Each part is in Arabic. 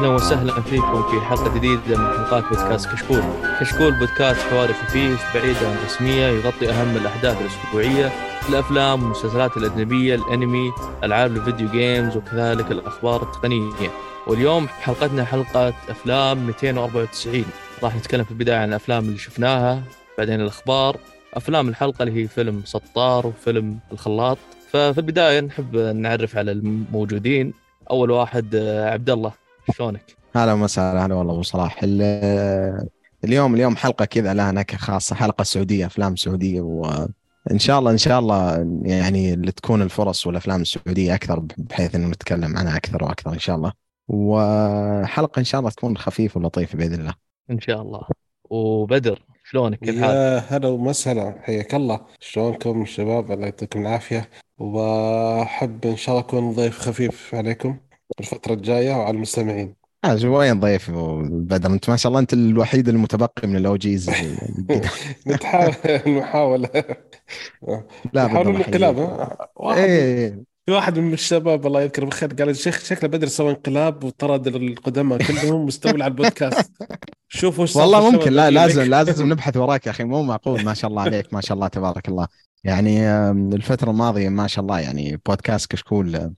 أهلا وسهلا فيكم في حلقة جديدة من حلقات بودكاست كشكول. كشكول بودكاست حواري خفيف بعيد عن الرسمية يغطي أهم الأحداث الأسبوعية الأفلام والمسلسلات الأجنبية، الأنمي، ألعاب الفيديو جيمز وكذلك الأخبار التقنية. واليوم حلقتنا حلقة أفلام 294 راح نتكلم في البداية عن الأفلام اللي شفناها بعدين الأخبار أفلام الحلقة اللي هي فيلم سطار وفيلم الخلاط ففي البداية نحب نعرف على الموجودين أول واحد آه، عبد الله شلونك؟ هلا وسهلا هلا والله أبو صلاح. ال- اليوم اليوم حلقة كذا لها نكهة خاصة حلقة سعودية أفلام سعودية وان شاء الله إن شاء الله يعني اللي تكون الفرص والأفلام السعودية أكثر بحيث إنه نتكلم عنها أكثر وأكثر إن شاء الله. وحلقة إن شاء الله تكون خفيفة ولطيفة بإذن الله. إن شاء الله. وبدر شلونك؟ كيف حالك؟ يا هلا ومسهلا حياك الله. شلونكم شباب؟ الله يعطيكم العافية. وأحب إن شاء الله أكون ضيف خفيف عليكم. الفترة الجاية وعلى المستمعين. آه وين ضيف. بدر أنت ما شاء الله أنت الوحيد المتبقي من الاوجيز نتحاول محاولة لا نحاول الانقلاب. ها؟ واحد إيه. في واحد من الشباب الله يذكره بالخير قال الشيخ شكله بدر سوى انقلاب وطرد القدماء كلهم مستولى على البودكاست. شوفوا صار والله ممكن. لا لازم. لازم نبحث وراك يا أخي. مو معقول. ما شاء الله عليك ما شاء الله تبارك الله. يعني آم، الفترة الماضية ما شاء الله يعني بودكاست كشكول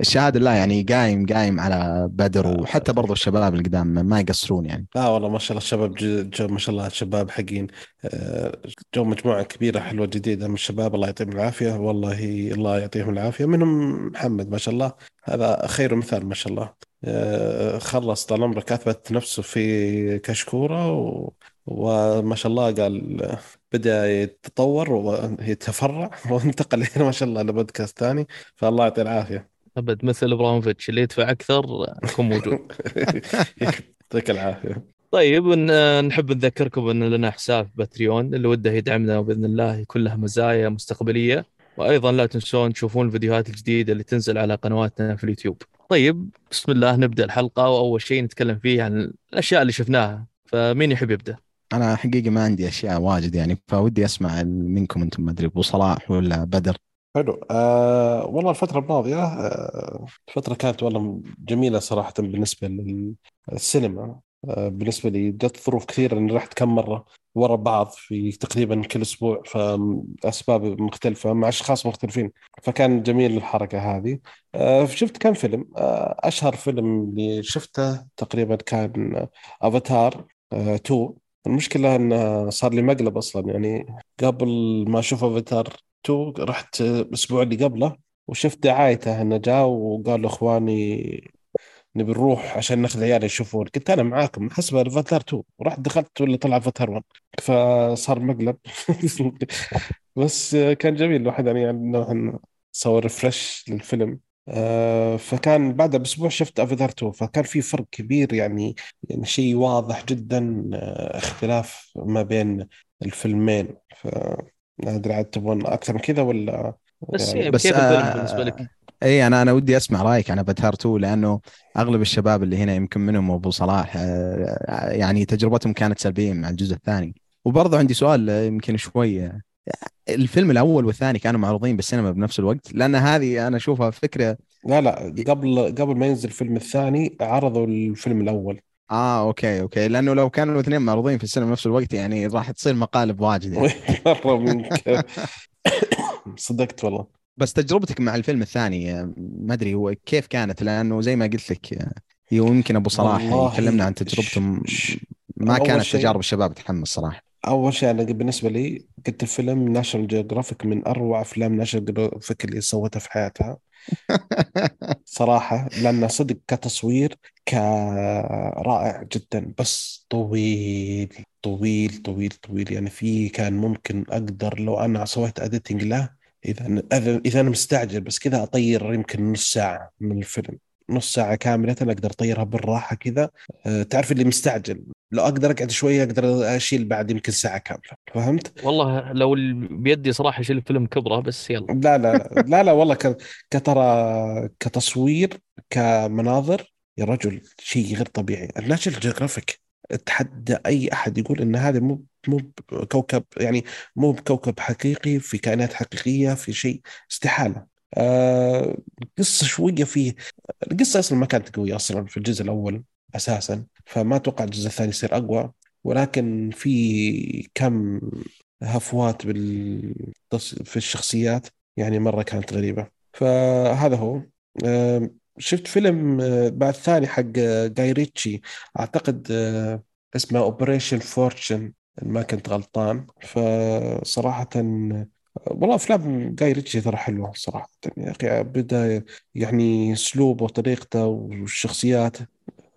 آه، الشهادة لله يعني قايم قايم على بدر وحتى برضو الشباب اللي قدام ما يقصرون يعني. آه والله ما شاء الله الشباب جو, ما شاء الله شباب حقين. آه، جو مجموعة كبيرة حلوة جديدة من الشباب الله يعطيهم العافية. والله الله يعطيهم العافية. منهم محمد ما شاء الله. هذا خير مثال ما شاء الله. آه، خلص طال عمرك أثبت نفسه في كشكورة و... وما شاء الله قال آه، بدأ يتطور ويتفرع وانتقل هنا ما شاء الله لبودكاست ثاني. فالله يعطيه العافية. ابد مثل ابراهيموفيتش اللي يدفع أكثر يكون موجود. يعطيك العافية طيب نحب نذكركم أن لنا حساب باتريون اللي وده يدعمنا بإذن الله يكون له مزايا مستقبلية وأيضا لا تنسون تشوفون الفيديوهات الجديدة اللي تنزل على قنواتنا في اليوتيوب. طيب بسم الله نبدأ الحلقة وأول شيء نتكلم فيه عن الأشياء اللي شفناها فمين يحب يبدأ؟ أنا حقيقة ما عندي أشياء واجد يعني فودي أسمع منكم أنتم ما أدري ابو صلاح ولا بدر حلو. آه والله الفترة الماضية آه الفترة كانت والله جميلة صراحة بالنسبة للسينما. آه بالنسبة لي جت ظروف كثيرة إني رحت كم مرة ورا بعض في تقريبا كل أسبوع فاسباب مختلفة مع أشخاص مختلفين فكان جميل الحركة هذه. آه شفت كم فيلم. آه أشهر فيلم اللي شفته تقريبا كان افاتار آه 2 المشكلة انه صار لي مقلب أصلا يعني قبل ما أشوف افاتار 2 رحت الأسبوع اللي قبله وشفت دعايته إنه جاء وقال لأخواني نبي نروح عشان ناخذ عيالي يشوفون. قلت أنا معاكم حسب افاتار 2 ورحت دخلت ولا طلع افاتار 1 فصار مقلب. بس كان جميل الواحد يعني انه سوى refresh للفيلم. آه، فكان بعدها بأسبوع شفت افاتار 2 فكان في فرق كبير يعني يعني شيء واضح جدا آه، اختلاف ما بين الفيلمين. ف أدري عاد تبغون أكثر من كذا ولا بس, يعني بس كيف آه، الفيلم بالنسبة لك؟ اي أنا أنا ودي أسمع رأيك عن افاتار 2 لأنه أغلب الشباب اللي هنا يمكن منهم أبو صلاح آه، يعني تجربتهم كانت سلبية مع الجزء الثاني وبرضه عندي سؤال آه، يمكن شوي آه، الفيلم الأول والثاني كانوا معروضين بالسينما بنفس الوقت لأن هذه أنا أشوفها فكرة لا لا قبل قبل ما ينزل الفيلم الثاني عرضوا الفيلم الأول آه okay okay. لأنه لو كانوا الاثنين معروضين في السينما بنفس الوقت يعني راح تصير مقالب واجد يعني. مرة صدقت والله. بس تجربتك مع الفيلم الثاني ما أدري هو كيف كانت؟ لأنه زي ما قلت لك يمكن أبو صلاح يكلمنا عن تجربته. ما كانت تجارب الشباب تحمس صراحة أول شيء أنا بالنسبة لي قلت الفيلم ناشونال جيوغرافيك من أروع أفلام ناشونال جيوغرافيك اللي سوتها في حياتها. صراحة لأنه صدق كتصوير كرائع جدا بس طويل طويل طويل طويل. يعني في كان ممكن أقدر لو أنا سويت editing له إذا اذا أنا مستعجل بس كذا أطير يمكن نص ساعة من الفيلم. نص ساعة كاملة أقدر أطيرها بالراحة كذا. أه، تعرف اللي مستعجل؟ لو أقدر أقعد شوية أقدر أشيل بعد يمكن ساعة كاملة. فهمت؟ والله لو بيدي صراحة اشيل الفيلم كبره بس يلا. لا لا لا لا, والله كترى كتصوير كمناظر يا رجل شيء غير طبيعي. الناشونال جيوغرافيك اتحدى أي أحد يقول إن هذا مو مو بكوكب يعني مو بكوكب حقيقي في كائنات حقيقية في شيء. استحالة. آه، القصة شوية فيه. القصة أصلا ما كانت قوية أصلا في الجزء الأول أساسا فما أتوقع الجزء الثاني يصير أقوى. ولكن في كم هفوات بال في الشخصيات يعني مرة كانت غريبة. فهذا هو. آه، شفت فيلم آه، بعد ثاني حق جاي ريتشي. أعتقد اسمه Operation Fortune ما كنت غلطان. فصراحة والله أفلام جاي ريتشي ترى حلوة صراحة. يا أخي بدأ يعني أسلوبه وطريقته والشخصيات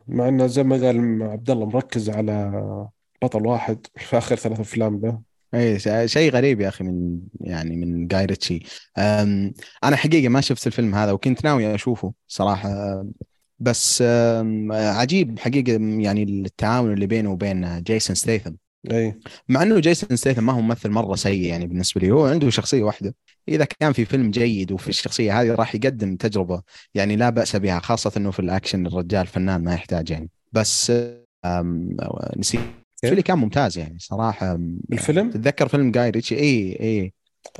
مع إنه زي ما قال عبد الله مركز على بطل واحد في آخر ثلاث أفلام له اي شيء غريب يا أخي من يعني من جاي ريتشي أنا حقيقة ما شفت الفيلم هذا وكنت ناوي أشوفه صراحة. بس عجيب حقيقة يعني التعاون اللي بينه وبين جيسون ستيثم. اي مع إنه جيسون ستيثم ما هو ممثل مرة سيء يعني بالنسبة لي. هو عنده شخصية واحدة. إذا كان في فيلم جيد وفي الشخصية هذه راح يقدم تجربة يعني لا بأس بها خاصة إنه في الأكشن الرجال فنان ما يحتاج يعني. بس نسيت اللي كان ممتاز يعني صراحة الفيلم؟ تتذكر فيلم جاي ريتشي؟ اي اي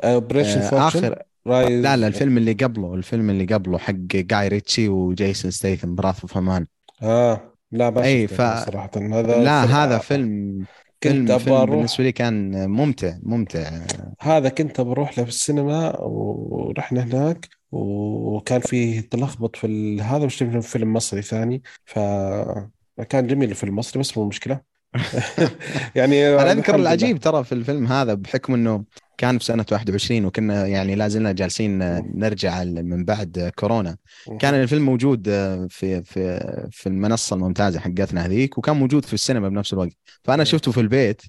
اوبريشن آه اخر رايز لا لا الفيلم اللي قبله الفيلم اللي قبله حق جاي ريتشي وجيسون ستيثم براث اوف أمان آه لا ما اي ف... صراحة. هذا لا هذا. فيلم كنت فيلم, أبغى أروح. بالنسبة لي كان ممتع ممتع. هذا كنت بروح له في السينما ورحنا هناك وكان فيه تلخبط في ال... هذا مش فيلم مصري ثاني ف كان جميل الفيلم المصري بس مو مشكلة. يعني أنا أذكر. العجيب ترى في الفيلم هذا بحكم إنه كان في سنة 21 وكنا يعني لا زلنا جالسين نرجع من بعد كورونا. كان الفيلم موجود في في في المنصة الممتازة حقتنا هذيك وكان موجود في السينما بنفس الوقت. فأنا شفته في البيت.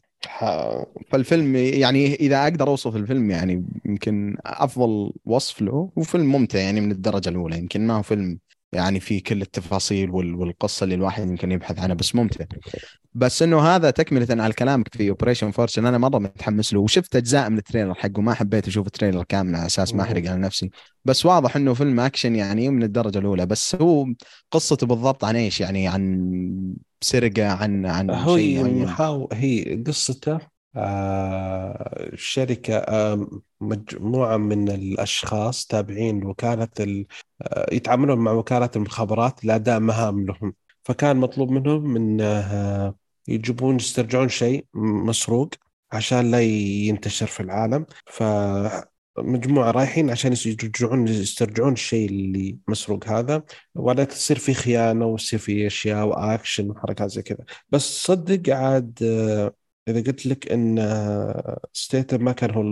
فالفيلم يعني إذا أقدر أوصف الفيلم يعني يمكن أفضل وصف له هو فيلم ممتع يعني من الدرجة الأولى. يمكن ما هو فيلم يعني في كل التفاصيل وال- والقصة اللي الواحد يمكن يبحث عنها بس ممتع. بس إنه هذا تكملة على كلامك في Operation Fortune أنا مرة متحمس له وشفت أجزاء من ال trailer حقه ما حبيت أشوف ال trailer كامل على أساس ما أحرق على نفسي. بس واضح إنه فيلم أكشن يعني من الدرجة الأولى بس هو قصته بالضبط عن إيش؟ يعني عن سرقة عن عن هو شيء محاو... هي قصته آه شركة آه مجموعة من الأشخاص تابعين لوكالة ال... آه يتعاملون مع وكالة المخابرات لأداء مهام لهم. فكان مطلوب منهم من آه يجيبون يسترجعون شيء مسروق عشان لا ينتشر في العالم. فمجموعة رايحين عشان يرجعون يسترجعون الشيء اللي مسروق هذا. ولا تصير في خيانة ويصير في أشياء وأكشن وحركات زي كذا. بس صدق عاد آه إذا قلت لك إن آه، ستيتم ما كان هو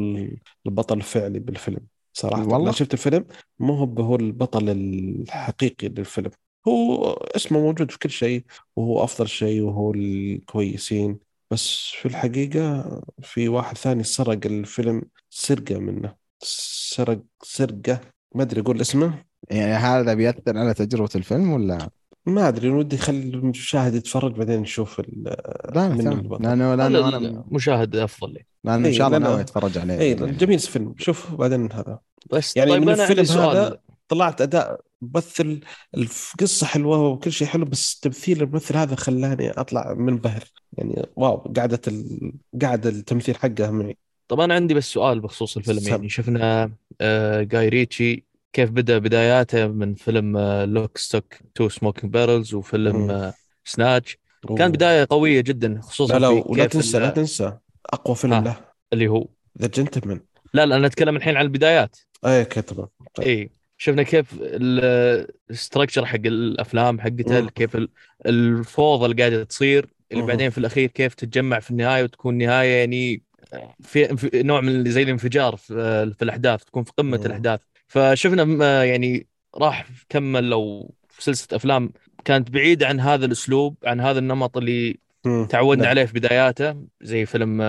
البطل الفعلي بالفيلم. صراحة. والله؟ لا شفت الفيلم مو هو هو البطل الحقيقي للفيلم. هو اسمه موجود في كل شيء وهو أفضل شيء وهو الكويسين. بس في الحقيقة في واحد ثاني سرق الفيلم سرقة منه. سرق سرقة. ما أدري أقول اسمه. يعني هذا بيأثر على تجربة الفيلم ولا؟ ما أدري ودي خلي المشاهد يتفرج بعدين نشوف ال- لا من تمام. البطل. لأنه أنا المشاهد أفضل لي لأنه إن إيه، شاء الله ناوي أتفرج عليه. اي يعني. جميل الفيلم شوف بعدين هذا. بس يعني طيب من الفيلم هذا طلعت أداء ممثل القصة حلوة وكل شيء حلو بس تمثيل الممثل هذا خلاني أطلع منبهر. يعني wow قعدة ال... قعدة التمثيل حقه معي. طب أنا عندي بس سؤال بخصوص الفيلم. سم. يعني شفنا آه، جاي ريتشي كيف بدأ بداياته من فيلم Lock Stock Two Smoking Barrels وفيلم مم. آه، Snatch كان. بداية قوية جدا خصوصا لا لا في ولا تنسى لا تنسى أقوى فيلم ها. له اللي هو The Gentlemen لا لا أنا أتكلم الحين عن البدايات اي okay تمام طيب. اي شفنا كيف ال structure حق الأفلام حقته مم. كيف ال- الفوضى اللي قاعدة تصير اللي. بعدين في الأخير كيف تتجمع في النهاية وتكون نهاية يعني في, في نوع من زي الانفجار في, في الأحداث تكون في قمة. الأحداث فشفنا يعني راح كمل لو في سلسلة أفلام كانت بعيده عن هذا الأسلوب عن هذا النمط اللي. تعودنا لا. عليه في بداياته زي فيلم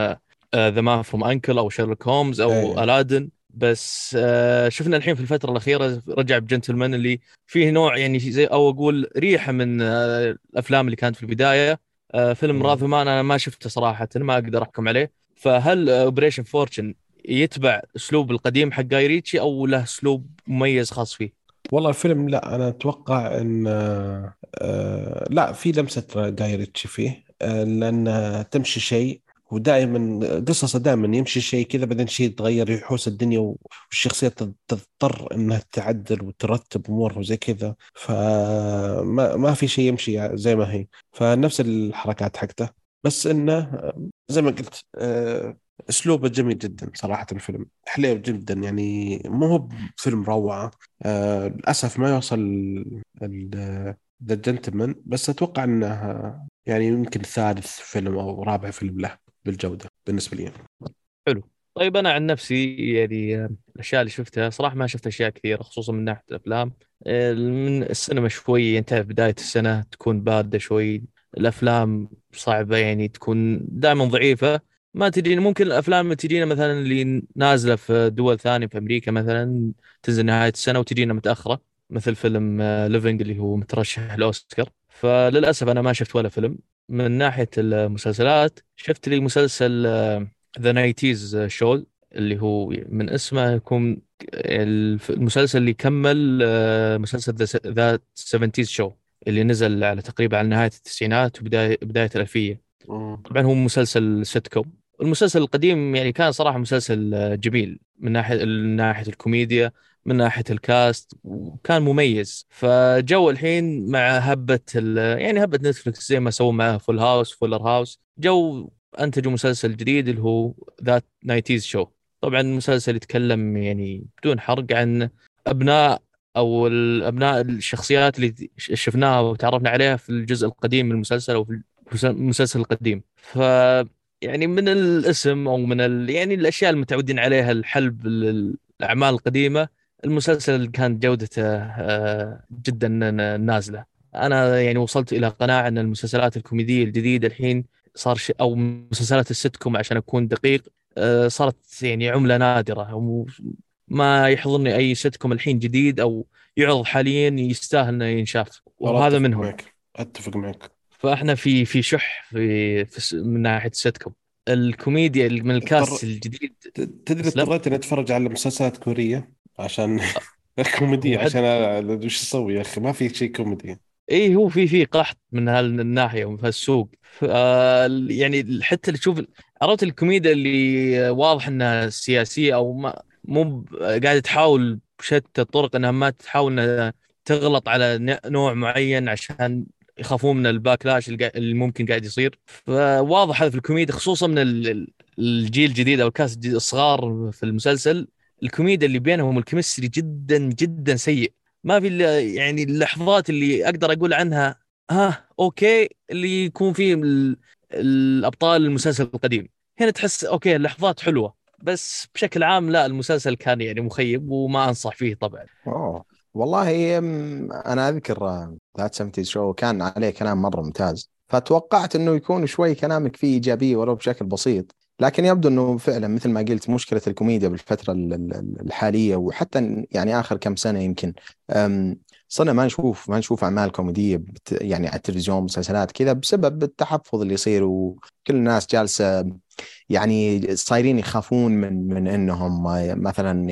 The Man from U.N.C.L.E. أو شيرلوك هومز أو أي. Aladdin بس آه، شفنا الحين في الفترة الأخيرة رجع بجنتلمان اللي فيه نوع يعني زي أو أقول ريحة من آه، الأفلام اللي كانت في البداية آه، فيلم مم. Wrath of Man أنا ما شفته صراحة ما أقدر أحكم عليه فهل Operation Fortune يتبع أسلوب القديم حق جاي ريتشي أو له أسلوب مميز خاص فيه؟ والله الفيلم لا أنا أتوقع إن آه، لا في لمسة جاي ريتشي فيه آه، لأن تمشي شيء ودائما قصصه دائما يمشي شيء كذا بعدين شيء يتغير يحوس الدنيا والشخصيات تضطر إنها تعدل وترتب أمورها وزي كذا. فما ما في شيء يمشي زي ما هي. فنفس الحركات حقته. بس إنه زي ما قلت آه، اسلوبه جميل جدا صراحة الفيلم. حليو جدا يعني مو هو فيلم روعة. آه للأسف ما يوصل ذا جنتلمان بس أتوقع إنه يعني يمكن ثالث فيلم أو رابع فيلم له بالجودة بالنسبة لي. حلو. طيب أنا عن نفسي يعني الأشياء اللي شفتها صراحة ما شفت أشياء كثيرة خصوصا من ناحية الأفلام. من السينما شوي انت بداية السنة تكون باردة شوي. الأفلام صعبة يعني تكون دائما ضعيفة. ما تجينا ممكن الأفلام تجينا مثلا اللي نازلة في دول ثانية في أمريكا مثلا تنزل نهاية السنة وتجينا متأخرة مثل فيلم Living اللي هو مترشح الاوسكار فللأسف أنا ما شفت ولا فيلم. من ناحية المسلسلات شفت لي مسلسل That Nineties Show اللي هو من اسمه يكون المسلسل اللي كمل آه، مسلسل That 70 Show اللي نزل على تقريبا على نهاية التسعينات وبدايه بداية الألفية. طبعا هو مسلسل سيت كوم المسلسل القديم يعني كان صراحة مسلسل آه، جميل. من ناحية من ناحية الكوميديا من ناحية ال cast وكان مميز. فجو الحين مع هبة يعني هبة نتفلكس زي ما سووا معاه Full House Fuller House جو أنتجوا مسلسل جديد اللي هو That Nineties Show طبعا المسلسل يتكلم يعني بدون حرق عن أبناء أو الابناء الشخصيات اللي شفناها وتعرفنا عليها في الجزء القديم من المسلسل أو في المسلسل القديم. ف يعني من الاسم أو من ال... يعني الأشياء المتعودين عليها الحلب الأعمال القديمة. المسلسل كانت جودته آه، جدا نازلة. أنا يعني وصلت إلى قناعة إن المسلسلات الكوميدية الجديدة الحين صار شيء أو مسلسلات السيت كوم عشان أكون دقيق آه، صارت يعني عملة نادرة. ما يحضرني أي سيت كوم الحين جديد أو يعرض حاليا يستاهل إنه ينشاف. وهذا منهم. معك. أتفق معك. فاحنا في في شح في, في من ناحية السيت كوم الكوميديا من ال cast الجديد. تدري اضطريت إني أتفرج على مسلسلات كورية عشان كوميدي عشان وش أسوي يا أخي. ما في شيء كوميدي. إي هو في في قحط من هالناحيه ومن هالسوق. يعني حتى تشوف عرفت الكوميديا اللي واضح إنها سياسية أو ما مو قاعدة تحاول بشتى الطرق إنها ما تحاول إنها تغلط على نوع معين عشان يخافون من ال backlash اللي ممكن قاعد يصير. فواضح هذا في الكوميديا خصوصا من الجيل الجديد أو ال cast الصغار في المسلسل. الكوميديا اللي بينهم ال chemistry جدا جدا سيء. ما في يعني اللحظات اللي أقدر أقول عنها ها okay. اللي يكون فيه الأبطال المسلسل القديم. هنا تحس okay اللحظات حلوة. بس بشكل عام لا المسلسل كان يعني مخيب وما أنصح فيه طبعا. أوه. والله أنا أذكر ذات سمتي شو كان عليه كلام مرة ممتاز. فتوقعت إنه يكون شوي كلامك فيه ايجابيه ولو بشكل بسيط. لكن يبدو إنه فعلا مثل ما قلت مشكلة الكوميديا بالفترة الحالية وحتى يعني آخر كم سنة يمكن. صرنا ما نشوف ما نشوف أعمال كوميدية يعني على التلفزيون مسلسلات كذا بسبب التحفظ اللي يصير وكل الناس جالسة يعني صايرين يخافون من من إنهم مثلا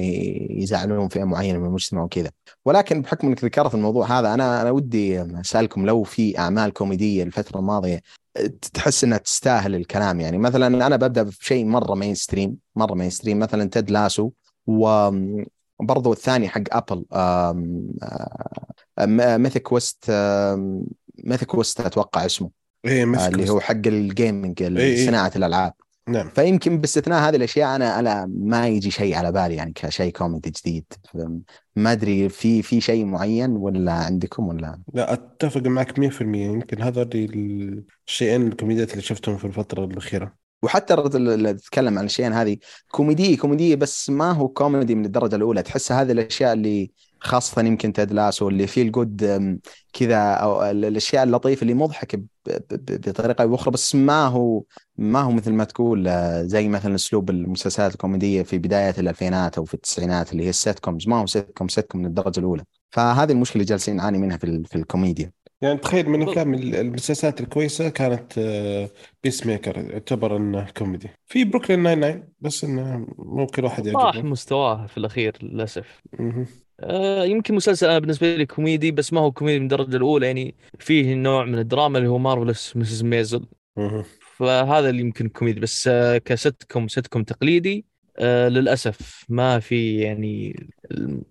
يزعلون فئة معينة من المجتمع وكذا. ولكن بحكم إنك ذكرت الموضوع هذا أنا أنا ودي أسألكم لو في أعمال كوميدية الفترة الماضية تحس إنها تستاهل الكلام. يعني مثلا أنا ببدأ بشيء مرة mainstream مرة mainstream مثلا Ted Lasso وبرضو الثاني حق Apple Mythic Quest Mythic Quest أتوقع اسمه. إيه اللي هو حق ال gaming إيه، إيه. صناعة الألعاب. نعم. فيمكن باستثناء هذه الأشياء أنا أنا ما يجي شيء على بالي يعني كشيء كوميدي جديد. ما أدري في في شيء معين ولا عندكم ولا؟ لا أتفق معك 100% يمكن هذا الشيئين الكوميديات اللي شفتهم في الفترة الأخيرة. وحتى اللي تتكلم عن الاشياء هذه كوميديه كوميدية بس ما هو كوميدي من الدرجة الأولى. تحس هذه الأشياء اللي خاصة يمكن Ted Lasso اللي فيه الجود كذا أو الأشياء اللطيفة اللي مضحك بطريقة أو أخرى بس ما هو ما هو مثل ما تقول آه، زي مثلا أسلوب المسلسلات الكوميدية في بداية الألفينات أو في التسعينات اللي هي ال sitcoms ما هو sitcom sitcom من الدرجة الأولى. فهذه المشكلة اللي جالسين نعاني منها في, في الكوميديا. يعني تخيل من أفلام المسلسلات الكويسة كانت Peacemaker يعتبر إنه كوميدي. في Brooklyn Nine-Nine بس إنه مو كل واحد يعجبه. راح مستواه في الأخير للأسف. آه يمكن مسلسل أنا بالنسبة لي كوميدي بس ما هو كوميدي من الدرجة الأولى يعني فيه نوع من الدراما اللي هو Marvelous Mrs. Maisel فهذا اللي يمكن كوميدي بس آه، ك sitcom sitcom تقليدي. آه، للأسف ما في يعني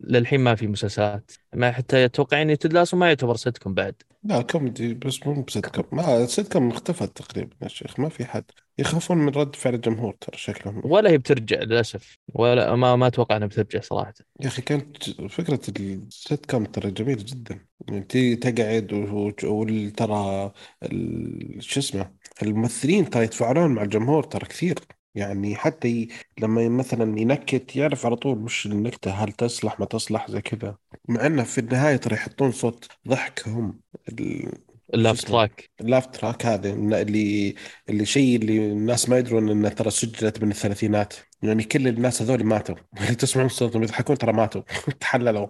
للحين ما في مسلسلات. ما حتى أتوقع اني Ted Lasso ما يعتبر ستكم بعد. لا كوميدي بس مو بسيتكم ما سيتكم اختفت تقريبا يا شيخ. ما في حد. يخافون من رد فعل الجمهور ترى شكلهم. ولا هي بترجع للأسف. ولا ما ما أتوقع إنها بترجع صراحة. يا أخي كانت فكرة السيت كوم ترى جميلة جدا. يعني تقعد و- و- ترى ال- شو اسمه الممثلين ترى يتفاعلون مع الجمهور ترى كثير. يعني حتى ي... لما مثلا ينكت يعرف على طول وش النكتة هل تصلح ما تصلح زي كذا. مع إنه في النهاية ترى يحطون صوت ضحك هم ال... اللاف laugh track؟ اللاف laugh track هذا اللي اللي شيء اللي الناس ما يدرون إنه ترى سجلت من الثلاثينات. يعني كل الناس هذول ماتوا. اللي تسمعون صوتهم يضحكون ترى ماتوا. تحللوا.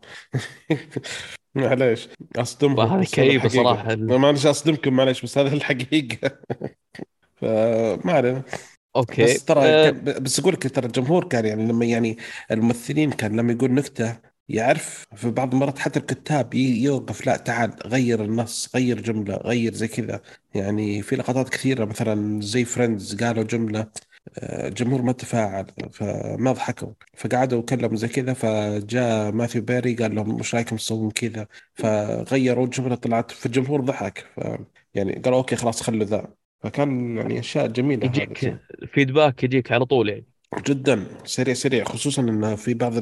معليش. بس هذا الحقيقة. صراحة. معليش أصدمكم معليش بس هذه الحقيقة. فما علينا. okay. بس ترى كان بس أقول لك ترى الجمهور كان يعني لما يعني الممثلين كان لما يقول نكتة يعرف في بعض المرات حتى الكتاب يوقف لا تعال غير النص غير جملة غير زي كذا. يعني في لقطات كثيرة مثلا زي فريندز قالوا جملة آه، الجمهور ما تفاعل فما ضحكوا. فقعدوا كلموا زي كذا فجاء ماثيو بيري قال لهم وش رأيكم تسوون كذا؟ فغيروا الجملة طلعت فالجمهور ضحك. ف يعني قالوا okay خلاص خلوا ذا. فكان يعني أشياء جميلة. يجيك ال feedback يجيك على طول يعني. جدا سريع سريع. خصوصا انه في بعض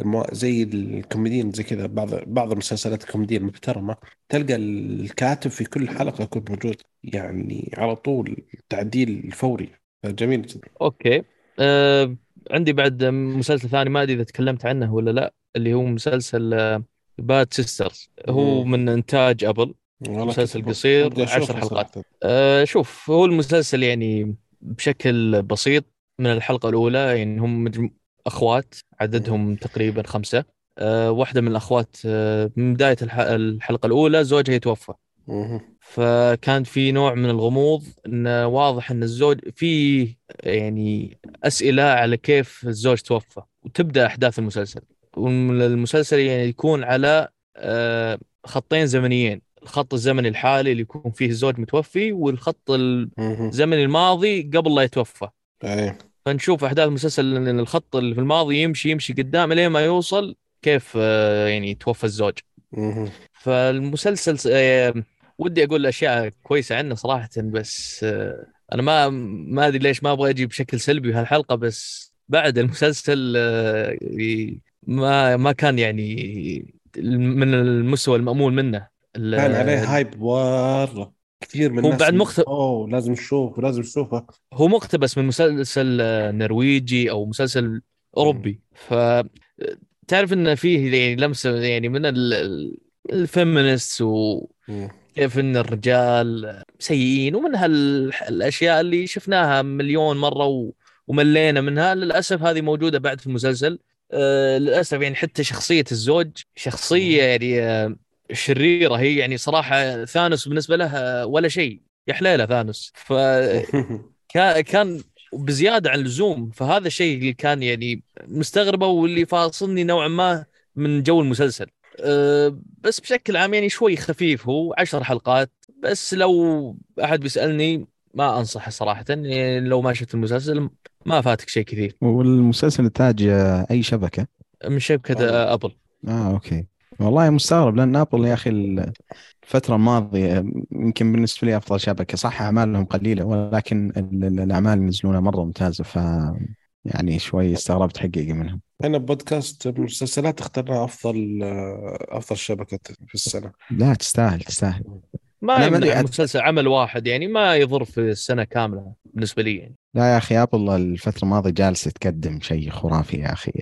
المو... زي الكوميديين زي كذا بعض بعض المسلسلات الكوميدية المحترمة تلقى الكاتب في كل حلقة يكون موجود يعني على طول تعديل الفوري جميل جدا. okay. آه عندي بعد مسلسل ثاني ما أدري إذا تكلمت عنه ولا لا اللي هو مسلسل Bad Sisters هو. من إنتاج ابل مسلسل قصير، عشر حلقات. آه شوف هو المسلسل يعني بشكل بسيط من الحلقة الأولى يعني هم. أخوات عددهم تقريبا خمسة آه واحدة من الأخوات آه من بداية الح... الحلقة الأولى زوجها يتوفى. فكان في نوع من الغموض انه واضح إن الزوج في يعني أسئلة على كيف الزوج توفى وتبدأ أحداث المسلسل والمسلسل يعني يكون على آه، خطين زمنيين الخط الزمني الحالي اللي يكون فيه الزوج متوفي والخط. الزمني الماضي قبل لا يتوفى إيه فنشوف أحداث المسلسل ان الخط اللي في الماضي يمشي يمشي قدام لين ما يوصل كيف آه، يعني توفى الزوج. فالمسلسل آه، ودي أقول أشياء كويسة عنه صراحة بس آه، أنا ما ما أدري ليش ما أبغى أجي بشكل سلبي هالحلقة بس بعد المسلسل ما ما كان يعني من المستوى المأمول منه كان عليه hype مره كثير من هو الناس بعد أوه لازم نشوف لازم نشوفه. هو مقتبس من مسلسل نرويجي أو مسلسل أوروبي. ف تعرف إن فيه يعني لمسة يعني من ال- ال- ال feminist مم. كيف إن الرجال سيئين ومن هالأشياء اللي شفناها مليون مرة و... وملينا منها. للأسف هذه موجودة بعد في المسلسل. آه للأسف يعني حتى شخصية الزوج شخصية يعني آه شريرة هي يعني صراحة ثانوس بالنسبة له ولا شيء يا حليلة ثانوس. فكان بزيادة عن اللزوم فهذا الشيء اللي كان يعني مستغربة واللي فاصلني نوعا ما من جو المسلسل. أه، بس بشكل عام يعني شوي خفيف هو عشر حلقات. بس لو أحد بيسألني ما انصح صراحة يعني لو ما شفت المسلسل ما فاتك شيء كثير. والمسلسل انتاج آه، أي شبكة؟ من شبكة آه، أبل. آه okay. والله مستغرب لأن ابل يا أخي الفترة الماضية يمكن بالنسبة لي أفضل شبكه صح أعمالهم قليلة ولكن ال- ال- الأعمال اللي ينزلونها مرة ممتازة ف يعني شوي استغربت حقيقه منهم. إحنا بودكاست مسلسلات اخترنا أفضل أفضل شبكة في السنة. لا تستاهل تستاهل. ما أحد- مسلسل عمل واحد يعني ما يضر في السنة كاملة بالنسبة لي. يعني لا يا أخي ابل الفترة الماضية جالسة تقدم شيء خرافي يا أخي.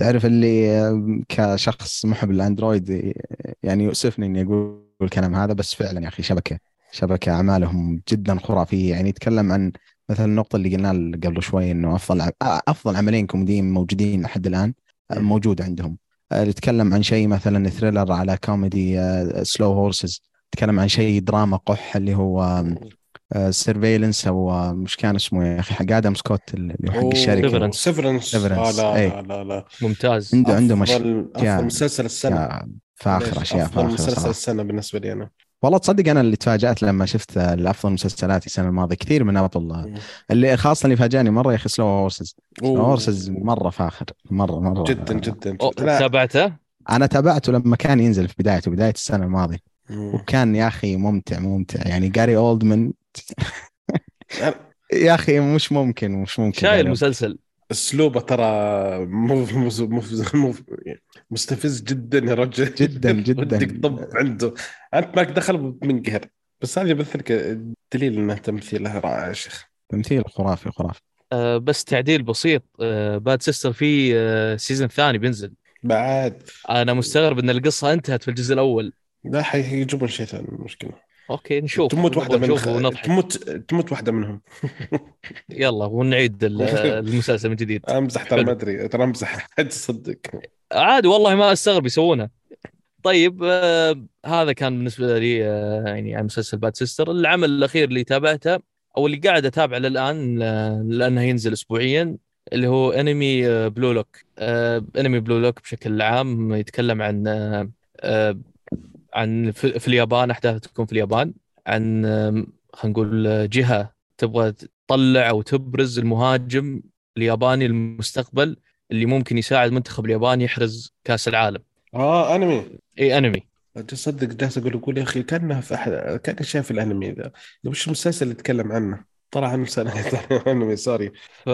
تعرف اللي كشخص محب الاندرويد آه، يعني يؤسفني إني أقول الكلام هذا بس فعلا يا أخي شبكة شبكة أعمالهم جدا خرافية. يعني يتكلم عن مثلا النقطة اللي قلنا قبل شوي إنه أفضل آه، أفضل عملين كوميديين موجودين لحد الآن آه، مم. موجود عندهم. يتكلم عن شيء مثلا thriller على كوميدي Slow Horses يتكلم عن شيء دراما قح اللي هو Surveillance أو آه، مش كان اسمه يا أخي حق آدم سكوت اللي هو حق الشركة. Severance. Severance Severance. لا أي. لا لا لا. ممتاز. عنده عنده مش أفضل مسلسل السنة. فاخر؟ أشياء أفضل مسلسل السنة بالنسبة لي أنا. والله تصدق أنا اللي تفاجأت لما شفت الأفضل المسلسلات السنة الماضية كثير من ابل اللي خاصة اللي فاجأني مرة يا أخي Slow Horses. Horses مرة فاخر مرة مرة. جدا جدا جدا. تابعته؟ أنا تابعته لما كان ينزل في بدايته بداية السنة الماضية. وكان يا أخي ممتع ممتع. يعني جاري أولدمان يا أخي مش ممكن مش ممكن شايل. المسلسل أسلوبه ترى مو مو مو مو مستفز جدا يا رجل. جدا جدا. ودك طب عنده. أنت ماك دخل منقهر بس هذا يمثلك دليل إنه تمثيله رائع يا شيخ. تمثيل خرافي خرافي. آه بس تعديل بسيط. آه Bad Sister في آه season ثاني بينزل. بعد. أنا مستغرب إن القصة انتهت في الجزء الأول. لا حيجيبون شيء ثاني المشكلة okay نشوف. تموت واحدة من نشوف ونضحك. تموت تموت واحدة منهم. يلا ونعيد ال- المسلسل من جديد. أمزح ترى. ما أدري ترى أمزح. حد تصدق عادي والله ما أستغرب يسوونها طيب آه هذا كان بالنسبة لي آه يعني عن مسلسل Bad Sister العمل الأخير اللي تابعته أو اللي قاعد أتابعه للآن لأنه ينزل اسبوعيا اللي هو انمي Blue Lock آه انمي Blue Lock بشكل عام يتكلم عن آه آه عن في, اليابان أحداث تكون في اليابان عن خلينا نقول جهة تبغى تطلع أو تبرز المهاجم الياباني المستقبل اللي ممكن يساعد المنتخب الياباني يحرز كأس العالم. آه أنمي. إي أنمي. تصدق جالس أقول أقول يا أخي كأنه في أحد كان شايف الأنمي ذا. وش المسلسل اللي يتكلم عنه؟ طلع عنه سنه أنمي sorry ف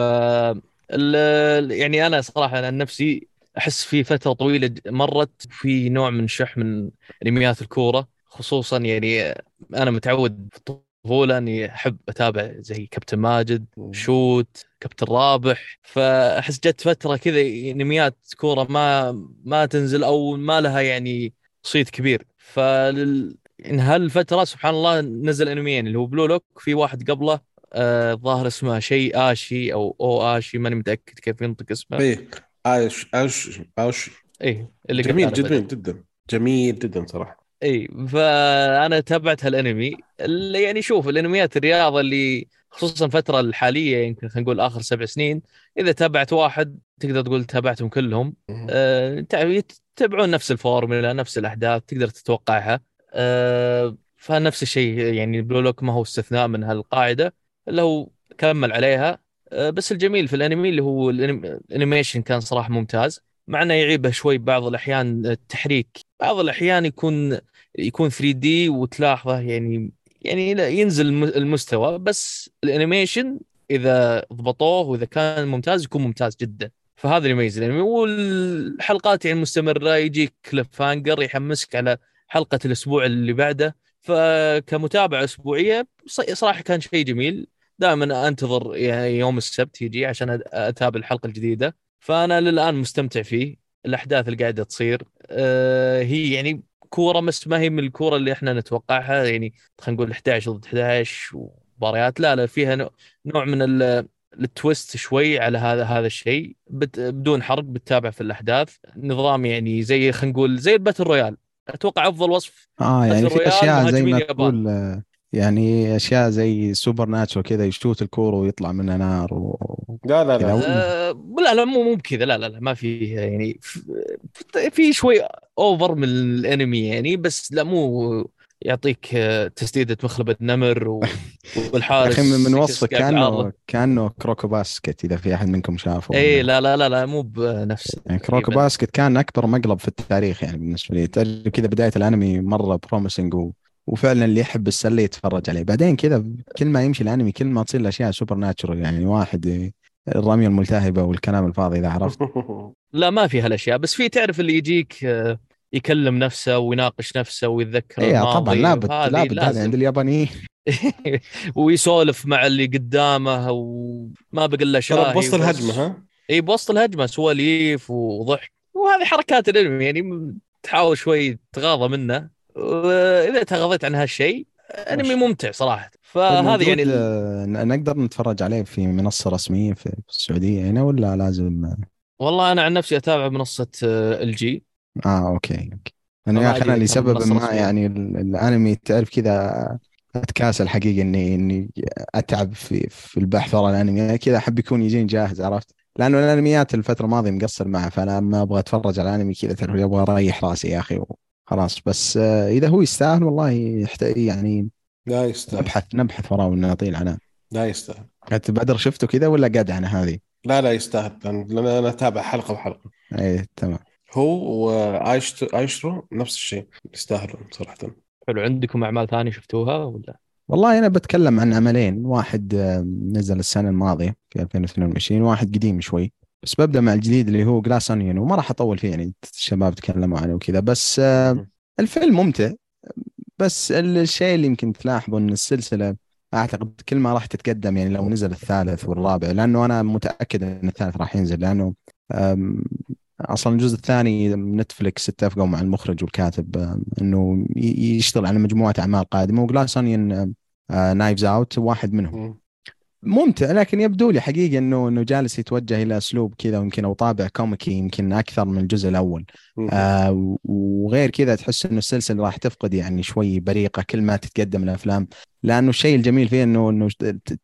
يعني أنا صراحة عن نفسي أحس في فترة طويلة مرت في نوع من شح من انميات الكورة خصوصا يعني أنا متعود في الطفوله إني أحب أتابع زي كابتن ماجد shoot كابتن رابح. فأحس جت فترة كذا انميات كورة ما ما تنزل أو ما لها يعني صيت كبير. فلل إن هالفترة سبحان الله نزل أنميين اللي هو Blue Lock في واحد قبله آه، الظاهر اسمه شيء آشي أو أو آشي ماني متأكد كيف ينطق اسمه. إيه إيش إيش إيش إيه اللي جميل بدأ. جميل جدا. جميل جدا صراحة. اي فأنا تابعت هالأنمي. اللي يعني شوف الأنميات الرياضه اللي خصوصا الفترة الحالية يمكن خلينا نقول آخر سبع سنين إذا تابعت واحد تقدر تقول تابعتهم كلهم. أه تع- يتبعون نفس الفورمولا نفس الأحداث تقدر تتوقعها. أه فنفس الشيء يعني Blue Lock ما هو استثناء من هالقاعدة هو كمل عليها. بس الجميل في الانمي اللي هو ال animation كان صراحة ممتاز. مع إنه يعيبه شوي بعض الأحيان التحريك. بعض الأحيان يكون يكون 3 D وتلاحظه يعني يعني ينزل الم- المستوى. بس ال animation إذا ضبطوه وإذا كان ممتاز يكون ممتاز جدا. فهذا اللي يميز الانمي والحلقات يعني مستمرة. يجيك cliffhanger يحمسك على حلقة الأسبوع اللي بعده. فكمتابعة أسبوعية صراحة كان شيء جميل. دائما أنتظر يعني يوم السبت يجي عشان أتابع الحلقة الجديدة. فأنا للآن مستمتع فيه. الأحداث اللي قاعدة تصير آه، هي يعني كورة بس ما هي من الكورة اللي إحنا نتوقعها. يعني خلينا نقول 11 ضد 11 ومباريات. لا لا فيها نوع- من ال- ال twist شوي على هذا هذا الشيء. بدون حرق بتتابع في الأحداث. نظام يعني زي خلينا نقول زي ال battle royale. أتوقع أفضل وصف آه يعني في أشياء زي ما. تقول آه، يعني أشياء زي supernatural كذا يشوت الكوره ويطلع منها نار و... لا لا لا ولا؟ آه لا لا مو مو بكذا لا لا لا ما في يعني في- شوي over من الانمي يعني بس لا مو يعطيك آه، تسديدة مخلب نمر و- يا والحارس أخي من قاعد كانه. كانه كروكو باسكت إذا في أحد منكم شافه اي لا لا لا لا مو بنفس يعني كروكو. باسكت كان أكبر مقلب في التاريخ يعني بالنسبة لي كذا بداية الأنمي مرة promising و... وفعلا اللي يحب السلة يتفرج عليه. بعدين كذا كل ما يمشي الأنمي كل ما تصير الأشياء supernatural يعني واحد الرمية الملتهبة والكلام الفاضي إذا عرفت. لا ما في هالأشياء بس في تعرف اللي يجيك آه، يكلم نفسه ويناقش نفسه ويتذكر اي الماضي طبعا لابد لابد هذا. عند اليابانيين. ويسولف مع اللي قدامه وما بقى الا ترى بوسط. الهجمة ها؟ اي بوسط الهجمة سواليف وضحك. وهذه حركات الأنمي يعني تحاول شوي تغاضى منه. وإذا تغاضيت عن هالشيء أنمي؟ ممتع صراحة. طيب فهذه يعني آه، نقدر نتفرج عليه في منصة رسمية في السعودية هنا ولا لازم؟ والله أنا عن نفسي أتابع منصة ال جي آه أوكي أوكي. أنا يا أخي أنا لسبب ما. يعني ال- الأنمي تعرف كذا أتكاسل حقيقة إني إني أتعب في في البحث ورا الأنمي. يعني كذا أحب يكون يجيني جاهز عرفت؟ لأنه الأنميات الفترة الماضية مقصر معها فأنا ما أبغى أتفرج على أنمي كذا تعرف أبغى اريح راسي يا أخي خلاص. بس آه، إذا هو يستاهل والله يحتاج يعني لا يستاهل. نبحث نبحث وراه ونعطيه العناء لا يستاهل. انت بدر شفته كذا ولا قاعد عن هذه؟ لا لا يستاهل. لأن أنا أتابع حلقة بحلقة. اي تمام. هو وايشترو نفس الشيء. يستاهلون صراحة. حلو. عندكم أعمال ثانية شفتوها ولا؟ والله أنا بتكلم عن عملين. واحد آه، نزل السنة الماضية في 2022 واحد قديم شوي. بس ببدأ مع الجديد اللي هو Glass Onion وما راح أطول فيه يعني الشباب تكلموا عنه وكذا. بس آه، الفيلم ممتع بس الشيء اللي يمكن تلاحظه إن السلسلة أعتقد كل ما راح تتقدم يعني لو نزل الثالث والرابع لأنه أنا متأكد إن الثالث راح ينزل لأنه أصلا الجزء الثاني Netflix اتفقوا مع المخرج والكاتب أم، إنه يشتغل على مجموعة أعمال قادمة و Glass Onion Knives Out واحد منهم. ممتع لكن يبدو لي حقيقة انه إنه جالس يتوجه إلى أسلوب كذا ويمكن أو طابع كوميكي يمكن أكثر من الجزء الأول. آه وغير كذا تحس إنه السلسلة راح تفقد يعني شوي بريقة كل ما تتقدم الأفلام. لأنه الشيء الجميل فيه انه إنه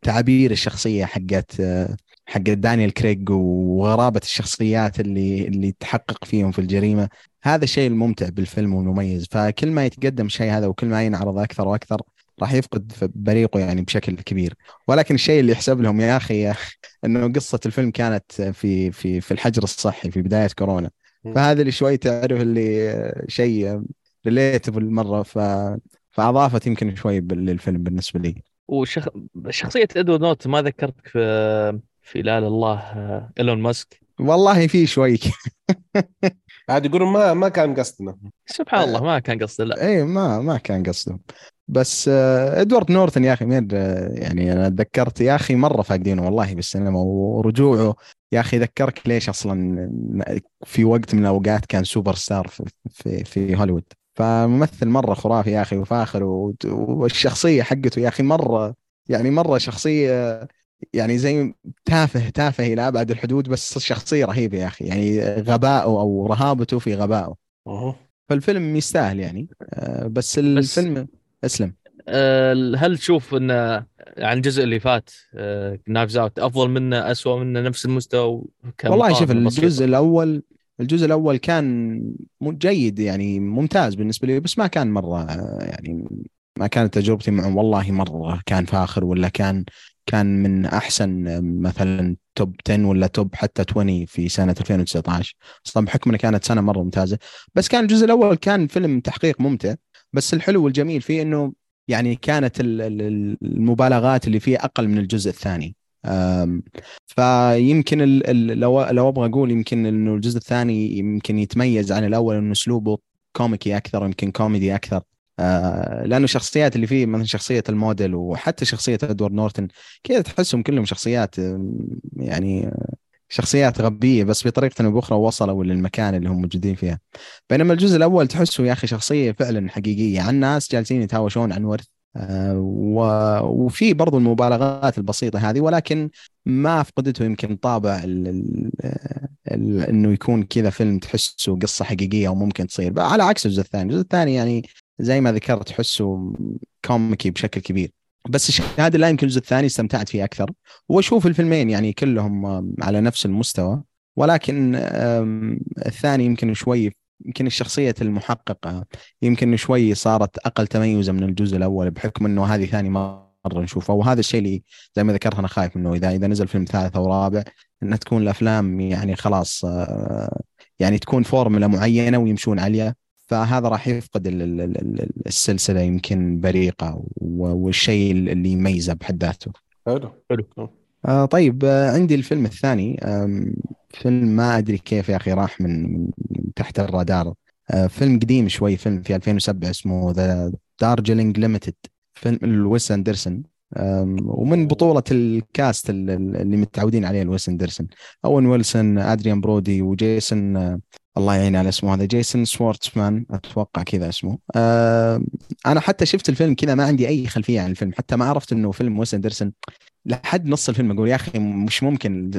تعابير الشخصية حقت آه، حقت دانيال كريج وغرابة الشخصيات اللي اللي تحقق فيهم في الجريمة. هذا الشيء الممتع بالفيلم والمميز. فكل ما يتقدم الشيء هذا وكل ما ينعرض أكثر وأكثر راح يفقد بريقه يعني بشكل كبير. ولكن الشيء اللي يحسب لهم يا أخي إنه قصة الفيلم كانت في في في الحجر الصحي في بداية كورونا. فهذا اللي شوي تعرف اللي شيء relatable مرة. ف فأضافت يمكن شوي للفيلم بالنسبة لي. وشخ... شخصية إدوارد نورتن ما ذكرتك في في لا الله إيلون ماسك؟ والله في شوي عاد يقولون ما ما كان قصدنا. سبحان الله ما كان قصدي لا. اي ما ما كان قصدهم بس آه، إدوارد نورتن يا أخي مين آه، يعني أنا تذكرت يا أخي مرة فاقدينه والله بالسينما ورجوعه يا أخي ذكرك ليش أصلا في وقت من الأوقات كان سوبر ستار في في, في هوليوود فممثل مرة خرافي يا أخي وفاخر والشخصية حقته يا أخي مرة يعني مرة شخصية يعني زي تافه تافه إلى أبعد الحدود بس شخصية رهيبة يا أخي يعني غبائه أو رهابته في غبائه. فالفيلم يستاهل يعني آه، بس الفيلم أسلم. آه، هل تشوف انه عن الجزء اللي فات Knives Out أفضل منه اسوء منه نفس المستوى والله شوف؟ الجزء الأول الجزء الأول كان جيد يعني ممتاز بالنسبة لي بس ما كان مرة آه، يعني ما كانت تجربتي معه والله مرة كان فاخر ولا كان كان من أحسن آه، مثلا top 10 ولا top حتى 20 في سنة 2019 أصلا بحكم انها كانت سنة مرة ممتازة. بس كان الجزء الأول كان فيلم تحقيق ممتع. بس الحلو والجميل فيه إنه يعني كانت ال- ال- المبالغات اللي فيه أقل من الجزء الثاني. فيمكن لو لو أبغى أقول يمكن إنه الجزء الثاني يمكن يتميز عن الأول إنه أسلوبه كوميكي أكثر يمكن كوميدي أكثر. آه لأنه الشخصيات اللي فيه مثلا شخصية الموديل وحتى شخصية إدوارد نورتن كذا تحسهم كلهم شخصيات يعني شخصيات غبية بس بطريقة أو بأخرى وصلوا للمكان اللي هم موجودين فيها. بينما الجزء الأول تحسه يا أخي شخصية فعلا حقيقية. عن ناس جالسين يتهاوشون عن ورث آه، و- وفي برضو المبالغات البسيطة هذه ولكن ما أفقدته يمكن طابع ال ال إنه يكون كذا فيلم تحسه قصة حقيقية وممكن تصير. على عكس الجزء الثاني، الجزء الثاني يعني زي ما ذكرت تحسه كوميكي بشكل كبير. بس الشهادة لا يمكن الجزء الثاني استمتعت فيه أكثر. وأشوف الفيلمين يعني كلهم على نفس المستوى. ولكن الثاني يمكن شوي يمكن الشخصية المحققة يمكن شوي صارت أقل تميزا من الجزء الأول بحكم أنه هذه ثاني مرة نشوفها. وهذا الشيء اللي زي ما ذكرت أنا خايف منه إذا إذا نزل فيلم ثالث أو رابع أنها تكون الأفلام يعني خلاص آه، يعني تكون فورمولا معينة ويمشون عليها. فهذا راح يفقد ال- ال- ال- ال- السلسلة يمكن بريقة و- والشيء اللي يميزها بحد ذاته. حلو. حلو. آه. طيب آه عندي الفيلم الثاني. فيلم ما أدري كيف يا أخي راح من, من تحت الرادار. آه فيلم قديم شوي فيلم في 2007 اسمه The Darjeeling Limited فيلم لويس اندرسون ومن بطولة ال cast ال- ال- اللي متعودين عليه لويس اندرسون أوين ويلسون أدريان برودي وجيسون آه، الله يعين على اسمه. هذا جيسون سوارتسمان أتوقع كذا اسمه. آه أنا حتى شفت الفيلم كذا ما عندي أي خلفية عن الفيلم. حتى ما عرفت إنه فيلم ويس أندرسون. لحد نص الفيلم أقول يا أخي مش ممكن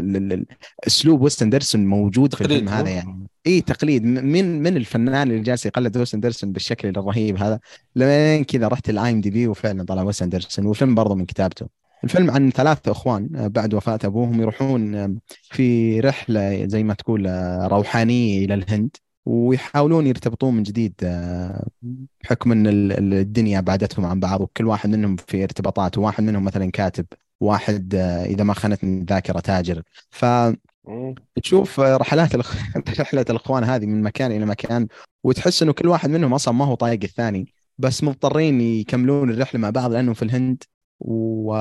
أسلوب ويس أندرسون موجود في الفيلم هذا؟ يعني. اي تقليد. من من الفنان اللي جالس يقلد ويس أندرسون بالشكل الرهيب هذا لين كذا رحت ال IMDb وفعلا طلع ويس أندرسون. والفيلم برضه من كتابته. الفيلم عن ثلاثة إخوان آه، بعد وفاة أبوهم يروحون في رحلة زي ما تقول آه، روحانية إلى الهند ويحاولون يرتبطون من جديد آه، بحكم إن الدنيا بعدتهم عن بعض وكل واحد منهم في ارتباطات وواحد منهم مثلا كاتب واحد إذا ما خانتني الذاكره تاجر. ف تشوف رحلات الأخ... رحلة الإخوان هذه من مكان إلى مكان وتحس إنه كل واحد منهم أصلا ما هو طايق الثاني بس مضطرين يكملون الرحلة مع بعض لأنهم في الهند. و...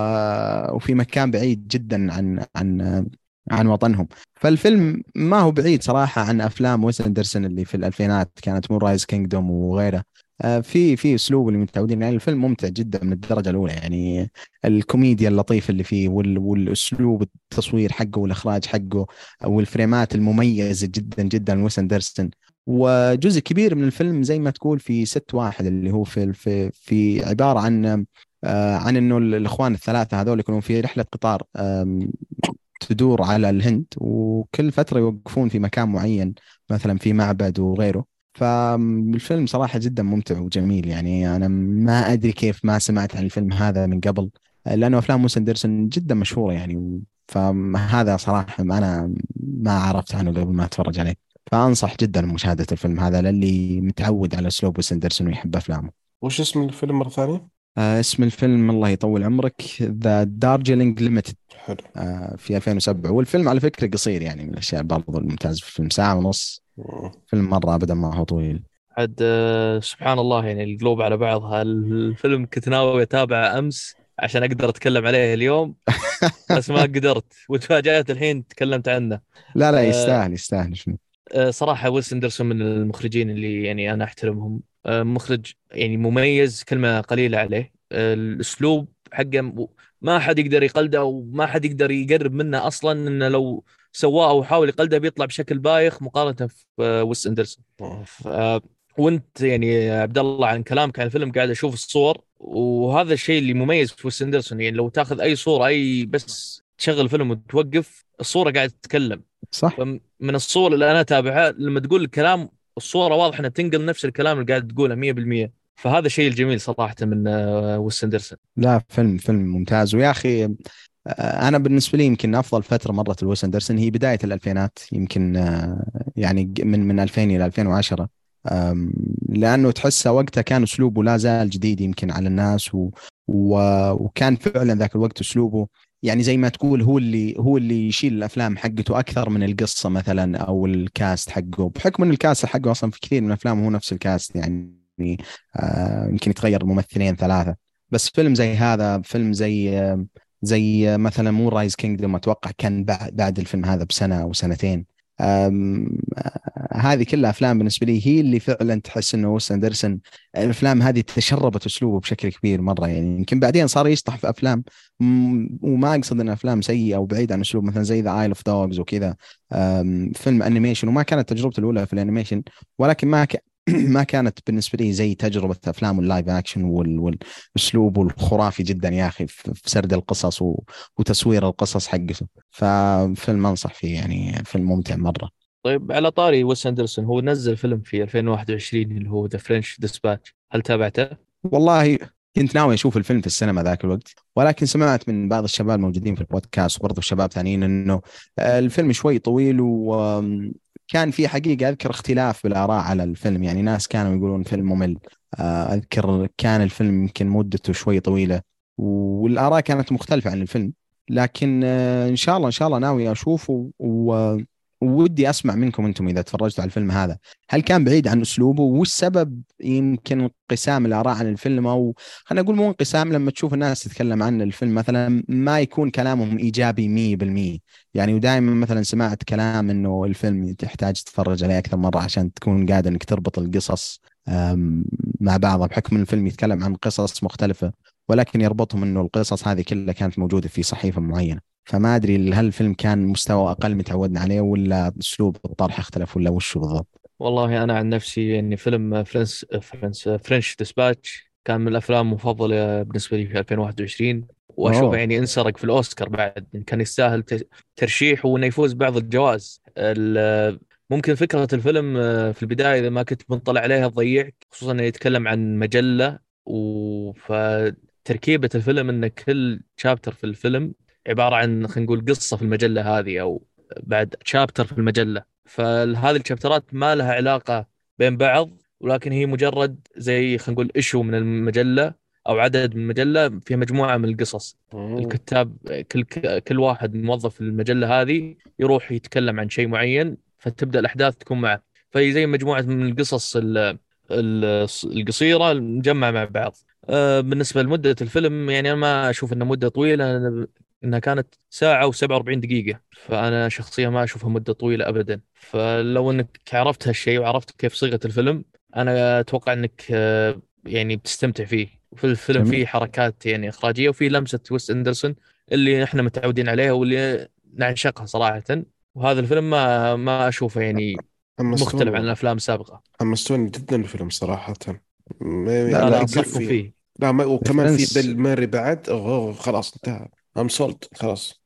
وفي مكان بعيد جدا عن عن عن وطنهم. فالفيلم ما هو بعيد صراحة عن أفلام ويس أندرسون اللي في الألفينات كانت Moonrise Kingdom وغيره. آه، في في أسلوب اللي متعودين يعني الفيلم ممتع جدا من الدرجة الأولى يعني الكوميديا اللطيفة اللي فيه والأسلوب التصوير حقه والإخراج حقه والفريمات المميزة جدا جدا ويس أندرسون. وجزء كبير من الفيلم زي ما تقول في set واحد اللي هو في في, في عبارة عن عن إنه الإخوان الثلاثة هذول يكونون في رحلة قطار تدور على الهند وكل فترة يوقفون في مكان معين مثلا في معبد وغيره. فالفيلم صراحة جدا ممتع وجميل. يعني أنا ما أدري كيف ما سمعت عن الفيلم هذا من قبل لأنه أفلام ويس أندرسون جدا مشهورة يعني. فهذا صراحة أنا ما عرفت عنه قبل ما أتفرج عليه. فأنصح جدا بمشاهدة الفيلم هذا للي متعود على أسلوب ويس أندرسون ويحب أفلامه. وش اسم الفيلم مرة ثانية؟ آه اسم الفيلم الله يطول عمرك The Darjeeling Limited حلو. آه في 2007 والفيلم على فكرة قصير يعني من الأشياء برضو الممتاز في الفيلم ساعة ونص. فيلم مرة ابدا ما هو طويل. عاد آه، سبحان الله يعني القلوب على بعضها الفيلم كنت ناوي أتابعه أمس عشان أقدر أتكلم عليه اليوم بس ما قدرت وتفاجأت الحين تكلمت عنه. لا لا يستاهل يستاهل شنو؟ صراحة ويس اندرسون من المخرجين اللي يعني أنا أحترمهم. مخرج يعني مميز كلمة قليلة عليه. الأسلوب حقه ما حد يقدر يقلده وما حد يقدر يقرب منه أصلا إنه لو سواه أو حاول يقلده بيطلع بشكل بايخ مقارنة في ويس أندرسون. وأنت يعني عبد الله عن كلامك عن الفيلم قاعد أشوف الصور وهذا الشيء اللي مميز في ويس أندرسون يعني لو تأخذ أي صورة أي بس تشغل فيلم وتوقف الصورة قاعدة تتكلم. صح. من الصور اللي أنا أتابعها لما تقول الكلام الصورة واضح إنها تنقل نفس الكلام اللي قاعد تقوله 100% فهذا الشيء الجميل صراحة من آه، ويس لا فيلم فيلم ممتاز. ويا أخي آه، أنا بالنسبة لي يمكن أفضل فترة مرت لويس اندرسون هي بداية الألفينات يمكن آه، يعني من من 2000 إلى 2010 لأنه تحسه وقتها كان أسلوبه لا زال جديد يمكن على الناس و... و... وكان فعلا ذاك الوقت أسلوبه يعني زي ما تقول هو اللي هو اللي يشيل الأفلام حقته أكثر من القصة مثلا أو ال cast حقه. بحكم إن ال cast حقه أصلا في كثير من أفلامه هو نفس ال cast يعني آه يمكن يتغير ممثلين ثلاثة. بس فيلم زي هذا فيلم زي آه زي مثلا Moonrise Kingdom أتوقع كان بعد الفيلم هذا بسنة أو سنتين. هذه كلها أفلام بالنسبة لي هي اللي فعلا تحس إنه ويس اندرسون الأفلام هذه تشربت أسلوبه بشكل كبير مرة. يعني يمكن بعدين صار يشطح في أفلام وما أقصد إن أفلام سيئة أو بعيد عن أسلوب مثلا زي the Isle of Dogs وكذا. فيلم animation وما كانت تجربته الأولى في ال animation ولكن ما ما كانت بالنسبة لي زي تجربة أفلام ال live action والأسلوب الخرافي جدا يا أخي في سرد القصص وتصوير القصص حقته. ففيلم انصح فيه يعني فيلم ممتع مرة. طيب على طاري ويس أندرسون هو نزل فيلم في 2021 اللي هو The French Dispatch هل تابعته؟ والله كنت ناوي أشوف الفيلم في السينما ذاك الوقت ولكن سمعت من بعض الشباب الموجودين في البودكاست وبرضه شباب ثانيين إنه الفيلم شوي طويل و كان في حقيقة أذكر اختلاف بالآراء على الفيلم. يعني ناس كانوا يقولون فيلم ممل. آه، أذكر كان الفيلم يمكن مدته شوي طويلة والآراء كانت مختلفة عن الفيلم. لكن آه، إن شاء الله إن شاء الله ناوي أشوفه و ودي أسمع منكم أنتم إذا تفرجتوا على الفيلم هذا. هل كان بعيد عن أسلوبه؟ والسبب يمكن انقسام الآراء عن الفيلم أو خلينا نقول مو انقسام لما تشوف الناس تتكلم عن الفيلم مثلا ما يكون كلامهم إيجابي 100% يعني ودائما مثلا سمعت كلام إنه الفيلم تحتاج تتفرج عليه أكثر مرة عشان تكون قادر إنك تربط القصص مع بعضها بحكم الفيلم يتكلم عن قصص مختلفة ولكن يربطهم إنه القصص هذه كلها كانت موجودة في صحيفة معينة. فما أدري هل الفيلم كان مستوى أقل متعودنا عليه ولا أسلوب الطرح اختلف ولا وش بالضبط؟ والله أنا عن نفسي يعني فيلم فرنس فرنس فرنش ديسباتش كان من الأفلام المفضلة بالنسبة لي في 2021 واشوفه يعني انسرق في الأوسكار بعد. كان يستاهل ترشيح وإنه يفوز بعض الجوائز. ممكن فكرة الفيلم آه، في البداية إذا ما كنت مطلع عليها تضيعك خصوصا إنه يتكلم عن مجلة. وفتركيبه الفيلم إن كل شابتر في الفيلم عبارة عن خلينا نقول قصة في المجلة هذه أو بعد شابتر في المجلة. فهذه الشابترات ما لها علاقة بين بعض ولكن هي مجرد زي خلينا نقول ايشو من المجلة أو عدد من المجلة فيها مجموعة من القصص. الكتاب كل كل واحد موظف في المجلة هذه يروح يتكلم عن شيء معين فتبدأ الأحداث تكون معه. فهي زي مجموعة من القصص ال- ال- القصيرة مجمعة مع بعض. آه، بالنسبة لمدة الفيلم يعني أنا ما أشوف انها مدة طويلة إنها كانت ساعة و47 دقيقة فأنا شخصيا ما أشوفها مدة طويلة ابدا. فلو إنك عرفت هالشيء وعرفت كيف صيغة الفيلم أنا أتوقع إنك آه، يعني بتستمتع فيه. وفي الفيلم. فيه حركات يعني إخراجية وفيه لمسة ويس أندرسون اللي إحنا متعودين عليها واللي نعشقها صراحة. وهذا الفيلم ما ما أشوفه يعني مختلف عن الأفلام السابقة. حمستوني جدا الفيلم صراحة. ما- لا، لا يعني لا لا، انصحكم يكفي فيه. لا ما وكمان في. بيل ميري بعد خلاص انتهى. I'm sold خلاص.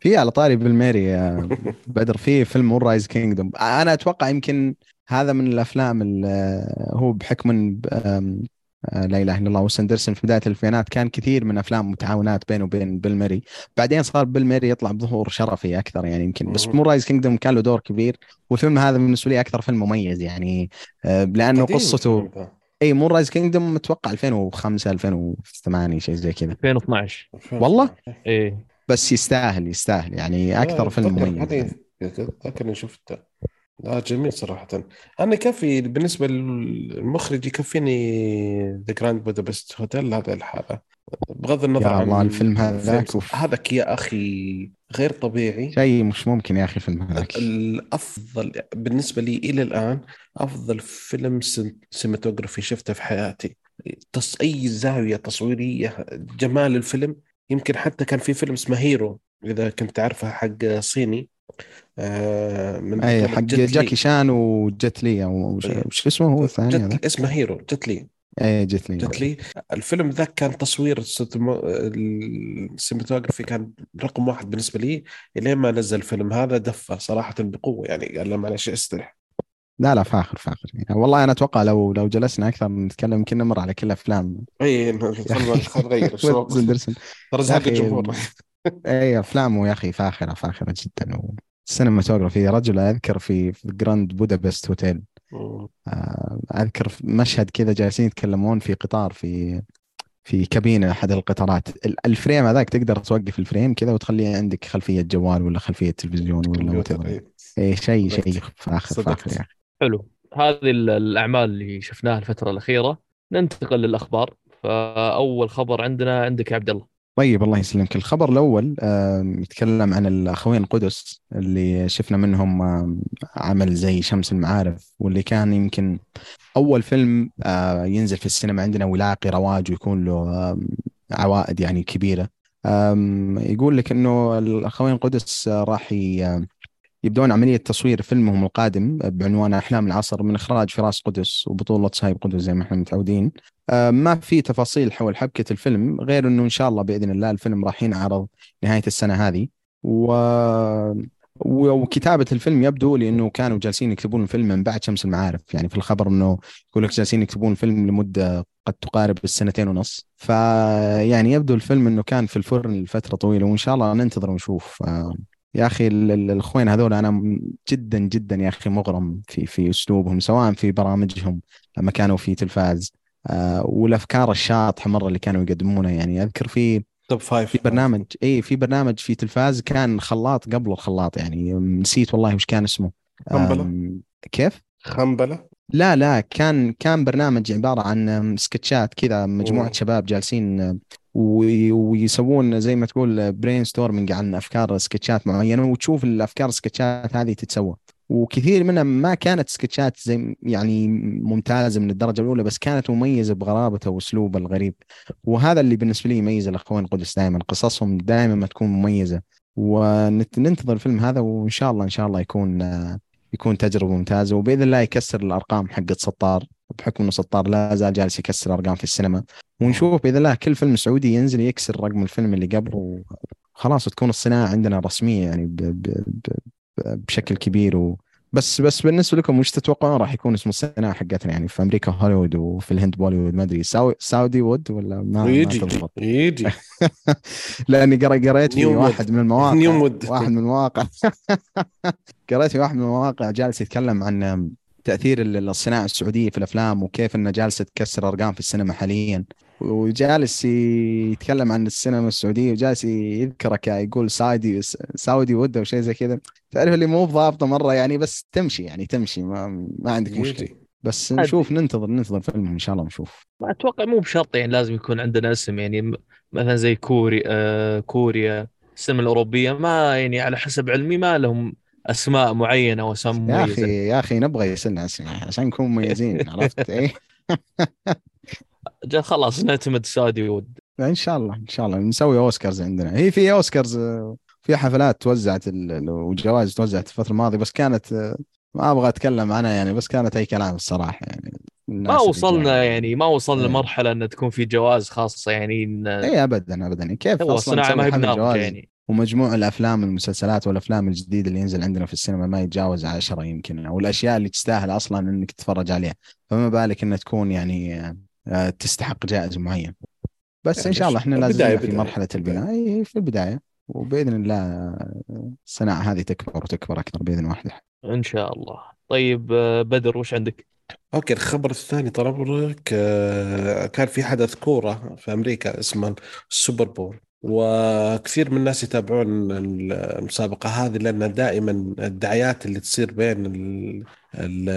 في على طاري بيل ميري يا بدر في فيلم Moonrise Kingdom. أنا أتوقع يمكن هذا من الأفلام اللي هو بحكم آه، لا إله إلا الله ويس اندرسون في بداية الألفينات كان كثير من أفلام متعاونات بينه وبين بيل ميري. بعدين صار بيل ميري يطلع بظهور شرفي أكثر يعني يمكن بس. Moonrise Kingdom كان له دور كبير. والفيلم هذا بالنسبة لي أكثر فيلم مميز يعني آه، لأنه قصته. إي Moonrise Kingdom متوقع 2005 2008 شيء زي كذا. 2012 والله؟ إيه بس يستاهل يستاهل. يعني أكثر فيلم مميز. أتذكر إني شفته. لا جميل صراحة. أنا يكفي بالنسبة للمخرج يكفيني The Grand Budapest Hotel هذا لحاله. بغض النظر يا عن الله الفيلم هذاك الفيلم. أوف. هذاك يا أخي غير طبيعي. شيء مش ممكن يا أخي الفيلم هذاك. الأفضل بالنسبة لي إلى الآن أفضل فيلم cinematography شفته في حياتي. تص... أي زاوية تصويرية جمال الفيلم. يمكن حتى كان في فيلم اسمه Hero إذا كنت تعرفه حق صيني. من أي حق. جاكي شان وجت لي أو وش إيه. اسمه هو الثاني هذا؟ جت... اسمه Hero جت لي. اي جت لي. جت لي. الفيلم ذاك كان تصوير ال cinematography كان رقم واحد بالنسبة لي الين ما نزل الفيلم هذا دفة صراحة بقوة يعني قال له معلش استرح. لا لا فاخر فاخر. يعني والله أنا أتوقع لو لو جلسنا أكثر نتكلم يمكن نمر على كل أفلام. اي خلينا نغير. ترى زهق الجمهور. اي افلامه يا أخي فاخره فاخره جدا. ال cinematography رجل أذكر في في Grand Budapest Hotel. آه، أذكر في مشهد كذا جالسين يتكلمون في قطار في في كابينة أحد القطارات. ال- ال frame هذاك تقدر توقف ال frame كذا وتخليه عندك خلفية جوال ولا خلفية تلفزيون ولا. اي شيء صدقت. شيء فاخر صدقت. فاخر يا أخي. حلو. هذه ال- الأعمال اللي شفناها الفترة الأخيرة. ننتقل للأخبار. فأول خبر عندنا عندك يا عبد الله. طيب الله يسلمك. الخبر الأول يتكلم عن الأخوين قدس اللي شفنا منهم عمل زي شمس المعارف واللي كان يمكن أول فيلم آه، ينزل في السينما عندنا ويلاقي رواج ويكون له عوائد يعني كبيرة. يقول لك إنه الأخوين قدس آه، راح يبدون عملية تصوير فيلمهم القادم بعنوان أحلام العصر من إخراج فراس قدس وبطولة صهيب قدس زي ما إحنا متعودين. آه، ما في تفاصيل حول حبكة الفيلم غير أنه إن شاء الله بإذن الله الفيلم راح ينعرض نهاية السنة هذه. و... و- وكتابة الفيلم يبدو لي أنه كانوا جالسين يكتبون الفيلم من بعد شمس المعارف. يعني في الخبر أنه يقول لك جالسين يكتبون الفيلم لمدة قد تقارب السنتين ونص. فيعني يبدو الفيلم أنه كان في الفرن لفترة طويلة وإن شاء الله ننتظر ونشوف. آه، يا أخي ال- ال- الأخوين هذول أنا جدا جدا يا أخي مغرم في في أسلوبهم سواء في برامجهم لما كانوا في تلفاز آه والأفكار الشاطحة مرة اللي كانوا يقدمونها يعني أذكر في Top Five في برنامج إي في برنامج في تلفاز كان خلاط قبل الخلاط يعني نسيت والله وش كان اسمه خنبلة؟ آم، كيف؟ خنبلة لا لا كان كان برنامج عبارة عن سكتشات كذا مجموعة مم. شباب جالسين ويسوون زي ما تقول brainstorming عن أفكار سكتشات معينة وتشوف الأفكار السكتشات هذه تتسوى. وكثير منها ما كانت سكتشات زي يعني ممتازة من الدرجة الأولى بس كانت مميزة بغرابته واسلوبه الغريب. وهذا اللي بالنسبة لي يميز الأخوان قدس دائما. قصصهم دائما ما تكون مميزة. وننتظر الفيلم هذا وإن شاء الله إن شاء الله يكون يكون تجربة ممتازة وبإذن الله يكسر الأرقام حقت سطار بحكم إنه سطار لا زال جالس يكسر أرقام في السينما. ونشوف بإذن الله كل فيلم سعودي ينزل يكسر رقم الفيلم اللي قبله. وخلاص تكون الصناعة عندنا رسمية يعني ب ب ب بشكل كبير و بس بس بالنسبة لكم وش تتوقعون راح يكون اسم السنة حقتنا؟ يعني في أمريكا هوليوود وفي الهند بوليوود ما أدري. ساو... ساودي وود ولا ما, يجي يجي لأني قريت في. واحد من المواقع. واحد من المواقع. قريت في واحد من المواقع جالس يتكلم عن تأثير ال- الصناعة السعودية في الأفلام وكيف انها جالسه تكسر أرقام في السينما حاليا. وجالس يتكلم عن السينما السعودية وجالس يذكرك يقول ساودي ساودي ود أو شيء زي كذا. تعرف اللي مو ضابطه مرة يعني بس تمشي يعني تمشي ما, ما عندك مشكلة. بس نشوف ننتظر ننتظر فيلم إن شاء الله نشوف ما أتوقع مو بشرط يعني لازم يكون عندنا اسم يعني مثلا زي كوري آه كوريا السينما الأوروبية ما يعني على حسب علمي ما لهم أسماء معينة واسماء يا أخي يا أخي نبغى يصير اسم يعني عشان نكون مميزين عرفت؟ إيه. جا خلاص نعتمد Saudiwood. إن شاء الله إن شاء الله. نسوي أوسكارز عندنا. هي في أوسكارز في حفلات توزعت وجوائز توزعت الفترة الماضية بس كانت ما أبغى أتكلم عنها يعني بس كانت أي كلام الصراحة يعني. ما وصلنا. يعني ما وصلنا إيه. لمرحلة إن تكون في جوائز خاصة يعني اي ابدا ابدا. كيف هو أصلا ما هي يعني. ومجموع الأفلام المسلسلات والأفلام الجديدة اللي ينزل عندنا في السينما ما يتجاوز عشرة يمكن أو الاشياء اللي تستاهل أصلا إنك تتفرج عليها. فما بالك إنها تكون يعني آه، تستحق جائزة معينة. بس إن يعني شاء الله إحنا لازلنا في بداية. مرحلة البناء. اي في البداية. وبإذن الله الصناعه هذه تكبر وتكبر أكثر بإذن واحد إن شاء الله. طيب آه، بدر وش عندك؟ okay الخبر الثاني طال عمرك آه، كان في حدث كورة في أمريكا اسمه ال Super Bowl. وكثير من الناس يتابعون المسابقة هذه لأن دائما الدعايات اللي تصير بين ال ال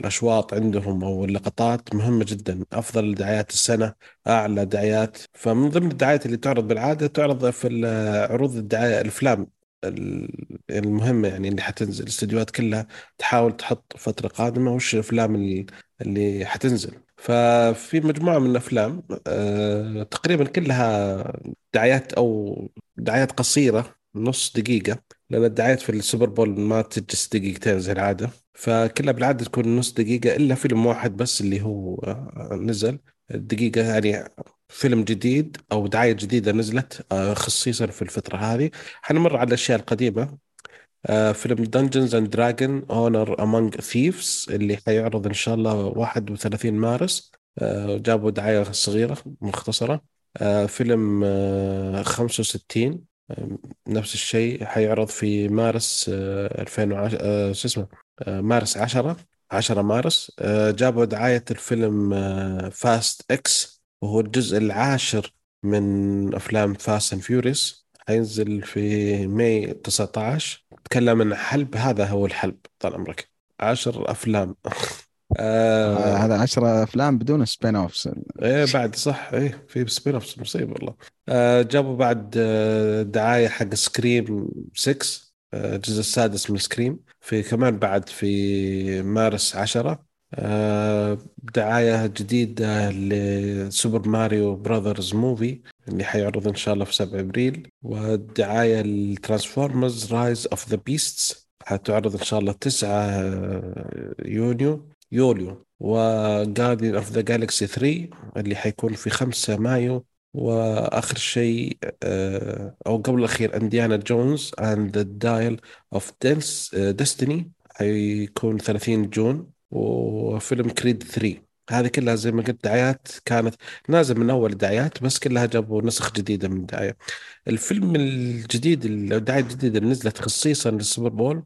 الأشواط عندهم أو اللقطات مهمة جدا. أفضل دعايات السنة أعلى دعايات. فمن ضمن الدعايات اللي تعرض بالعادة تعرض في عروض الدعاية الأفلام ال- المهمة يعني اللي حتنزل. الاستديوهات كلها تحاول تحط فترة قادمة وش الأفلام اللي, اللي حتنزل. ففي مجموعة من الأفلام آه، تقريبا كلها دعايات أو دعايات قصيرة نص دقيقة لأن الدعايات في السوبر بول ما تجلس دقيقتين زي العادة. فكلها بالعادة تكون نص دقيقة إلا فيلم واحد بس اللي هو آه، نزل. دقيقة يعني فيلم جديد أو دعاية جديدة نزلت آه، خصيصا في الفترة هذه. حنمر على الأشياء القديمة. آه، فيلم Dungeons and Dragon Honor Among Thieves اللي حيعرض إن شاء الله 31 مارس. آه، جابوا دعاية صغيرة مختصرة. آه، فيلم آه، 65 آه، نفس الشيء حيعرض في مارس آه، 2010 آه، شو اسمه مارس 10 10 مارس. جابوا دعاية الفيلم Fast X وهو الجزء العاشر من أفلام Fast and Furious حينزل في ماي 19 تكلم عن حلب هذا هو الحلب طال عمرك. عشر أفلام. آه. هذا 10 أفلام بدون spin-offs إيه بعد صح. إيه في spin-off مصيبة والله. آه جابوا بعد آه دعاية حق Scream 6 آه الجزء السادس من Scream في كمان بعد في مارس 10 آه دعاية جديدة ل Super Mario Brothers Movie اللي حيعرض إن شاء الله في 7 أبريل. والدعاية ال Transformers Rise of the Beasts حتعرض إن شاء الله 9 يونيو يوليو. و Guardian of the Galaxy 3 اللي حيكون في 5 مايو. وآخر شيء آه، أو قبل الأخير Indiana Jones and the Dial of Destiny حيكون 30 June. وفيلم Creed 3 هذه كلها زي ما قلت دعايات كانت نازل من أول الدعايات بس كلها جابوا نسخ جديدة من الدعايه الفيلم الجديد الدعاية الجديدة اللي نزلت خصيصا لل Super Bowl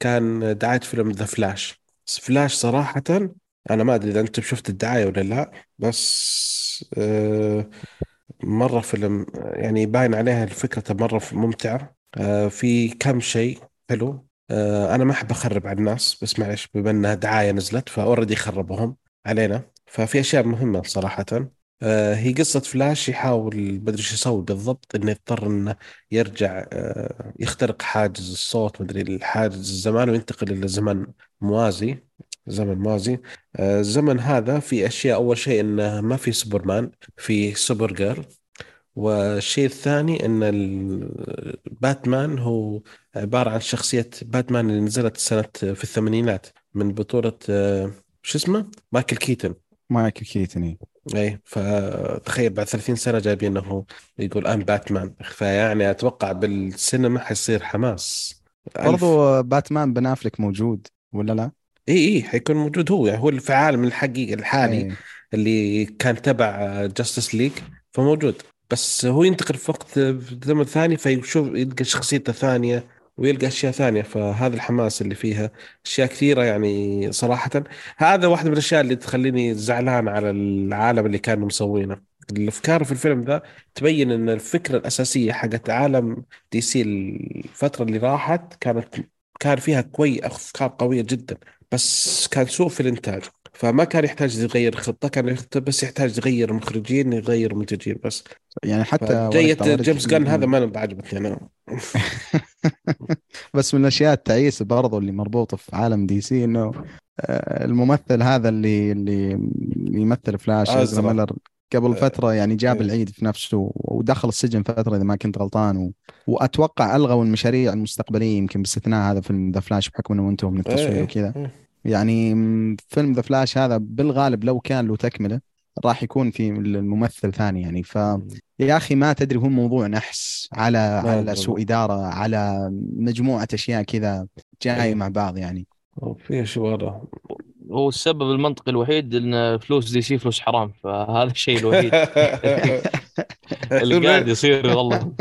كان دعاية فيلم The Flash Flash صراحة أنا ما أدري إذا أنت شفت الدعاية ولا لا بس آه، مرة فيلم يعني باين عليها الفكرة مرة ممتعة. آه، في كم شيء حلو. آه، أنا ما أحب أخرب على الناس بس معلش بما إنها دعاية نزلت ف already خربوهم. علينا. ففي أشياء مهمة صراحة. آه، هي قصة فلاش يحاول بدري إيش يسوي بالضبط إنه يضطر إنه يرجع آه، يخترق حاجز الصوت مدري الحاجز الزمان وينتقل إلى زمن موازي زمن موازي. آه، الزمن هذا في أشياء أول شيء إنه ما في سوبرمان في Supergirl. والشيء الثاني إن باتمان هو عبارة عن شخصية باتمان اللي نزلت سنة في الثمانينات من بطولة آه، شو اسمه؟ مايكل كيتن. مايكل كيتن اي فتخيل بعد 30 سنة جايبين إنه يقول I'm Batman فيعني أتوقع بالسينما حيصير حماس. برضو باتمان بن افلك موجود ولا لا؟ اي اي حيكون موجود هو. يعني هو في عالم الحقيقي الحالي إيه. اللي كان تبع Justice League فموجود. بس هو ينتقل في وقت زمن ثاني فيشوف يلقى شخصيته ثانية. ويلقى أشياء ثانية. فهذا الحماس اللي فيها أشياء كثيرة يعني صراحة. هذا واحدة من الأشياء اللي تخليني زعلان على العالم اللي كانوا مسوينه. الأفكار في الفيلم ذا تبين إن الفكرة الأساسية حقت عالم DC الفترة اللي راحت كانت كان فيها أفكار قوية جدا بس كان سوء في الإنتاج. فما كان يحتاج يغير خطة كان يخت- بس يحتاج يغير مخرجين يغير منتجين بس يعني حتى جية ورقة جيمس من- هذا ما أنا بعجبتني أنا بس من الاشياء التعيسه برضو اللي مربوطة في عالم DC إنه آه، الممثل هذا اللي اللي يمثل فلاش. ازرا ميلر قبل آه، فترة يعني جاب إيه. العيد في نفسه ودخل السجن فترة إذا ما كنت غلطان و... وأتوقع ألغوا المشاريع المستقبلية يمكن باستثناء هذا فيلم The Flash بحكم إنه انتهوا من التصوير إيه، وكذا إيه. يعني فيلم The Flash هذا بالغالب لو كان له تكملة راح يكون في الممثل ثاني يعني. ف يا أخي ما تدري هو موضوع نحس على على. سوء إدارة على مجموعة أشياء كذا جاية إيه. مع بعض يعني. شيء ورا هو السبب المنطقي الوحيد إن فلوس دي سي فلوس حرام فهذا الشيء الوحيد. اللي قاعد يصير والله.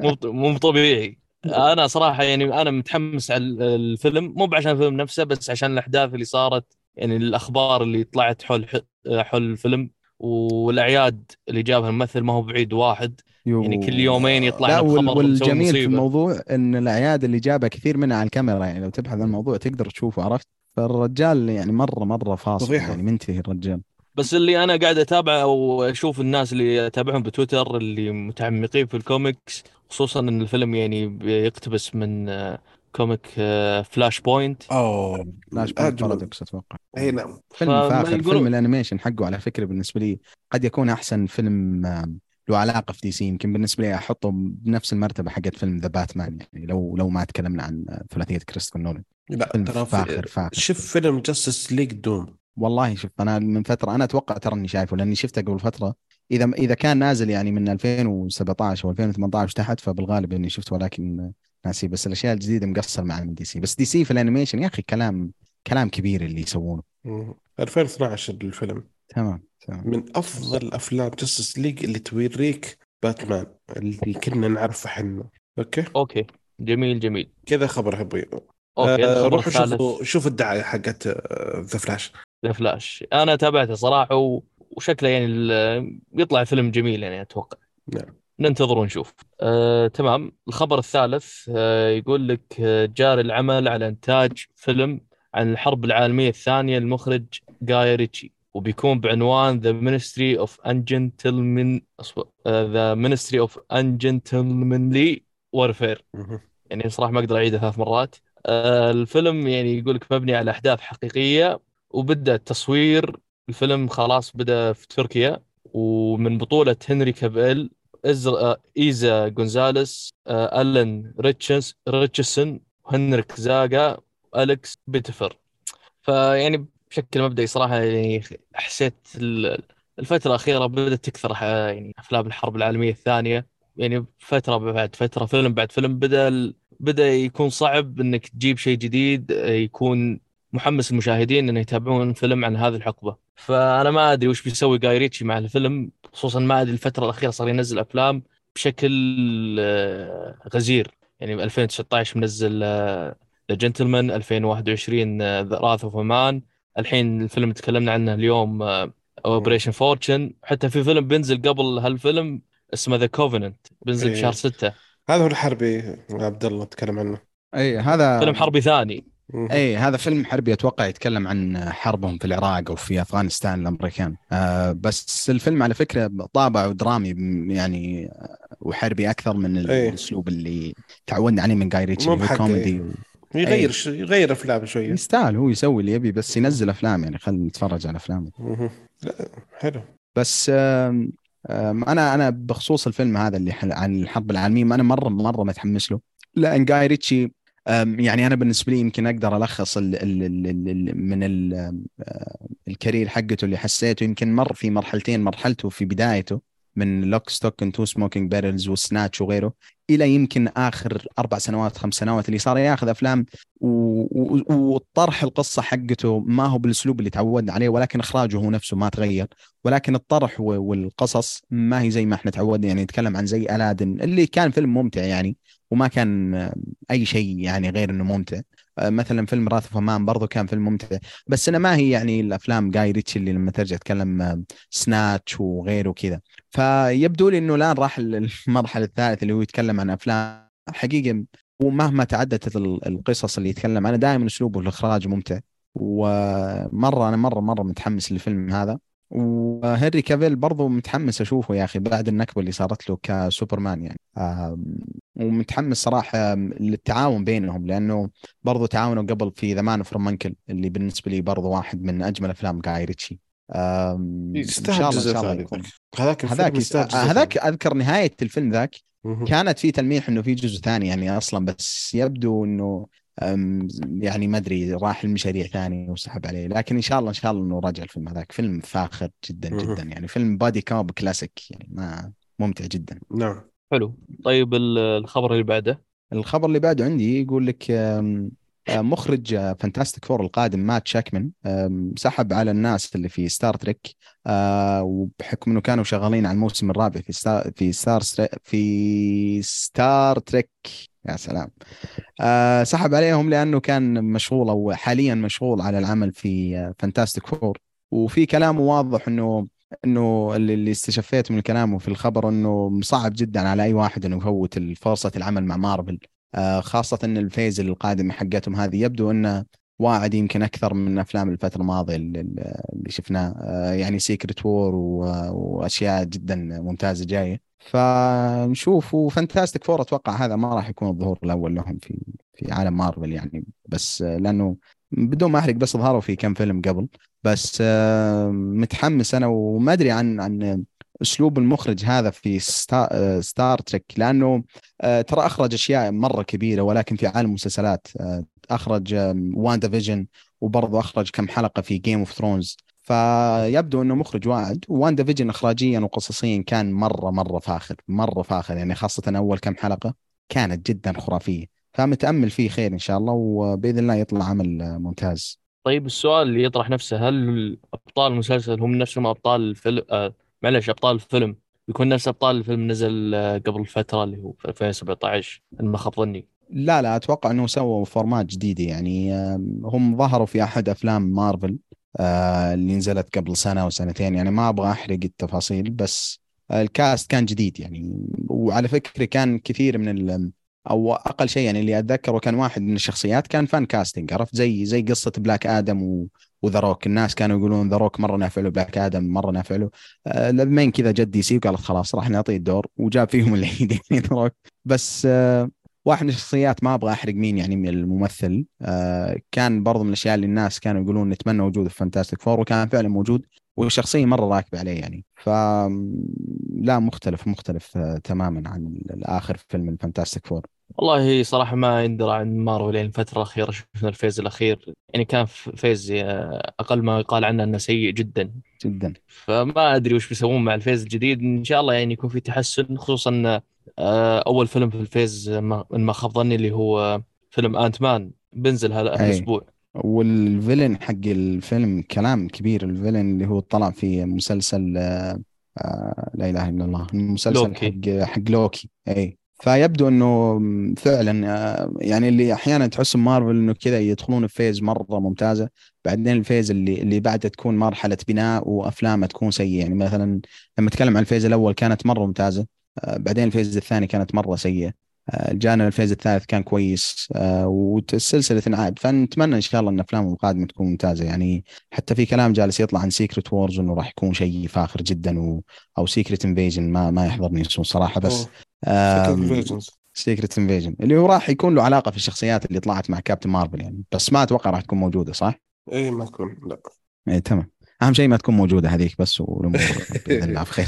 مو مو طبيعي. أنا صراحة يعني أنا متحمس على الفيلم مو بعشان الفيلم نفسه بس عشان الأحداث اللي صارت يعني الأخبار اللي طلعت حول حول الفيلم والأعياد اللي جابها الممثل ما هو بعيد واحد يو. يعني كل يومين يطلع لا مسوي والجميل في. الموضوع إن الأعياد اللي جابها كثير منها على الكاميرا يعني لو تبحث عن الموضوع تقدر تشوفه عرفت فالرجال يعني مرة مرة فاصل. يعني منتهي الرجال بس اللي أنا قاعد اتابع أو أشوف الناس اللي اتابعهم بتويتر اللي متعمقين في الكوميكس خصوصا إن الفيلم يعني بيقتبس من آه، comic آه، Flashpoint أوه فلاش أجمل. Paradox أتوقع. إي نعم. فيلم فاخر. يقولون- فيلم ال animation حقه على فكرة بالنسبة لي قد يكون أحسن فيلم آم، له علاقة في DC يمكن بالنسبة لي أحطه بنفس المرتبة حقت فيلم The Batman يعني لو لو ما تكلمنا عن ثلاثية كريستوفر نولان. لا فيلم ترى فاخر فاخر. شوف فيلم Justice League Doom والله شوف أنا من فترة أنا أتوقع ترى إني شايفه لأني شفته قبل فترة. إذا إذا كان نازل يعني من 2017 أو 2018 تحت فبالغالب إني شفته ولكن ناسي. بس الأشياء الجديدة مقصر من DC. بس DC في ال animation يا أخي كلام كلام كبير اللي يسوونه. 2012 الفيلم. تمام تمام. من أفضل أفلام Justice League اللي توريك باتمان اللي كنا نعرفه إحنا. okay؟ okay. جميل جميل. كذا خبر حبي okay آه روحوا شوفوا شوفوا الدعاية حقت The Flash The Flash أنا تابعته صراحة و... وشكله يعني ال... يطلع فيلم جميل يعني أتوقع. نعم. ننتظر ونشوف. آه، تمام. الخبر الثالث آه، يقول لك آه، جاري العمل على إنتاج فيلم عن الحرب العالمية الثانية المخرج جاي ريتشي وبيكون بعنوان The Ministry of Ungentleman The Ministry of Ungentlemanly Warfare يعني صراحة ما أقدر اعيدها ثلاث مرات. آه، الفيلم يعني يقول لك مبني على أحداث حقيقية وبدأ التصوير الفيلم خلاص بدأ في تركيا ومن بطولة هنري كافيل إزر... آه، إيزا جونزاليس آه، الن ريتشس ريتشسون هنريك زاغا والكس بيتفر فيعني بشكل مبدئي صراحة يعني حسيت ال- الفترة الأخيرة بدأت تكثر ح- يعني أفلام الحرب العالمية الثانية. يعني فترة بعد فترة فيلم بعد فيلم بدأ ال- بدأ يكون صعب إنك تجيب شيء جديد آه، يكون محمس المشاهدين انه يتابعون فيلم عن هذه الحقبة. فأنا ما أدري وش بيسوي جاي ريتشي مع الفيلم خصوصا ما أدري الفترة الأخيرة صار ينزل أفلام بشكل آه، غزير. يعني ب 2019 منزل The Gentlemen 2021 The Wrath of Man الحين الفيلم اللي تكلمنا عنه اليوم Operation Fortune حتى في فيلم بينزل قبل هالفيلم اسمه The Covenant بينزل إيه. بشهر 6 هذا هو الحربي عبد الله تكلم عنه. اي هذا فيلم حربي ثاني. اي هذا فيلم حربي أتوقع يتكلم عن حربهم في العراق أو في أفغانستان الأمريكان. آه بس الفيلم على فكرة طابعه درامي يعني آه، وحربي أكثر من إيه. الأسلوب اللي تعودنا عليه من جاي ريتشي كوميدي إيه. و... يغير ش... يغير أفلام شوية. يستاهل هو يسوي اللي يبي بس ينزل أفلام يعني خلينا نتفرج على افلامه حلو. بس آم، آم، أنا أنا بخصوص الفيلم هذا اللي عن الحرب العالمية أنا مره مرة متحمس له. لأن جاي ريتشي يعني أنا بالنسبة لي يمكن أقدر ألخص ال ال ال ال ال من آه، ال career حقته اللي حسيته يمكن مر في مرحلتين مرحلته في بدايته. من Lock Stock Two Smoking Barrels و Snatch وغيره إلى يمكن آخر أربع سنوات خمس سنوات اللي صار ياخذ أفلام وطرح القصة حقته ما هو بالأسلوب اللي تعودنا عليه ولكن إخراجه هو نفسه ما تغير. ولكن الطرح والقصص ما هي زي ما إحنا تعودنا يعني نتكلم عن زي Aladdin اللي كان فيلم ممتع يعني وما كان أي شيء يعني غير إنه ممتع. مثلا فيلم Wrath of Man برضه كان فيلم ممتع. بس أنا ما هي يعني الأفلام جاي ريتشي اللي لما ترجع تتكلم Snatch وغيره كذا فيبدو لي إنه الآن راح المرحلة الثالثة اللي هو يتكلم عن أفلام حقيقة ومهما تعددت القصص اللي يتكلم عنها دائما أسلوبه الإخراج ممتع. ومرة أنا مرة مرة متحمس للفيلم هذا. وهنري كافيل برضو متحمس أشوفه يا أخي بعد النكبة اللي صارت له كسوبرمان يعني. ومتحمس صراحة للتعاون بينهم لأنه برضو تعاونوا قبل في The Man from U.N.C.L.E. اللي بالنسبة لي برضو واحد من أجمل أفلام جاي ريتشي يستاهل جزء ثاني هذاك هذاك هذاك أذكر نهاية الفيلم ذاك. كانت في تلميح إنه في جزء ثاني يعني أصلا بس يبدو إنه يعني ما أدري راح المشاريع ثانية وسحب عليه. لكن إن شاء الله إن شاء الله إنه رجع الفيلم هذاك. فيلم فاخر جدا جدا. يعني فيلم buddy cop classic يعني ما ممتع جدا. نعم. حلو. طيب الخبر اللي بعده؟ الخبر اللي بعده عندي يقول لك مخرج Fantastic Four القادم مات شاكمان سحب على الناس اللي في Star Trek وبحكم إنه كانوا شغالين على الموسم الرابع في Star في Star في Star Trek يا سلام. آه سحب عليهم لأنه كان مشغول أو حاليا مشغول على العمل في Fantastic Four وفي كلام واضح إنه إنه اللي استشفيت من كلامه في الخبر إنه صعب جدا على أي واحد إنه يفوت فرصه العمل مع مارفل آه خاصة إن ال phase القادمه حقتهم هذه يبدو إنه واعد يمكن أكثر من أفلام الفترة الماضية اللي شفناه. آه يعني Secret War وأشياء جدا ممتازة جاية. فنشوف و Fantastic Four أتوقع هذا ما راح يكون الظهور الأول لهم في في عالم مارفل يعني. بس لأنه بدون ما أحرق بس ظهروا في كم فيلم قبل. بس متحمس أنا وما أدري عن عن أسلوب المخرج هذا في Star, Trek لأنه ترى أخرج أشياء مرة كبيرة ولكن في عالم المسلسلات أخرج WandaVision وبرضه أخرج كم حلقة في Game of Thrones فيبدو إنه مخرج واعد. WandaVision اخراجيا وقصصيا كان مرة مرة فاخر مرة فاخر. يعني خاصة أول كم حلقة كانت جدا خرافية. فمتأمل فيه خير إن شاء الله وبإذن الله يطلع عمل ممتاز. طيب السؤال اللي يطرح نفسه هل ابطال المسلسل هم نفسهم أبطال الفيلم آه معلش أبطال الفيلم. يكون نفس أبطال الفيلم نزل آه، قبل فترة اللي هو في 2017 إن ما خاب ظني. لا لا أتوقع إنه سووا format جديده يعني. هم ظهروا في أحد أفلام مارفل آه، اللي نزلت قبل سنة أو سنتين. يعني ما أبغى أحرق التفاصيل بس ال cast كان جديد يعني. وعلى فكرة كان كثير من أو أقل شيء يعني اللي أتذكره كان واحد من الشخصيات كان fan casting عرفت؟ زي زي قصة Black Adam و... و The Rock الناس كانوا يقولون The Rock مرة نافع له Black Adam مرة نافع له آه لين كذا جت DC وقالت خلاص راح نعطيه الدور وجاب فيهم العيد يعني The Rock بس آه واحد من الشخصيات ما أبغى أحرق مين يعني من الممثل. آه كان برضو من الأشياء اللي الناس كانوا يقولون نتمنى وجوده في Fantastic Four وكان فعلا موجود. والشخصيه مرة راكبة عليه يعني. ف لا مختلف مختلف آه تماما عن الآخر فيلم ال Fantastic Four. والله صراحة ما يندرى عن مارفل يعني الفترة الأخيرة شفنا ال phase الأخير. يعني كان phase آه، أقل ما يقال عنه إنه سيء جدا. جدا. فما أدري وش بيسوون مع ال phase الجديد. إن شاء الله يعني يكون في تحسن خصوصا آه، أول فيلم في ال phase ما ما خاب ظني اللي هو فيلم Ant-Man بنزل هذا الأسبوع. وال villain حق الفيلم كلام كبير. ال villain اللي هو طلع في مسلسل آه لا إله إلا الله. المسلسل لوكي. حق حق لوكي. اي فيبدو إنه فعلا آه، يعني اللي أحيانا تحس مارفل إنه كذا يدخلون في phase مرة ممتازة. بعدين ال phase اللي اللي بعدها تكون مرحلة بناء وافلامها تكون سيئة. يعني مثلا لما أتكلم عن ال phase الأول كانت مرة ممتازة آه، بعدين ال phase الثاني كانت مرة سيئة. آه، جانا ال phase الثالث كان كويس آه، والسلسلة تنعاد. فنتمنى إن شاء الله إن أفلامهم القادمة تكون ممتازة. يعني حتى في كلام جالس يطلع عن Secret Wars إنه راح يكون شيء فاخر جدا و... أو Secret Invasion ما ما يحضرني اسمه صراحة بس. Secret Invasion اللي هو راح يكون له علاقة في الشخصيات اللي طلعت مع كابتن مارفل يعني. بس ما أتوقع راح تكون موجودة صح؟ اي ما تكون لا. اي تمام. أهم شيء ما تكون موجودة هذيك بس والأمور بإذن الله بخير.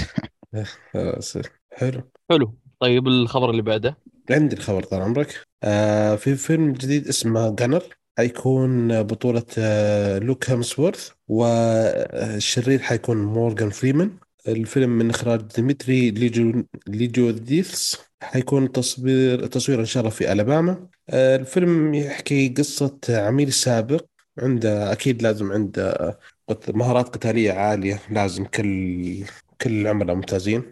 حلو. حلو. طيب الخبر اللي بعده؟ عندي الخبر طال عمرك. آه في فيلم جديد اسمه جانر حيكون بطولة آه لوك هامسورث والشرير حيكون مورغان فريمان. الفيلم من إخراج ديمتري ليجو ليجوديثس حيكون تصوير تصوير إن شاء الله في ألاباما. آه، الفيلم يحكي قصة عميل سابق. عنده أكيد لازم عنده مهارات قتالية عالية. لازم كل كل العملاء ممتازين.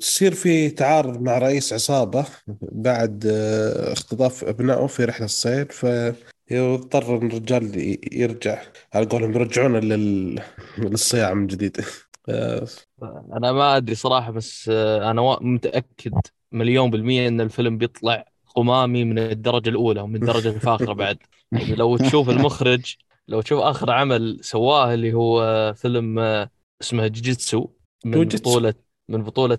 تصير في تعارض مع رئيس عصابة بعد أه اختطاف أبنائه في رحلة الصيد فيضطر الرجال ي- يرجع. على قولهم يرجعونه لل... للصياعة من جديد. أنا ما أدري صراحة بس آه، أنا وا- متأكد مليون بالمية إن الفيلم بيطلع قمامي من الدرجة الأولى ومن الدرجة الفاخرة بعد. يعني لو تشوف المخرج لو تشوف آخر عمل سواه اللي هو فيلم آه، اسمه جيجيتسو من جوجيتسو. من بطولة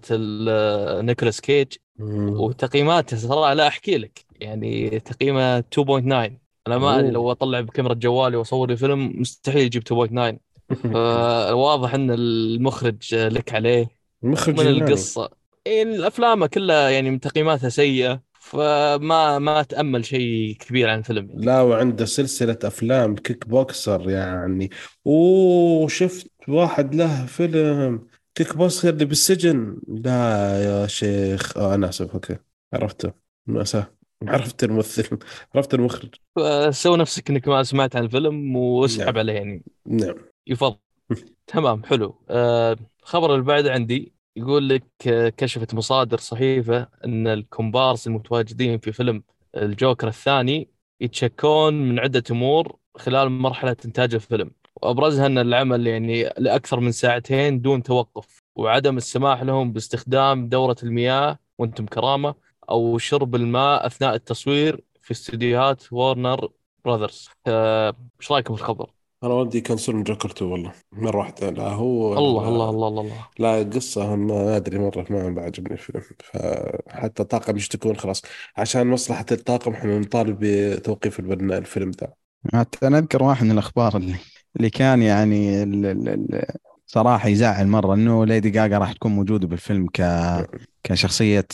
نيكولاس كيج وتقييماته صراحة لا أحكي لك يعني تقييمه 2.9 أنا ما أدري. لو أطلع بكاميرا جوالي وأصور لي فيلم مستحيل يجيب 2.9 فواضح إن المخرج لك عليه المخرج من. القصة الأفلام كلها يعني تقييماتها سيئة فما ما تأمل شيء كبير عن الفيلم يعني. لا وعنده سلسلة أفلام كيك بوكسر يعني أوه شفت واحد له فيلم كيك بوكسر اللي بالسجن؟ لا يا شيخ. آه أنا آسف أوكي. عرفته. مأساة عرفت الممثل. عرفت المخرج. فسوي نفسك إنك ما سمعت عن الفيلم واسحب نعم. عليه يعني. نعم. يفضل. تمام حلو. آه، الخبر اللي بعده عندي يقول لك آه، كشفت مصادر صحيفة أن الكومبارس المتواجدين في فيلم الجوكر الثاني يتشكون من عدة أمور خلال مرحلة إنتاج الفيلم. وأبرزها أن العمل يعني لأكثر من ساعتين دون توقف وعدم السماح لهم باستخدام دورة المياه وأنتم كرامة أو شرب الماء أثناء التصوير في استديوهات وارنر براذرز آه، إيش رأيكم في الخبر؟ أنا ودي يكنسلون جوكر 2 والله مرة واحدة لا هو الله لا. الله الله الله, الله. لا القصة ما أدري مرة ما ما عجبني الفيلم فحتى الطاقم يشتكون خلاص عشان مصلحة الطاقم إحنا نطالب بتوقيف الفيلم ده حتى أنا أذكر واحد من الأخبار اللي اللي كان يعني ال- ال- ال- صراحة يزعل مرة إنه ليدي جاجا راح تكون موجودة بالفيلم ك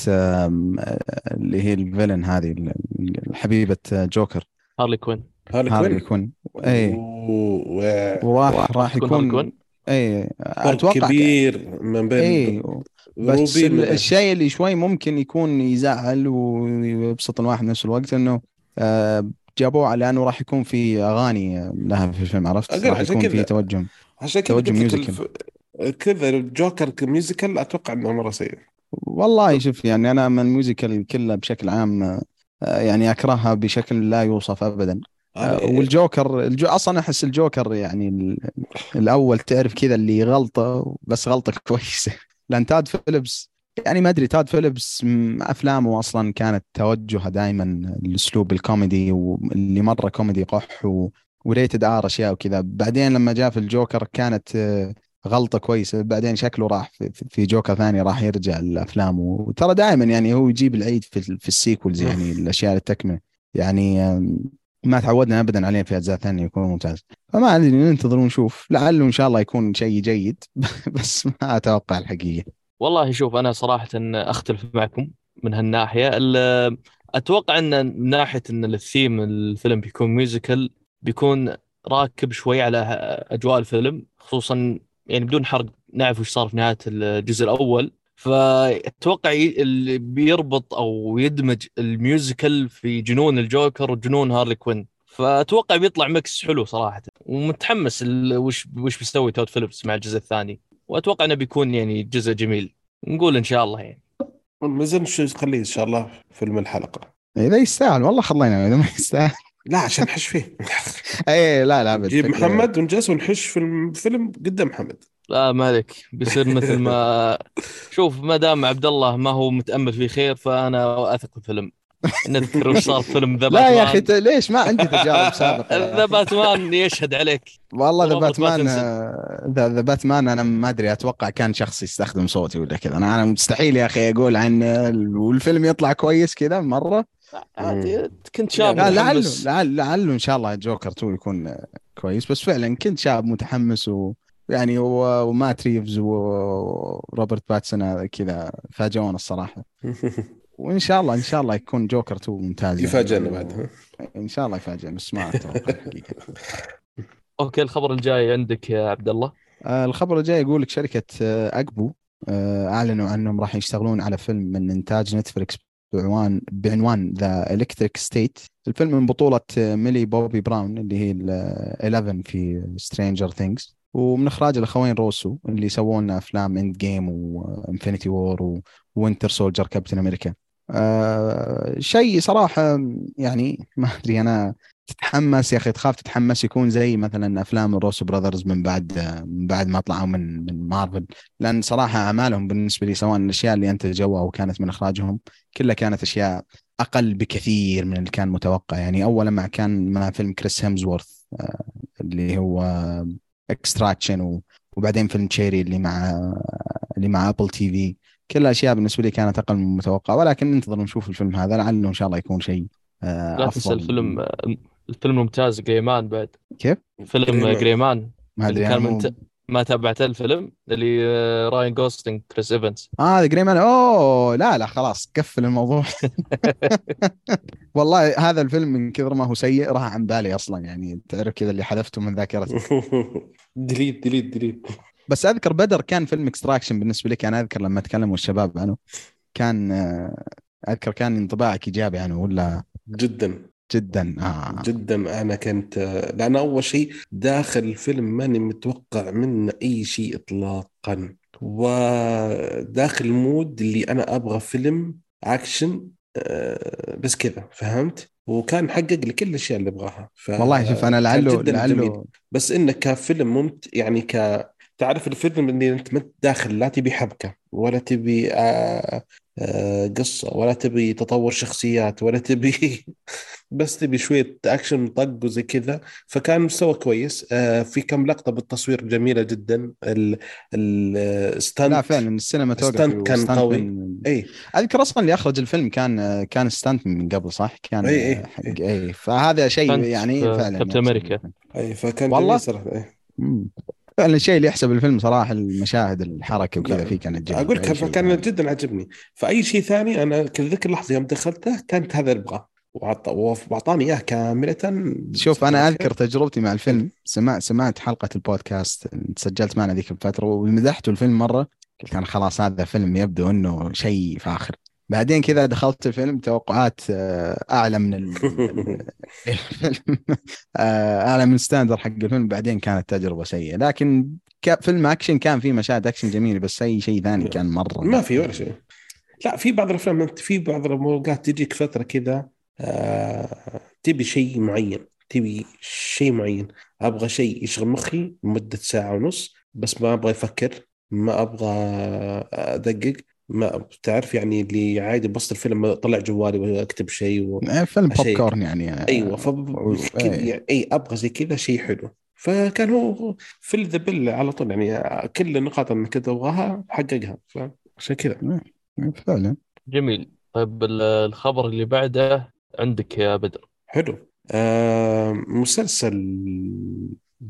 آه، اللي هي ال villain هذه ال- حبيبة جوكر. هارلي كوين. هارلي هارلي كوين؟ كوين. اي و- وراح راح يكون كوين؟ اي فرق أتوقع كبير من بين اي بس الشيء اللي شوي ممكن يكون يزعل ويبسط الواحد نفس الوقت إنه جابوه لأنه راح يكون في أغاني لها في الفيلم عرفت؟ راح يكون. في توجه عشان كذا لك musical. كذا الجوكر ك musical أتوقع إنه مرة سيء والله شوف يعني أنا من ال musical كلها بشكل عام آه، يعني أكرهها بشكل لا يوصف ابدا آه، أنا- والجوكر الجو أصلا أحس الجوكر يعني ال- الأول تعرف كذا اللي غلطة بس غلطة كويسة لأن تود فيلبس يعني ما أدري تود فيلبس م- أفلامه أصلا كانت توجهها دائما الاسلوب الكوميدي واللي مرة كوميدي قح و... و rated R أشياء وكذا. بعدين لما جاء في الجوكر كانت آه، غلطة كويسة. بعدين شكله راح في, جوكر ثاني راح يرجع لأفلامه. وترى دائما يعني هو يجيب العيد في, في ال sequels يعني الأشياء التكملة. يعني ما تعودنا ابدا عليه في أجزاء ثانية يكون ممتاز. فما أدري ننتظر ونشوف. لعله إن شاء الله يكون شيء جيد. بس ما أتوقع الحقيقة. والله شوف أنا صراحة أختلف معكم من هالناحية. ال- أتوقع إن من ناحية إن الثيم الفيلم بيكون musical بيكون راكب شوي على أجواء الفيلم خصوصا يعني بدون حرق نعرف وش صار في نهاية الجزء الأول. فأتوقع اللي بيربط أو يدمج ال musical في جنون الجوكر وجنون هارلي كوين. فأتوقع بيطلع mix حلو صراحة. ومتحمس وش وش بيسوي تود فيلبس مع الجزء الثاني. وأتوقع إنه بيكون يعني جزء جميل. نقول إن شاء الله يعني. مازال شو خليه إن شاء الله فيلم الحلقة. اذا يستاهل. والله خلينا إذا ما يستاهل. لا عشان نحش فيه. اي لا لا جيب محمد ونجلس ونحش في الفيلم قدام محمد. لا مالك بيصير مثل ما شوف ما دام عبد الله ما هو متأمل في خير فأنا أثق في الفيلم. نذكر وش صار في فيلم ذا لا يا أخي باتمان. ت- ليش؟ ما عندي تجارب سابقة ذا. باتمان يشهد عليك. والله The Batman. آه، The Batman أنا ما أدري أتوقع كان شخص يستخدم صوتي ولا كذا. أنا أنا مستحيل يا أخي أقول عن ال- والفيلم يطلع كويس كذا مرة. عادي كنت شاب لا لعله متحمس. لعل- لعله إن شاء الله جوكر 2 يكون كويس. بس فعلا كنت شاب متحمس و يعني ومات ريفز وروبرت باتسون كذا فاجئونا الصراحة. وإن شاء الله إن شاء الله يكون جوكر 2 ممتاز. يفاجئنا بعد؟ إن شاء الله يفاجئنا بس ما أتوقع الحقيقة أوكي الخبر الجاي عندك يا عبد الله؟ آه، الخبر الجاي يقول لك شركة آه، أكبو آه، أعلنوا أنهم راح يشتغلون على فيلم من إنتاج نتفلكس بعنوان بعنوان The Electric State الفيلم من بطولة آه، ميلي بوبي براون اللي هي ال 11 في Stranger Things ومن إخراج الأخوين روسو اللي سووا لنا أفلام Endgame و Infinity War و Winter Soldier كابتن أمريكا آه شيء صراحة يعني ما أدري أنا تتحمس يا أخي تخاف تتحمس يكون زي مثلا أفلام ال Russo Brothers من بعد من بعد ما طلعوا من من مارفل. لأن صراحة أعمالهم بالنسبة لي سواء الأشياء اللي انتجوها أو كانت من إخراجهم كلها كانت أشياء أقل بكثير من اللي كان متوقع. يعني اولا مع كان مع فيلم كريس هيمزورث آه، اللي هو Extraction وبعدين فيلم Cherry اللي مع اللي مع Apple TV كل أشياء بالنسبة لي كانت أقل من المتوقع ولكن ننتظر نشوف الفيلم هذا لعله إن شاء الله يكون شيء آه، لا تنسى افضل الفيلم الفيلم ممتاز Gray Man بعد. كيف؟ فيلم Gray Man. Gray Man. ما اللي ادري كان من ت... ما تابعت الفيلم اللي آه، راين جوسلينج كريس إيفنز. آه ذا Gray Man أوه لا لا خلاص قفل الموضوع. والله هذا الفيلم من كثر ما هو سيء راح عن بالي أصلا يعني تعرف كذا اللي حذفته من ذاكرتي. delete delete delete. بس أذكر بدر كان فيلم Extraction بالنسبة لك أنا أذكر لما تكلموا الشباب عنه. كان آه، أذكر كان انطباعك إيجابي عنه ولا؟ جدا. جدا آه. جدا. أنا كنت لأن أول شيء داخل الفيلم ماني متوقع منه أي شيء اطلاقا. وداخل ال mood اللي أنا أبغى فيلم اكشن آه، بس كذا فهمت؟ وكان حقق لي كل الأشياء اللي أبغاها. ف... والله شوف أنا لعله جميل. لعله بس إنه كفيلم ممت يعني ك تعرف الفيلم اللي أنت ما داخل لا تبي حبكة ولا تبي آه آه قصة ولا تبي تطور شخصيات ولا تبي بس تبي شوية أكشن طق وزي كذا فكان مستوى كويس آه في كم لقطة بالتصوير جميلة جدا ال ال stunt لا فعلا ال cinematography stunt كان قوي. من- اي أذكر أصلا اللي أخرج الفيلم كان كان stunt من قبل صح؟ كان إي إي حق. اي فهذا شيء يعني فعلا كابتن يحسب America. الفيلم. اي فكان والله؟ صراحة فعلا الشيء اللي يحسب الفيلم صراحة المشاهد الحركة وكذا لا، فيه كانت جميله أقول لك كان ثاني. جدا عجبني. فأي شيء ثاني أنا كذلك اللحظة يوم دخلته كانت هذا اللي أبغاه. وأعطاني إياه كاملة. شوف أنا أذكر تجربتي مع الفيلم. سمعت سمعت حلقة البودكاست سجلت معنا ذيك الفترة ومدحته الفيلم مرة. قلت أنا خلاص هذا فيلم يبدو إنه شيء فاخر. بعدين كذا دخلت الفيلم توقعات آه، أعلى من ال- الفيلم آه، أعلى من standard حق الفيلم. بعدين كانت تجربة سيئة. لكن فيلم اكشن كان فيه مشاهد اكشن جميلة بس أي شيء ثاني كان مرة ما في ولا شيء. لا في بعض الأفلام في بعض الاوقات تجيك فترة كذا آه تبي شيء معين تبي شيء معين. أبغى شيء يشغل مخي لمدة ساعة ونص بس ما أبغى أفكر ما أبغى أدقق. ما تعرف يعني اللي عادي بسط الفيلم اطلع جوالي واكتب شيء و... آه، فيلم pop. corn يعني أيوه ف و- كذا إيه. يعني اي أبغى زي كذا شيء حلو. فكان هو fit the bill على طول يعني كل النقاط اللي كنت أبغاها حققها فعشان كذا. فعلا. جميل. طيب ال- الخبر اللي بعده عندك يا بدر. حلو. آه مسلسل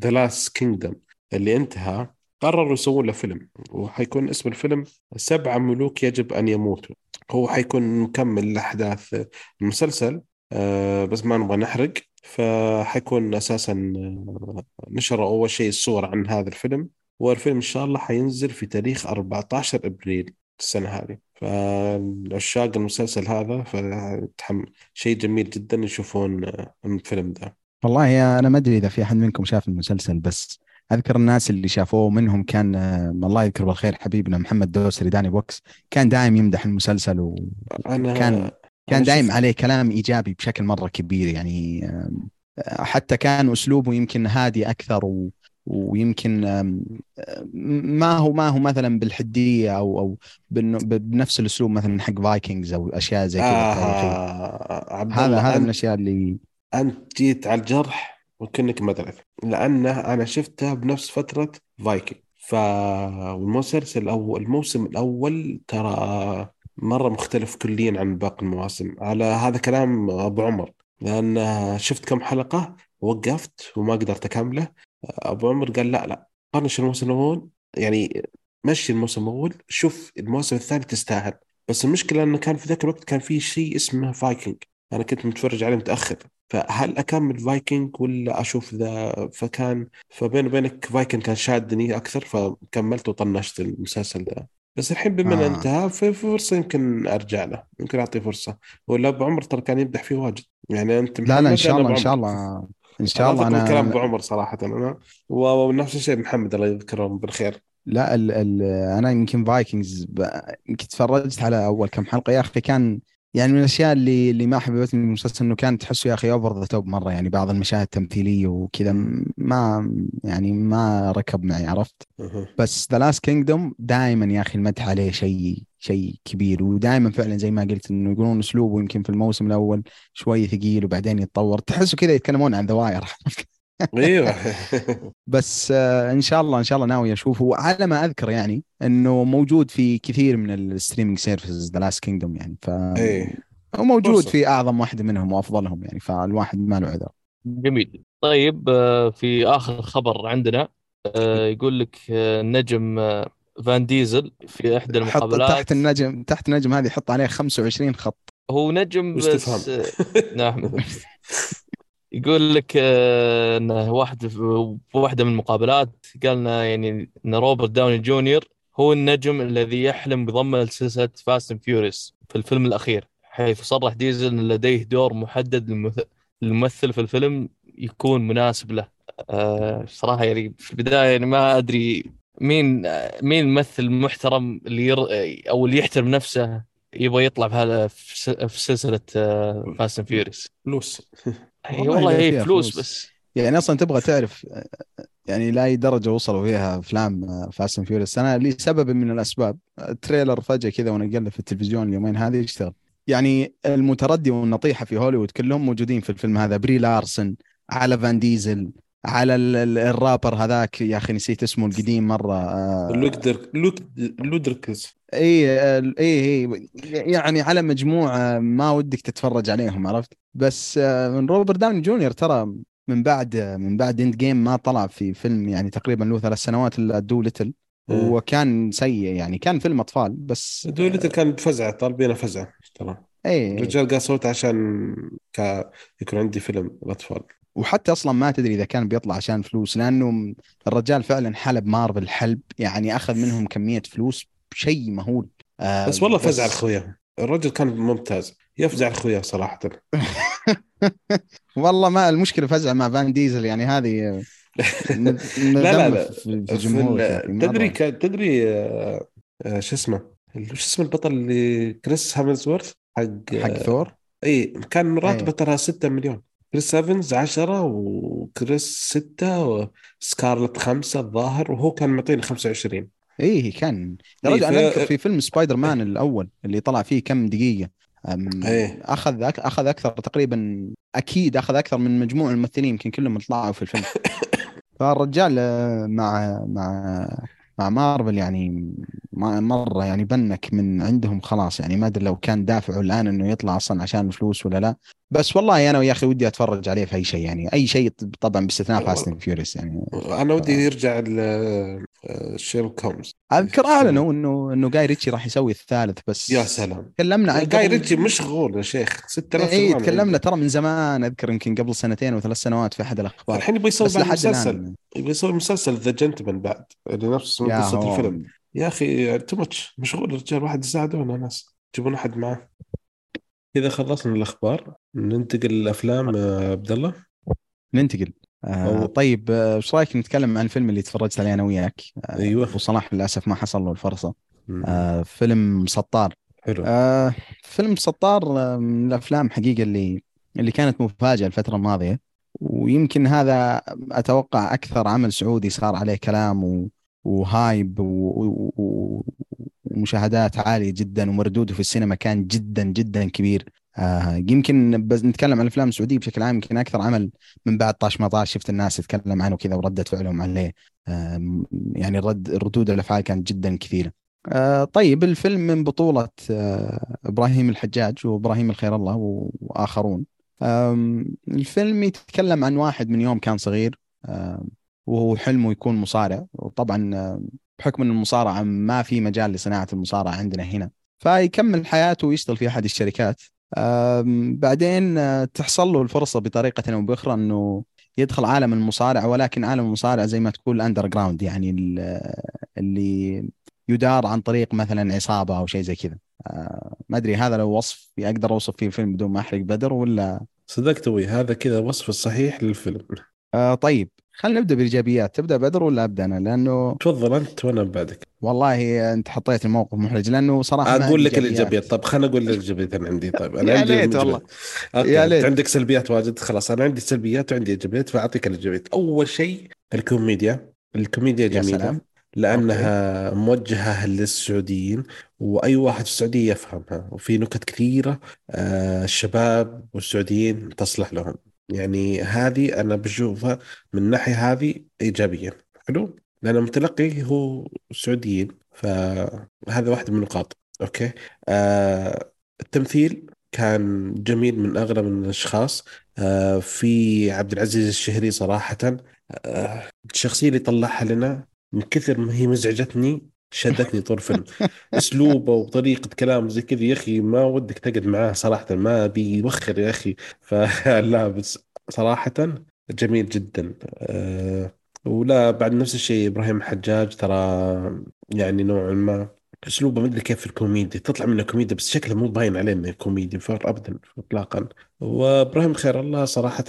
The Last Kingdom اللي انتهى قرروا يسوون له فيلم وحيكون اسم الفيلم سبعة ملوك يجب أن يموتوا. هو حيكون مكمل لأحداث المسلسل آه بس ما نبغى نحرق. فحيكون أساسا آه، نشروا أول شيء الصور عن هذا الفيلم. والفيلم إن شاء الله حينزل في تاريخ 14 إبريل السنة هذه. فعشاق المسلسل هذا فتحم شيء جميل جدا يشوفون آه، الفيلم ذا والله أنا ما أدري إذا في أحد منكم شاف المسلسل بس أذكر الناس اللي شافوه منهم كان آه، الله يذكر بالخير حبيبنا محمد دوسري داني بوكس. كان دائم يمدح المسلسل وكان كان شفت- عليه كلام إيجابي بشكل مرة كبير يعني آه، حتى كان أسلوبه يمكن هادي أكثر و ويمكن ما هو ما هو مثلا بالحدية أو أو بنفس الأسلوب مثلا حق فايكنجز أو أشياء زي كذا آه هذا هذا من الأشياء اللي أنت جيت على الجرح؟ وكأنك ما دريت لأنه أنا شفتها بنفس فترة فايكنج فالمسلسل الأول الموسم الأول ترى مرة مختلف كليا عن باقي المواسم. على هذا كلام أبو عمر. لأن شفت كم حلقة وقفت وما قدرت أكمله. أبو عمر قال لا لا طنش الموسم الأول. يعني مشي الموسم الأول شوف الموسم الثاني تستاهل. بس المشكلة أنه كان في ذاك الوقت كان في شيء اسمه فايكنج أنا كنت متفرج عليه متأخر. فهل أكمل فايكنج ولا أشوف ذا؟ فكان فبين وبينك فايكنج كان شادني أكثر فكملت وطنشت المسلسل ذا. بس الحين بما انه آه. انتهى في فرصة يمكن أرجع له. يمكن أعطيه فرصة. ولا أبو عمر ترى كان يمدح فيه واجد. يعني أنت لا لا إن شاء الله إن شاء. الله. إن شاء الله أنا كلام أبو أنا عمر صراحة. أنا ونفس الشيء محمد الله يذكرهم بالخير. لا ال ال أنا يمكن Vikings يمكن تفرجت على أول كم حلقة. يا أخي كان يعني من الأشياء اللي اللي ما حبيتني من المسلسل إنه كان تحسه يا أخي over the top مرة يعني بعض المشاهد التمثيلية وكذا ما يعني ما ركب معي عرفت. بس The Last Kingdom دائما يا أخي المدح عليه شيء شيء كبير ودائما فعلا زي ما قلت إنه يقولون أسلوبه يمكن في الموسم الأول شوي ثقيل وبعدين يتطور. تحسه كذا يتكلمون عن The Wire إيوه. بس آه، إن شاء الله إن شاء الله ناوي اشوفه وعلى ما أذكر يعني إنه موجود في كثير من ال streaming services The Last Kingdom يعني. ف إيه. هو موجود فرصة. في أعظم واحدة منهم وأفضلهم يعني فالواحد ما له عذر. جميل. طيب آه، في آخر خبر عندنا آه، يقول لك نجم آه، فان ديزل في إحدى حط المقابلات. تحت النجم تحت النجم هذه حط عليه 25 خط. هو نجم بس نعم. يقول لك آه، إنه واحد في واحدة من المقابلات قال لنا يعني إن روبرت داوني جونيور هو النجم الذي يحلم بضم سلسله Fast and Furious في الفيلم الأخير حيث صرح ديزل إن لديه دور محدد للممثل في الفيلم يكون مناسب له. آه، صراحة يعني في البداية يعني ما أدري مين مين الممثل المحترم اللي ير... أو اللي يحترم نفسه يبغى يطلع في في سلسلة Fast and Furious فلوس هي والله هي فيها فلوس فلوس. بس. يعني أصلا تبغى تعرف يعني لاي درجة وصلوا فيها أفلام Fast and Furious أنا لسبب من الأسباب ال trailer فجأة كذا وأنا اقلب في التلفزيون اليومين هذه يشتغل. يعني المتردي والنطيحة في هوليوود كلهم موجودين في الفيلم هذا. بري لارسن على فان ديزل على ال- ال- الرابر هذاك يا أخي نسيت اسمه القديم مرة آه، لودر لود Ludacris. إي إي إي يعني على مجموعة ما ودك تتفرج عليهم عرفت؟ بس آه، من روبرت داوني جونيور ترى من بعد من بعد Endgame ما طلع في فيلم يعني تقريبا له ثلاث سنوات إلا Dolittle. إيه. وكان سيء يعني كان فيلم أطفال بس دولته كان بفزعه طالبينه فزعه ترى. إي. الرجال قال صوت عشان ك... يكون عندي فيلم الأطفال. وحتى أصلا ما تدري إذا كان بيطلع عشان فلوس لأنه الرجال فعلا حلب مارفل حلب يعني أخذ منهم كمية فلوس شيء مهول. آه بس والله فزع أخويا. الرجل كان ممتاز. يفزع أخويا صراحة. والله ما المشكلة فزع مع فان ديزل يعني هذه لا لا لا. في تدري ك... تدري آه، آه، شو اسمه؟ شو اسم البطل اللي كريس هامزورث حق حق ثور؟ اي كان راتبه إيه. ترى 6 مليون. كريس إيفنز 10 وكريس 6 وسكارلت 5 الظاهر وهو كان معطينه 25 إيه كان. يا إيه، رجل أنا ف- أذكر في فيلم سبايدر مان الأول اللي طلع فيه كم دقيقة إيه. أخذ أك- أخذ أكثر تقريبا أكيد أخذ أكثر من مجموع الممثلين يمكن كلهم طلعوا في الفيلم. فالرجال آه، مع مع مع مارفل يعني ما- مرة يعني بنك من عندهم خلاص يعني ما أدري لو كان دافعه الآن إنه يطلع أصلا عشان الفلوس ولا لا. بس والله أنا يا أخي ودي أتفرج عليه في أي شيء يعني. أي شيء طبعا باستثناء Fast and Furious يعني. أنا ودي يرجع ل- Sherlock Holmes أذكر أعلنوا إنه إنه جاي ريتشي راح يسوي الثالث بس يا سلام. تكلمنا عن جاي ريتشي مشغول يا شيخ. 6000 اي تكلمنا ترى من زمان أذكر يمكن قبل سنتين وثلاث سنوات في أحد الأخبار. الحين يبغى يسوي مسلسل. الان يبغى يسوي مسلسل The Gentlemen بعد. اللي نفس يا قصة الفيلم. يا أخي too much مشغول الرجال واحد يساعده ولا ناس. يجيبون أحد معه اذا خلصنا الأخبار. ننتقل للافلام آه، عبد الله. ننتقل. آه طيب آه، إيش رأيك نتكلم عن الفيلم اللي تفرجت عليه أنا وياك؟ آه أيوه. أبو صلاح للأسف ما حصل له الفرصة. آه فيلم سطار. حلو. آه فيلم سطار آه، من الأفلام حقيقة اللي اللي كانت مفاجأة الفترة الماضية. ويمكن هذا أتوقع أكثر عمل سعودي صار عليه كلام و... وهايب. ومشاهدات عالية جدا ومردوده في السينما كان جدا جدا كبير. آه يمكن بس نتكلم عن الأفلام السعودية بشكل عام يمكن أكثر عمل من بعد طاش ما طاش شفت الناس تتكلم عنه كذا وردة فعلهم عليه. آه يعني الرد ردود الأفعال كانت جدا كثيرة. آه طيب الفيلم من بطولة آه إبراهيم الحجاج وإبراهيم الخير الله و- وآخرون. آم، الفيلم يتكلم عن واحد من يوم كان صغير. آم، وهو حلمه يكون مصارع. وطبعا آه، بحكم أن المصارعة ما في مجال لصناعة المصارعة عندنا هنا. فيكمل حياته ويشتغل في أحد الشركات. بعدين آه، تحصل له الفرصة بطريقة أو بأخرى إنه يدخل عالم المصارعة ولكن عالم المصارعة زي ما تقول underground يعني ال- اللي يدار عن طريق مثلا عصابة أو شيء زي كذا. آه، ما أدري هذا لو وصف أقدر أوصف فيه الفيلم بدون ما أحرق بدر ولا؟ صدقت أبوي هذا كذا وصف الصحيح للفيلم. آه طيب. خلينا نبدأ بالإيجابيات. تبدأ بدر ولا أبدأ أنا؟ لأنه تفضل أنت وأنا بعدك. والله أنت حطيت الموقف محرج لأنه صراحة أقول لك الإيجابيات. طب خليني أقول الإيجابيات أنا عندي. طيب أنا يا ليت. والله. okay يا ليت. عندك سلبيات واجد. خلاص أنا عندي سلبيات وعندي إيجابيات فأعطيك الإيجابيات. أول شيء الكوميديا. الكوميديا يا جميلة سلام. لأنها موجهة للسعوديين وأي واحد في السعودية يفهمها. وفي نكت كثيرة آه، الشباب والسعوديين تصلح لهم. يعني هذه أنا بشوفها من الناحيه هذه إيجابية حلو؟ لأن المتلقي هو سعوديين فهذا واحد من النقاط أوكي؟ آه التمثيل كان جميل من اغلب الأشخاص. آه في عبد العزيز الشهري صراحة آه الشخصية اللي طلعها لنا من كثر ما هي مزعجتني شدتني طول الفيلم أسلوبه وطريقة كلامه زي كذا يا أخي ما ودك تقعد معاه صراحة ما بيوخر يا أخي. فلا بس صراحة جميل جدا. أه ولا بعد نفس الشيء إبراهيم حجاج ترى يعني نوعا ما أسلوبه ما أدري كيف في الكوميديا. تطلع منه كوميديا بس شكله مو باين عليه إنه كوميدي ابدا اطلاقا وإبراهيم خير الله صراحة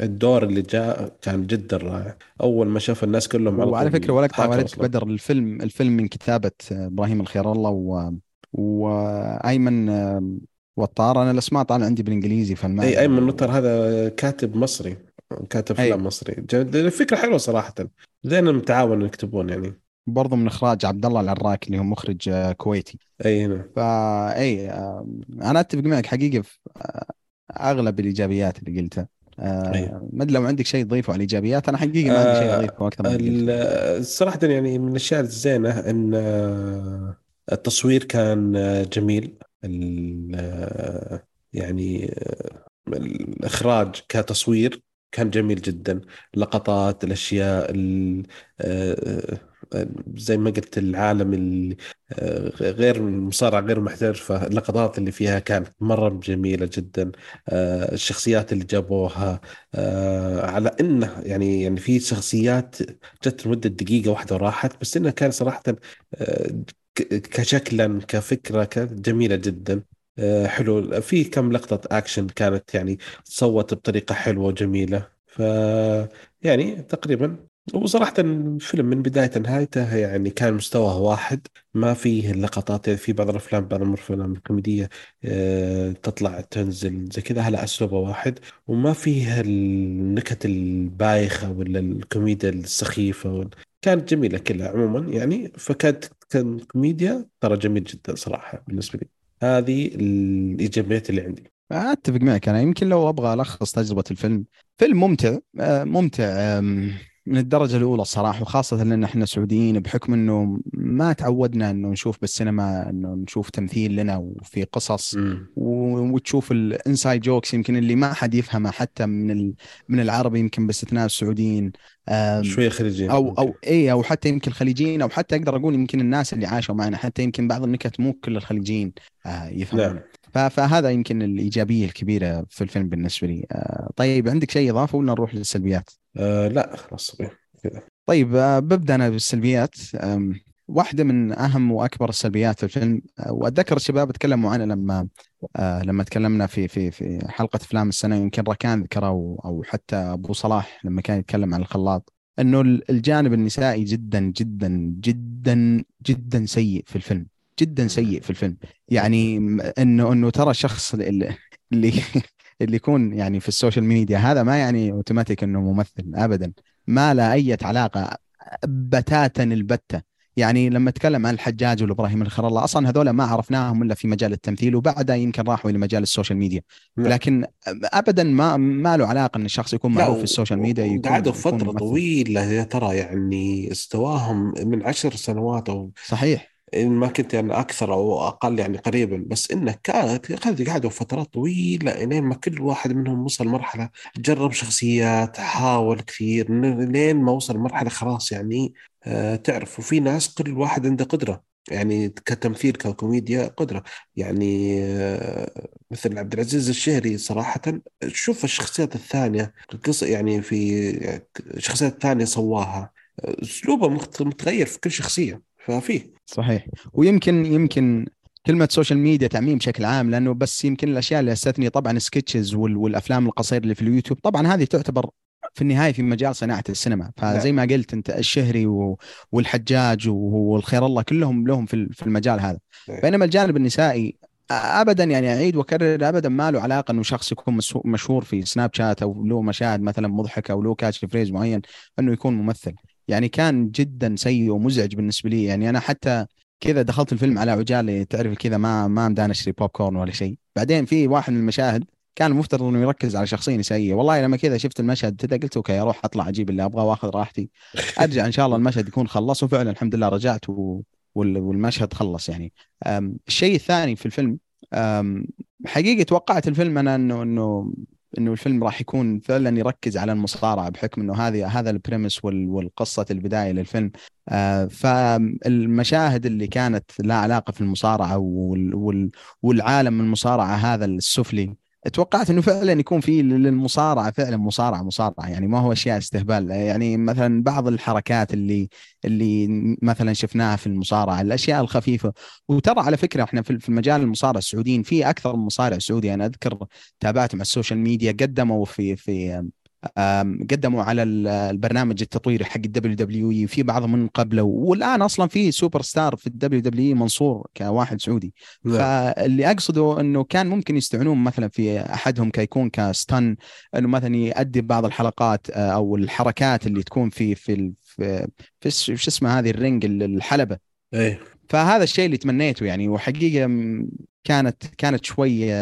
الدور اللي جاء كان جدا رائع. أول ما شاف الناس كلهم على وعلى فكرة ولا أصلاً. بدر الفيلم الفيلم من كتابة إبراهيم الخير الله و... وأيمن آم، وطار. أنا الاسماء طالع عندي بالإنجليزي فما أي أيمن نطر هذا كاتب مصري كاتب أي. افلام مصري. الفكرة حلوة صراحة. زين المتعاون يكتبون يعني. برضو من إخراج عبد الله العراك اللي هو مخرج آه، كويتي. أي هنا. فا أي أنا أتفق معك حقيقة في آه، أغلب الإيجابيات اللي قلتها. آه، أي. ما أدري لو عندك شيء تضيفه على الإيجابيات أنا حقيقه ما عندي شيء آه، أضيفه أكثر من. صراحة يعني من الأشياء الزينة إن آه، التصوير كان جميل يعني الإخراج كتصوير كان جميل جدا لقطات الأشياء ال- آه، زي ما قلت العالم آه، غير المصارعة غير محترفة اللقطات اللي فيها كانت مرة جميلة جدا. آه، الشخصيات اللي جابوها آه، على إنه يعني يعني في شخصيات جت لمدة دقيقة واحدة وراحت بس إنها كان صراحة ك- كشكلا كفكرة كانت جميلة جدا. حلو. في كم لقطة أكشن كانت يعني صوت بطريقة حلوة وجميلة. ف يعني تقريبا وصراحة الفيلم من بداية لنهايته يعني كان مستواه واحد ما فيه اللقطات في بعض الأفلام بعض الأفلام الكوميدية آه، تطلع تنزل زي كذا على أسلوبه واحد. وما فيه النكت البايخة ولا الكوميديا السخيفة. كانت جميلة كلها عموما يعني. فكانت كان كوميديا ترى جميل جدا صراحة بالنسبة لي. هذه الإيجابيات اللي عندي. أتفق معك. أنا يمكن لو أبغى ألخص تجربة الفيلم فيلم ممتع آه، ممتع من الدرجة الأولى الصراحة وخاصة لأن إحنا سعوديين بحكم إنه ما تعودنا إنه نشوف بالسينما إنه نشوف تمثيل لنا وفي قصص. و- وتشوف ال inside jokes يمكن اللي ما حد يفهمها حتى من ال... من العربي يمكن باستثناء السعوديين. آم، شوية خليجية أو أو اي أو حتى يمكن الخليجيين أو حتى أقدر أقول يمكن الناس اللي عاشوا معنا حتى يمكن بعض النكت مو كل الخليجيين آه، يفهمون. فهذا يمكن الإيجابية الكبيرة في الفيلم بالنسبة لي. آه، طيب عندك شيء إضافة ولا نروح للسلبيات؟ آه لا خلاص طيب. كذا طيب آه، ببدأ أنا بالسلبيات. آم، واحدة من أهم وأكبر السلبيات في الفيلم آه، وأتذكر الشباب تكلموا عنها لما لما تكلمنا في في في حلقة أفلام السنة يمكن ركان ذكره أو حتى أبو صلاح لما كان يتكلم عن الخلاط إنه ال- الجانب النسائي جدا جدا جدا جدا سيء في الفيلم. جدا سيء في الفيلم. يعني انه إنه ترى الشخص اللي اللي اللي يكون يعني في ال social media هذا ما يعني أوتوماتيك إنه ممثل ابدا. ما له أي علاقة بتاتا البتة. يعني لما أتكلم عن الحجاج وإبراهيم الخير الله أصلا هذول ما عرفناهم إلا في مجال التمثيل وبعدها يمكن راحوا إلى مجال ال social media. نعم. لكن ابدا ما ما له علاقة إن الشخص يكون معروف في ال social media يكون قعدوا يكون فترة ممثل. طويلة يا ترى يعني استواهم من عشر سنوات أو صحيح. ما كنت يعني أكثر أو أقل يعني قريبا بس إنه كانت قعدوا فترات طويلة لين ما كل واحد منهم وصل مرحلة جرب شخصيات حاول كثير لين ما وصل مرحلة خلاص يعني آه تعرف. وفي ناس كل واحد عنده قدرة يعني كتمثيل ككوميديا قدرة. يعني آه، مثل عبد العزيز الشهري صراحة شوف الشخصيات الثانية القصة يعني في شخصيات ثانية سواها أسلوبه مخت- متغير في كل شخصية. ففيه. صحيح. ويمكن يمكن كلمة social media تعميم بشكل عام لأنه بس يمكن الأشياء اللي استثني طبعا sketches وال- والأفلام القصيرة اللي في اليوتيوب. طبعا هذه تعتبر في النهاية في مجال صناعة السينما. فزي ما قلت أنت الشهري والحجاج والخير الله كلهم لهم في ال- في المجال هذا. إيه. بينما الجانب النسائي ابدا يعني أعيد وأكرر ابدا ما له علاقة إنه شخص يكون مشهور في Snapchat أو له مشاهد مثلا مضحكة أو له catchphrase معين إنه يكون ممثل. يعني كان جدا سيء ومزعج بالنسبة لي. يعني أنا حتى كذا دخلت الفيلم على عجالة تعرف كذا ما ما مداني اشتري بوب كورن ولا شيء. بعدين في واحد من المشاهد كان المفترض إنه يركز على شخصيه نسائيه والله لما كذا شفت المشهد كذا قلت okay أروح أطلع أجيب اللي أبغاه وأخذ راحتي. أرجع إن شاء الله المشهد يكون خلص. وفعلا الحمد لله رجعت و... وال- والمشهد خلص يعني. الشيء الثاني في الفيلم أم، حقيقة توقعت الفيلم أنا إنه إنه إنه الفيلم راح يكون فعلا يركز على المصارعة بحكم إنه هذه هذا البريمس وال- والقصة البداية للفيلم. آه، فالمشاهد اللي كانت لها علاقة في المصارعة وال- وال- والعالم المصارعة هذا السفلي توقعت إنه فعلا يكون في للمصارعة فعلا مصارعة مصارعة. يعني ما هو أشياء استهبال. يعني مثلا بعض الحركات اللي اللي مثلا شفناها في المصارعة الأشياء الخفيفة. وترى على فكرة إحنا في المجال المصارع السعوديين في أكثر من مصارع سعودي. أنا أذكر تابعت مع ال social media قدموا في في قدموا على ال- البرنامج التطويري حق ال WWE في بعضهم من قبله والآن أصلا في سوبر ستار في ال WWE منصور كواحد سعودي نعم. فاللي أقصده إنه كان ممكن يستعنون مثلا في أحدهم كيكون ك stunt إنه مثلا يؤدي بعض الحلقات آه، أو الحركات اللي تكون في في في, في شو اسمه هذه ال ring الحلبة إيه فهذا الشيء اللي تمنيته يعني وحقيقة كانت كانت شوي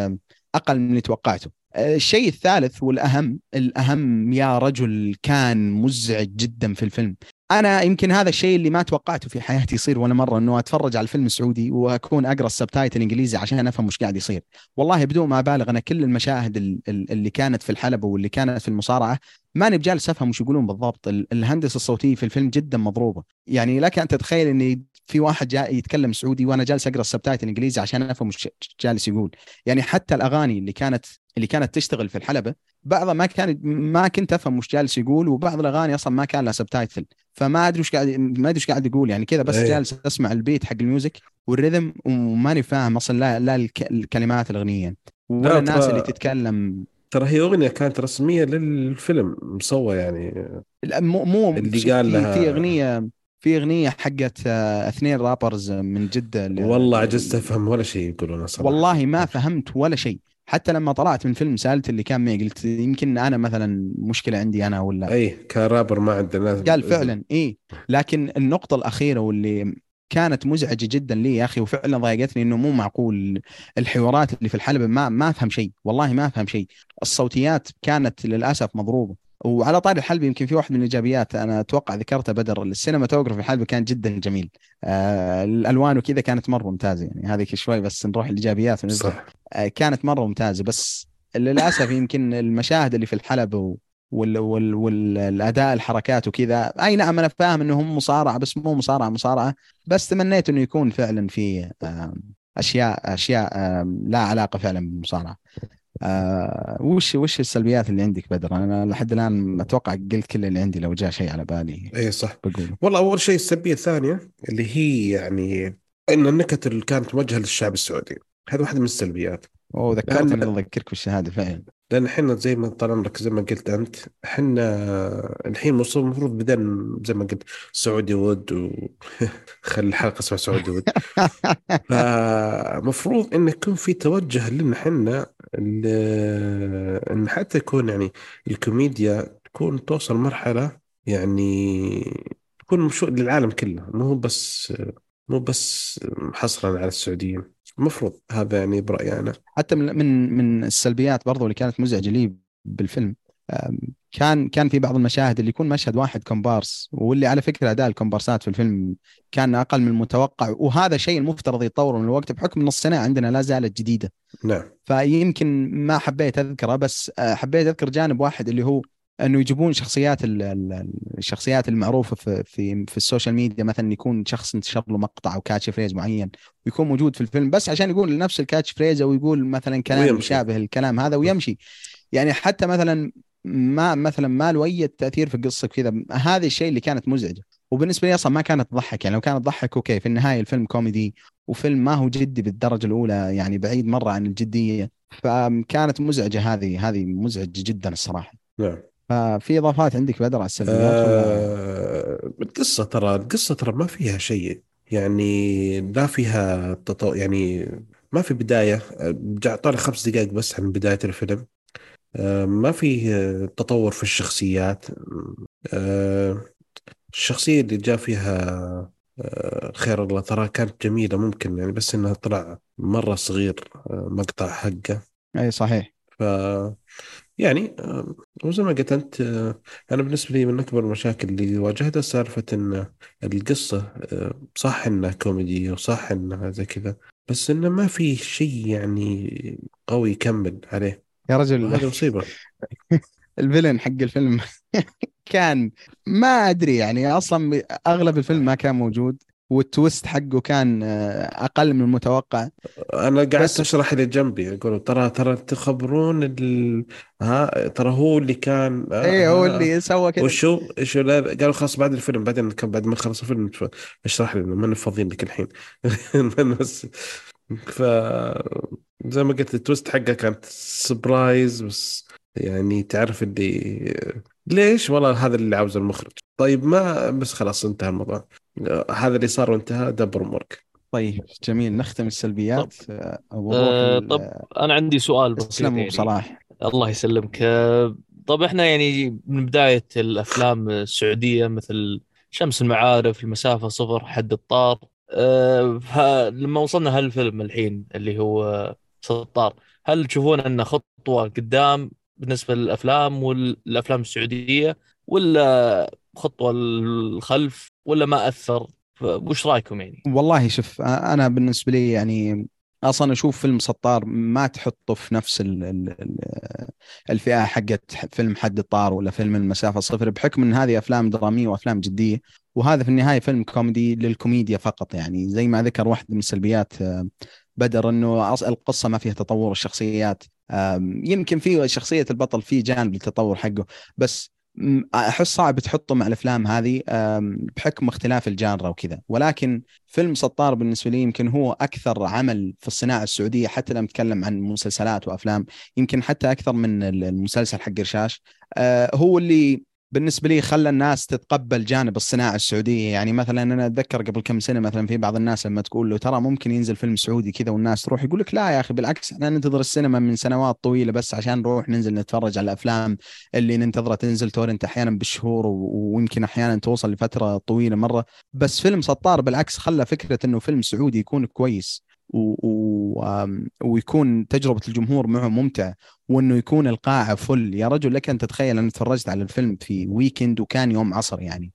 أقل من اللي توقعته. آه، الشيء الثالث والأهم الأهم يا رجل كان مزعج جدا في الفيلم. أنا يمكن هذا الشيء اللي ما توقعته في حياتي يصير ولا مرة إنه أتفرج على الفيلم السعودي وأكون أقرأ ال subtitle الإنجليزي عشان أفهم وش قاعد يصير. والله بدون ما أبالغ أنا كل المشاهد ال- ال- اللي كانت في الحلبة واللي كانت في المصارعة ماني بجالس أفهم وش يقولون بالضبط، ال- الهندسة الصوتية في الفيلم جدا مضروبة. يعني لك أن تتخيل إني في واحد جاء يتكلم سعودي وأنا جالس أقرأ ال subtitle الإنجليزي عشان أفهم وش جالس يقول. يعني حتى الأغاني اللي كانت اللي كانت تشتغل في الحلبة بعضها ما كان ما كنت أفهم وش جالس يقول وبعض الأغاني أصلا ما كان لها subtitle. فما أدري وش قاعد ما أدري وش قاعد يقول. يعني كذا بس أيه. جالس أسمع البيت حق ال music وال rhythm وماني فاهم أصلا لا لا الك- الكلمات الأغنية. ولا لا، الناس اللي تتكلم ترى هي أغنية كانت رسمية للفيلم مصور يعني لا، مو مو اللي قال لها- في أغنية في أغنية حقت آه، اثنين رابرز من جدة اللي- والله عجزت أفهم ولا شيء يقولونه صراحة والله ما فهمت ولا شيء. حتى لما طلعت من الفيلم سألت اللي كان معي قلت يمكن أنا مثلا مشكلة عندي أنا ولا اي كرابر ما عندنا. قال فعلا اي لكن النقطة الأخيرة واللي كانت مزعجة جدا لي يا أخي وفعلا ضايقتني إنه مو معقول. الحوارات اللي في الحلبة ما ما أفهم شيء والله ما أفهم شيء. الصوتيات كانت للأسف مضروبة. وعلى طاري الحلبة يمكن في واحد من الإيجابيات أنا أتوقع ذكرتها بدر السينماتوجرافي في الحلبة كان جدا جميل. آه الألوان وكذا كانت مرة ممتازة يعني. هذه شوي بس نروح الايجابيات صح. آه، كانت مرة ممتازة. بس للأسف يمكن المشاهد اللي في الحلبة و... وال... وال... والأداء الحركات وكذا. أي نعم أنا فاهم إنه هم مصارعة بس مو مصارعة مصارعة. بس تمنيت إنه يكون فعلا في أشياء أشياء لا علاقة فعلا بالمصارعة. آه، وش وش السلبيات اللي عندك بدر؟ أنا لحد الآن أتوقع قلت كل اللي عندي لو جاء شيء على بالي. اي صح. بقوله والله أول شيء السلبية الثانية اللي هي يعني إن النكت اللي كانت موجهه للشعب السعودي. هذا واحدة من السلبيات. أوه ذكرتني لأن- أذكرك بالشهادة فعلا. لأن إحنا زي ما طال عمرك زي ما قلت أنت إحنا الحين المفروض بدأنا زي ما قلت سعودي ود و خلي الحلقة اسمها سعودي ود. فمفروض انه يكون في توجه لنا إحنا إن حتى يكون يعني الكوميديا تكون توصل مرحلة يعني تكون مشو للعالم كله مو بس مو بس حصرا على السعوديين. المفروض هذا يعني برأيي أنا. حتى من من من السلبيات برضو اللي كانت مزعجة لي بالفيلم. كان كان في بعض المشاهد اللي يكون مشهد واحد كومبارس واللي على فكرة أداء الكومبارسات في الفيلم كان أقل من المتوقع وهذا شيء المفترض يتطور من الوقت بحكم إن الصناعة عندنا لا زالت جديدة. نعم. فيمكن ما حبيت أذكره بس آه، حبيت أذكر جانب واحد اللي هو أنه يجيبون شخصيات ال- ال- الشخصيات المعروفة في في في ال social media مثلا يكون شخص انتشر له مقطع أو catchphrase معين ويكون موجود في الفيلم بس عشان يقول نفس ال catchphrase أو يقول مثلا كلام ويمشي. يشابه الكلام هذا ويمشي. يعني حتى مثلا ما مثلا ما له اي تأثير في القصة كذا هذا الشيء اللي كانت مزعجة. وبالنسبة لي أصلا ما كانت تضحك. يعني لو كانت تضحك okay في النهاية الفيلم كوميدي وفيلم ما هو جدي بالدرجة الأولى يعني بعيد مرة عن الجدية. فكانت مزعجة هذه هذه مزعجة جدا الصراحة. نعم. ففي إضافات عندك بدر على السلبيات ولا؟ آه القصة ترى القصة ترى ما فيها شيء. يعني لا فيها تطو... يعني ما في بداية. جا- طالع خمس دقائق بس عن بداية الفيلم. آه ما في تطور في الشخصيات. آه الشخصية اللي جاء فيها خير الله ترى كانت جميلة ممكن يعني بس إنها طلع مرة صغير مقطع حقه. أي صحيح. ف يعني وزي ما قلت أنت آه، أنا بالنسبة لي من أكبر المشاكل اللي واجهتها سالفة إن القصة آه، صح إنها كوميدي وصح إنها زي كذا بس إنه ما في شيء يعني قوي يكمل عليه. يا رجل. وهذه مصيبة. ال villain حق الفيلم كان ما أدري يعني أصلا أغلب الفيلم ما كان موجود. وال twist حقه كان آه، أقل من المتوقع. أنا قعدت أشرح اللي جنبي أقول ترى ترى تخبرون ال... ها ترى هو اللي كان آه، اي هو اللي سوى كذا. وشو شو لا قالوا خلاص بعد الفيلم بعدين كان بعد ما خلص الفيلم أشرح لنا ما فاضيين لك الحين. ف زي ما قلت ال twist حقه كانت surprise بس يعني تعرف اللي ليش؟ والله هذا اللي عاوزه المخرج. طيب ما بس خلاص انتهى الموضوع. هذا اللي صار وانتهى دبر أمورك. طيب جميل. نختم السلبيات. آه، ونروح آه، طب أنا عندي سؤال بسيط تسلم أبو يعني. صلاح. الله يسلمك. آه، طب إحنا يعني من بداية الأفلام السعودية مثل شمس المعارف المسافة صفر حد الطار آه، ف- لما وصلنا هالفيلم الحين اللي هو سطار هل تشوفون أنه خطوة قدام بالنسبة للأفلام والأفلام السعودية ولا خطوة للخلف ولا ما أثر وش رأيكم يعني؟ والله شوف أنا بالنسبة لي يعني أصلا أشوف فيلم سطار ما تحطه في نفس ال ال ال الفئة حقت فيلم حد الطار ولا فيلم المسافة صفر بحكم إن هذه أفلام درامية وأفلام جدية وهذا في النهاية فيلم كوميدي للكوميديا فقط يعني زي ما ذكر واحد من السلبيات آه، بدر إنه القصة ما فيها تطور الشخصيات يمكن في شخصية البطل في جانب التطور حقه بس أحس صعب تحطه مع الأفلام هذه بحكم اختلاف الجانرا وكذا. ولكن فيلم سطار بالنسبة لي يمكن هو أكثر عمل في الصناعة السعودية حتى لما نتكلم عن مسلسلات وأفلام يمكن حتى أكثر من المسلسل حق رشاش آه، هو اللي بالنسبة لي خلى الناس تتقبل جانب الصناعة السعودية. يعني مثلا أنا أتذكر قبل كم سنة مثلا في بعض الناس لما تقول له ترى ممكن ينزل فيلم سعودي كذا والناس تروح يقول لك لا يا أخي بالعكس إحنا ننتظر السينما من سنوات طويلة بس عشان نروح ننزل نتفرج على الأفلام اللي ننتظرها تنزل تورنت أحيانا بالشهور ويمكن أحيانا توصل لفترة طويلة مرة. بس فيلم سطار بالعكس خلى فكرة إنه فيلم سعودي يكون كويس. و... و... ويكون تجربة الجمهور معه ممتع وإنه يكون القاعه فل. يا رجل لك أن تتخيل أنا تفرجت على الفيلم في ويكند وكان يوم عصر يعني.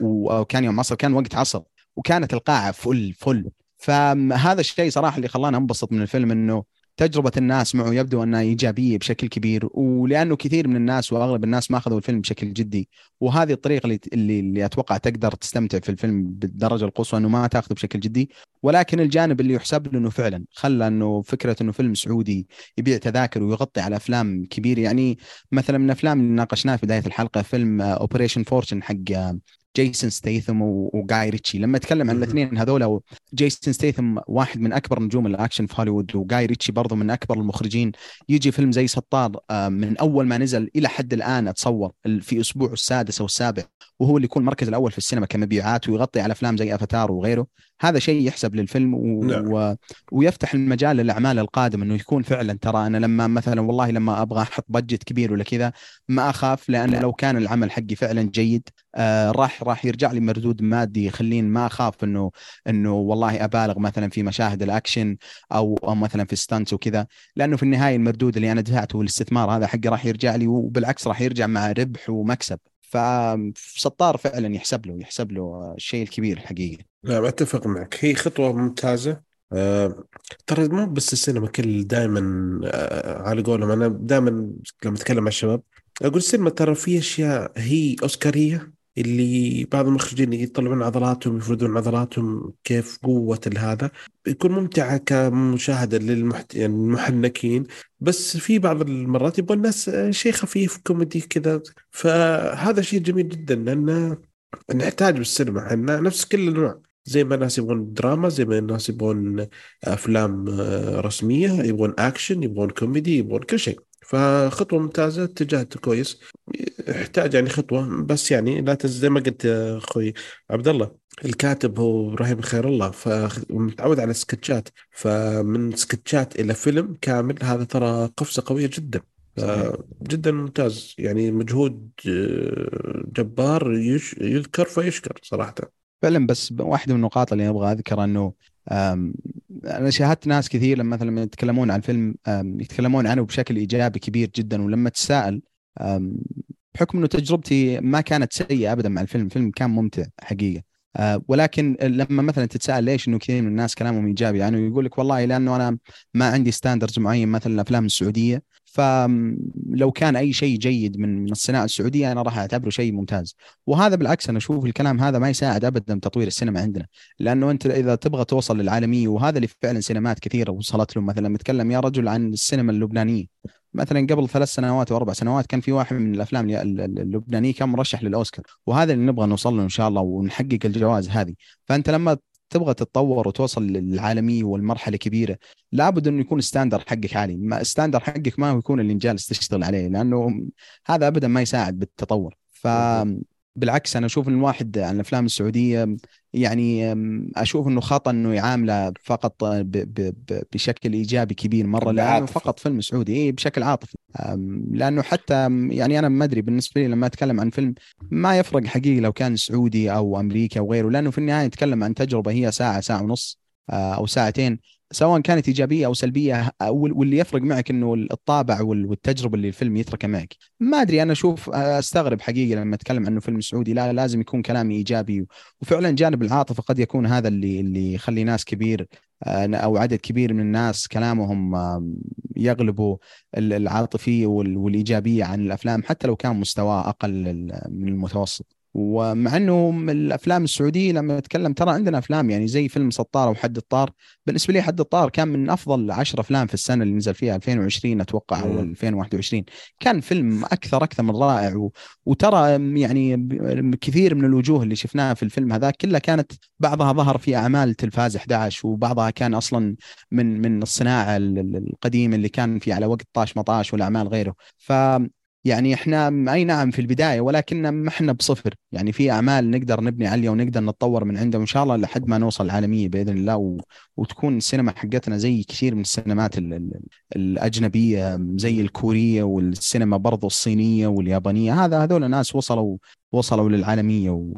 وكان يوم عصر كان وقت عصر وكانت القاعه فل فل. فهذا الشيء صراحة اللي خلاني أنبسط من الفيلم إنه تجربة الناس معه يبدو أنها إيجابية بشكل كبير ولأنه كثير من الناس وأغلب الناس ما أخذوا الفيلم بشكل جدي. وهذه الطريقة اللي اللي, أتوقع تقدر تستمتع في الفيلم بالدرجة القصوى أنه ما تاخذه بشكل جدي. ولكن الجانب اللي يحسب له إنه فعلا خلى إنه فكرة إنه فيلم سعودي يبيع تذاكر ويغطي على أفلام كبيرة. يعني مثلا من الأفلام اللي ناقشناها في بداية الحلقة فيلم Operation Fortune حق آه، Jason Statham و Guy Ritchie لما أتكلم عن. الاثنين هذول Jason Statham واحد من أكبر نجوم الأكشن في هوليوود و Guy Ritchie برضه من أكبر المخرجين يجي فيلم زي سطار آه، من أول ما نزل إلى حد الآن أتصور في اسبوعه السادس أو السابع وهو اللي يكون المركز الأول في السينما كمبيعات ويغطي على أفلام زي افاتار وغيره هذا شيء يحسب للفيلم و... نعم. و... ويفتح المجال للأعمال القادمة إنه يكون فعلا ترى أنا لما مثلا والله لما أبغى أحط budget كبير ولا كذا ما أخاف لأن لو كان العمل حقي فعلا جيد آه راح راح يرجع لي مردود مادي يخليني ما أخاف انه إنه والله أبالغ مثلا في مشاهد الأكشن أو أو مثلا في stunts وكذا. لأنه في النهاية المردود اللي أنا دفعته والاستثمار هذا حقي راح يرجع لي وبالعكس راح يرجع مع ربح ومكسب. فسطار فعلا يحسب له يحسب له الشيء الكبير الحقيقة نعم أتفق معك. هي خطوة ممتازة. آه، ترى مو بس السينما كل دائما آه، على قولهم. أنا دائما لما أتكلم مع الشباب أقول السينما ترى في أشياء هي أوسكارية. اللي بعض المخرجين يطلعون عضلاتهم يفردون عضلاتهم كيف قوة هذا يكون ممتعة كمشاهدة للمحت... يعني بس في بعض المرات يبغى الناس شيء خفيف كوميدي كذا. فهذا شيء جميل جدا لأنه نحتاج بالسينما. إحنا نفس كل النوع زي ما الناس يبغون دراما زي ما الناس يبغون أفلام آه، رسمية يبغون أكشن يبغون كوميدي يبغون كل شيء. فخطوة ممتازة اتجاه كويس. يحتاج يعني خطوة بس يعني لا زي ما قلت أخوي عبد الله الكاتب هو إبراهيم خير الله فمتعود على سكتشات فمن سكتشات إلى فيلم كامل هذا ترى قفزة قوية جدا. جدا ممتاز. يعني مجهود آه، جبار يذكر فيشكر صراحة. فعلا بس واحدة من النقاط اللي أبغى أذكرها إنه أنا شاهدت ناس كثير لما مثلا يتكلمون عن فيلم يتكلمون عنه بشكل إيجابي كبير جدا ولما تساءل بحكم إنه تجربتي ما كانت سيئة ابدا مع الفيلم الفيلم كان ممتع حقيقة. أه، ولكن لما مثلا تتساءل ليش إنه كثير من الناس كلامهم إيجابي يعني يقول لك والله لأنه أنا ما عندي standards معين مثلا الأفلام السعودية. فلو كان أي شيء جيد من الصناعة السعودية أنا راح أعتبره شيء ممتاز. وهذا بالعكس أنا أشوف الكلام هذا ما يساعد ابدا تطوير السينما عندنا. لأنه أنت إذا تبغى توصل للعالمية وهذا اللي فعلا سينمات كثيرة وصلت له. مثلا نتكلم يا رجل عن السينما اللبنانية. مثلا قبل ثلاث سنوات واربع سنوات كان في واحد من الأفلام اللبنانية كان مرشح للأوسكار. وهذا اللي نبغى نوصل له إن شاء الله ونحقق الجوائز هذه. فأنت لما تبغى تتطور وتوصل للعالمية والمرحلة كبيرة لابد إنه يكون standard حقك عالي. ما standard حقك ما هو يكون اللي جالس تشتغل عليه لأنه هذا ابدا ما يساعد بالتطور. ف بالعكس أنا أشوف إن الواحد عن الأفلام السعودية يعني أشوف إنه خطا إنه يعامله فقط ب ب ب بشكل إيجابي كبير مرة لأنه فقط فيلم سعودي. إيه بشكل عاطفي. لأنه حتى يعني أنا ما أدري بالنسبة لي لما أتكلم عن فيلم ما يفرق حقيقي لو كان سعودي أو أمريكي أو غيره لأنه في النهاية نتكلم عن تجربة هي ساعة ساعة ونص آه، أو ساعتين. سواء كانت إيجابية أو سلبية واللي يفرق معك إنه الطابع والتجربة اللي الفيلم يتركها معك. ما أدري أنا أشوف أستغرب حقيقة لما أتكلم عنه فيلم سعودي. لا لازم يكون كلامي إيجابي. وفعلا جانب العاطفة قد يكون هذا اللي اللي يخلي ناس كبير أو عدد كبير من الناس كلامهم يغلبوا العاطفية والإيجابية عن الأفلام حتى لو كان مستواه أقل من المتوسط. ومع إنه الأفلام السعودية لما نتكلم ترى عندنا أفلام يعني زي فيلم سطار وحد الطار. بالنسبة لي حد الطار كان من أفضل 10 أفلام في السنة اللي نزل فيها 2020 أتوقع أو 2021 كان فيلم أكثر أكثر من رائع و... وترى يعني كثير من الوجوه اللي شفناها في الفيلم هذا كلها كانت بعضها ظهر في أعمال تلفاز 11 وبعضها كان أصلا من من الصناعة القديمة اللي كان في على وقت طاش مطاش والأعمال غيره. ف يعني إحنا أي نعم في البداية ولكن ما إحنا بصفر. يعني في أعمال نقدر نبني عليها ونقدر نتطور من عندها وإن شاء الله لحد ما نوصل العالميه بإذن الله و... وتكون السينما حقتنا زي كثير من السينمات ال... ال... الأجنبية زي الكورية والسينما برضو الصينية واليابانية. هذا هذول ناس وصلوا وصلوا للعالمية و...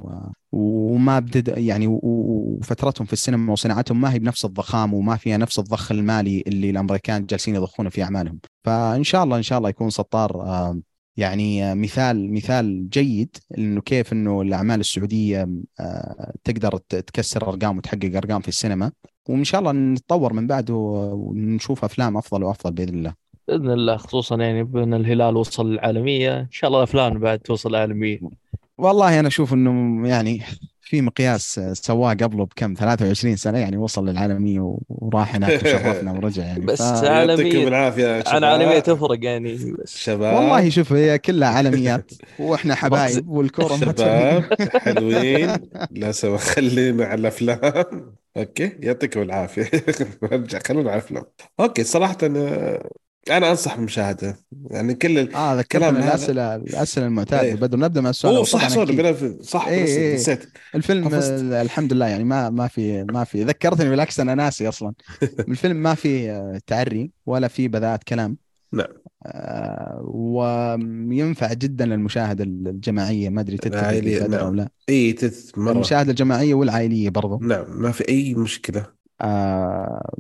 وما بدد يعني وفترتهم في السينما وصناعتهم ما هي بنفس الضخام وما فيها نفس الضخ المالي اللي الأمريكان جالسين يضخونه في أعمالهم. فإن شاء الله إن شاء الله يكون سطار يعني مثال مثال جيد إنه كيف إنه الأعمال السعودية آه، تقدر تكسر أرقام وتحقق أرقام في السينما وإن شاء الله نتطور من بعده ونشوف أفلام أفضل وأفضل بإذن الله. بإذن الله خصوصا يعني بإن الهلال وصل للعالمية إن شاء الله الافلام بعد توصل العالمية. والله أنا أشوف إنه يعني في مقياس سواه قبله بكم 23 سنة يعني وصل للعالمية وراح هناك وشرفنا ورجع يعني. بس ف... عالميه بالعافيه عن عالمية تفرق يعني بس. شباب. والله شوف هي كلها عالميات وإحنا حبايب والكورة شباب حلوين. لا سوا خلينا على الأفلام. أوكي يعطيكم العافية. نرجع خلونا على الأفلام. أوكي صراحة أنا أنا أنصح بالمشاهده يعني كل آه ذكرنا الاسئله الأسئلة المعتادة. إيه. بدر نبدأ مع السؤال اوه صح سوري صح إيه إيه. نسيت. الفيلم حفظت. الحمد لله يعني ما ما في ما في. ذكرتني بالعكس أنا ناسي أصلا. الفيلم ما في آه، تعري ولا في بذاءة كلام. نعم. آه وينفع جدا للمشاهدة الجماعية. ما أدري تتفق نعم. أو لا. إي تت مرة. المشاهدة الجماعية والعائلية برضو. نعم ما في أي مشكلة. آه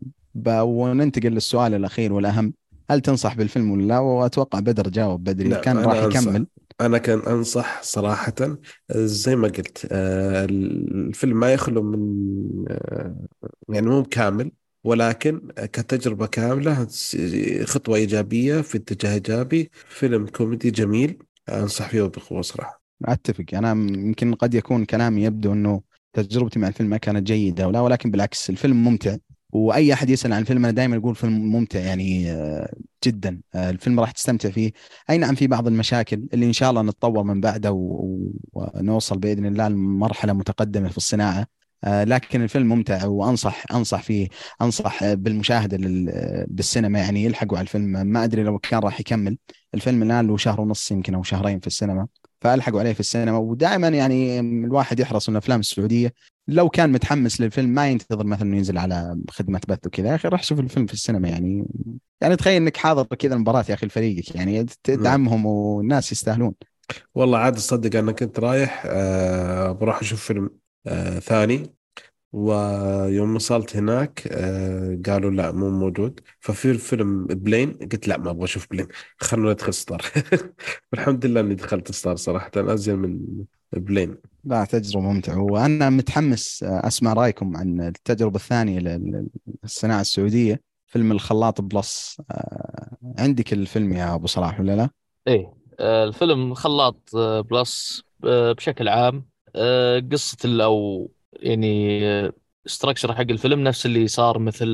وننتقل للسؤال الأخير والأهم. هل تنصح بالفيلم ولا لا؟ وأتوقع بدر جاوب بدري. كان راح يكمل. أنا كان أنصح صراحة زي ما قلت آه، الفيلم ما يخلو من آه، يعني مو كامل ولكن كتجربة كاملة خطوة إيجابية في اتجاه إيجابي. فيلم كوميدي جميل أنصح فيه بقوة صراحة. أتفق. أنا يمكن قد يكون كلامي يبدو إنه تجربتي مع الفيلم ما كانت جيدة ولا ولكن بالعكس الفيلم ممتع. وأي أحد يسأل عن الفيلم أنا دائما أقول فيلم ممتع يعني آه، جدا. آه، الفيلم راح تستمتع فيه. أي نعم في بعض المشاكل اللي إن شاء الله نتطور من بعده ونوصل بإذن الله لمرحلة متقدمة في الصناعة. آه، لكن الفيلم ممتع وأنصح أنصح فيه أنصح بالمشاهدة بالسينما. يعني يلحقوا على الفيلم. ما أدري لو كان راح يكمل. الفيلم الآن له شهر ونص يمكن أو شهرين في السينما. فألحقوا عليه في السينما. ودائما يعني الواحد يحرص إن الافلام السعودية لو كان متحمس للفيلم ما ينتظر مثلا إنه ينزل على خدمة بث وكذا. يا أخي روح شوف الفيلم في السينما يعني. يعني تخيل إنك حاضر كذا المباراة يا أخي لفريقك يعني تدعمهم والناس يستاهلون. والله عاد تصدق أنا كنت رايح آه بروح أشوف فيلم آه ثاني. ويوم وصلت هناك آه قالوا لا مو موجود. ففي الفيلم بلين قلت لا ما أبغى أشوف Plane. خلونا ندخل سطار. والحمد لله إني دخلت سطار صراحة. أزين من Plane. لا تجربة ممتعة. وأنا متحمس أسمع رأيكم عن التجربة الثانية للصناعة السعودية فيلم الخلاط plus آه عندك الفيلم يا أبو صلاح ولا لا؟ إيه آه، الفيلم خلاط آه، plus آه، بشكل عام. قصة أو يعني structure حق الفيلم نفس اللي صار مثل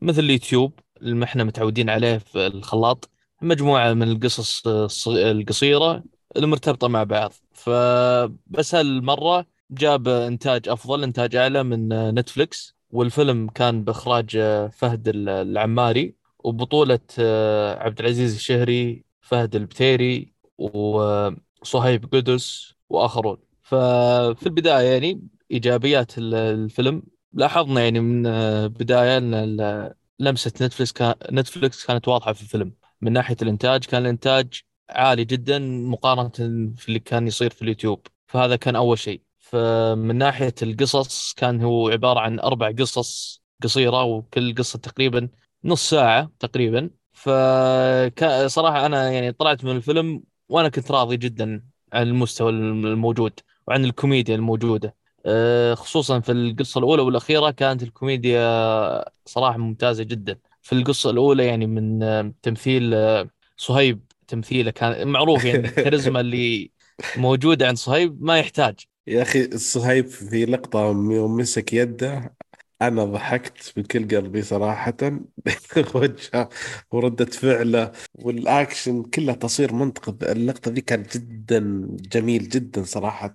مثل اليوتيوب اللي إحنا متعودين عليه في الخلاط. مجموعة من القصص القصيرة المرتبطة مع بعض. فبس هالمرة جاب إنتاج أفضل إنتاج أعلى من نتفليكس والفيلم كان بإخراج فهد العماري وبطولة عبد العزيز الشهري فهد البتيري وصهيب قدس وآخرون. ففي البداية يعني إيجابيات الفيلم. لاحظنا يعني من بداية إن لمسة نتفلكس نتفلكس كانت واضحة في الفيلم. من ناحية الإنتاج كان الإنتاج عالي جدا مقارنة في اللي كان يصير في اليوتيوب. فهذا كان أول شيء. فمن ناحية القصص كان هو عبارة عن أربع قصص قصيرة وكل قصة تقريبا نص ساعة تقريبا. فصراحه أنا يعني طلعت من الفيلم وأنا كنت راضي جدا عن المستوى الموجود وعن الكوميديا الموجودة. آه، خصوصا في القصة الأولى والأخيرة كانت الكوميديا صراحة ممتازة جدا. في القصة الأولى يعني من تمثيل آه، صهيب تمثيله كان معروف يعني الكاريزما اللي موجودة عند صهيب ما يحتاج. يا أخي صهيب في لقطة يوم مسك يده أنا ضحكت بكل قلبي صراحة. وجهه وردة فعله والأكشن كله تصوير منطقي. اللقطة ذي كانت جدا جميل جدا صراحة.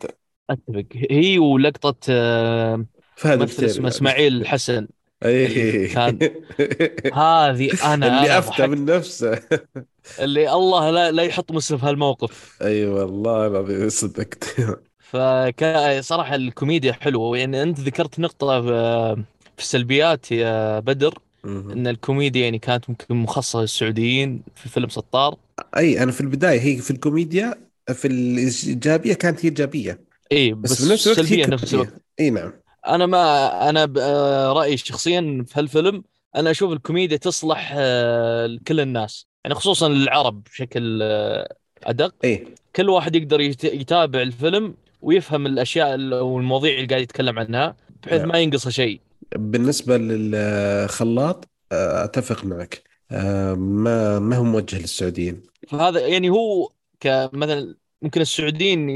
أتفق. هي ولقطة آه، فهد اسمه إسماعيل الحسن اي كان هذه أنا اللي أفتى من نفسه. اللي الله لا, لا يحط مسلم في هالموقف. أي والله العظيم صدقت. فصراحه الكوميديا حلوة. يعني أنت ذكرت نقطة في السلبيات يا بدر إن الكوميديا يعني كانت ممكن مخصصة للسعوديين في فيلم سطار أي أنا في البداية هي في الكوميديا في الإيجابية كانت هي إيجابية. إي بس, بس بنفس الوقت سلبية نفس الوقت. إي نعم. أنا ما أنا آه، رأيي شخصيا في هالفيلم أنا أشوف الكوميديا تصلح آه، لكل الناس. يعني خصوصا العرب بشكل آه، أدق. اي كل واحد يقدر يتابع الفيلم ويفهم الأشياء والمواضيع اللي قاعد يتكلم عنها بحيث. ما ينقصه شيء. بالنسبة للخلاط أتفق معك. ما ما هو موجه للسعوديين. فهذا يعني هو كمثلا ممكن السعوديين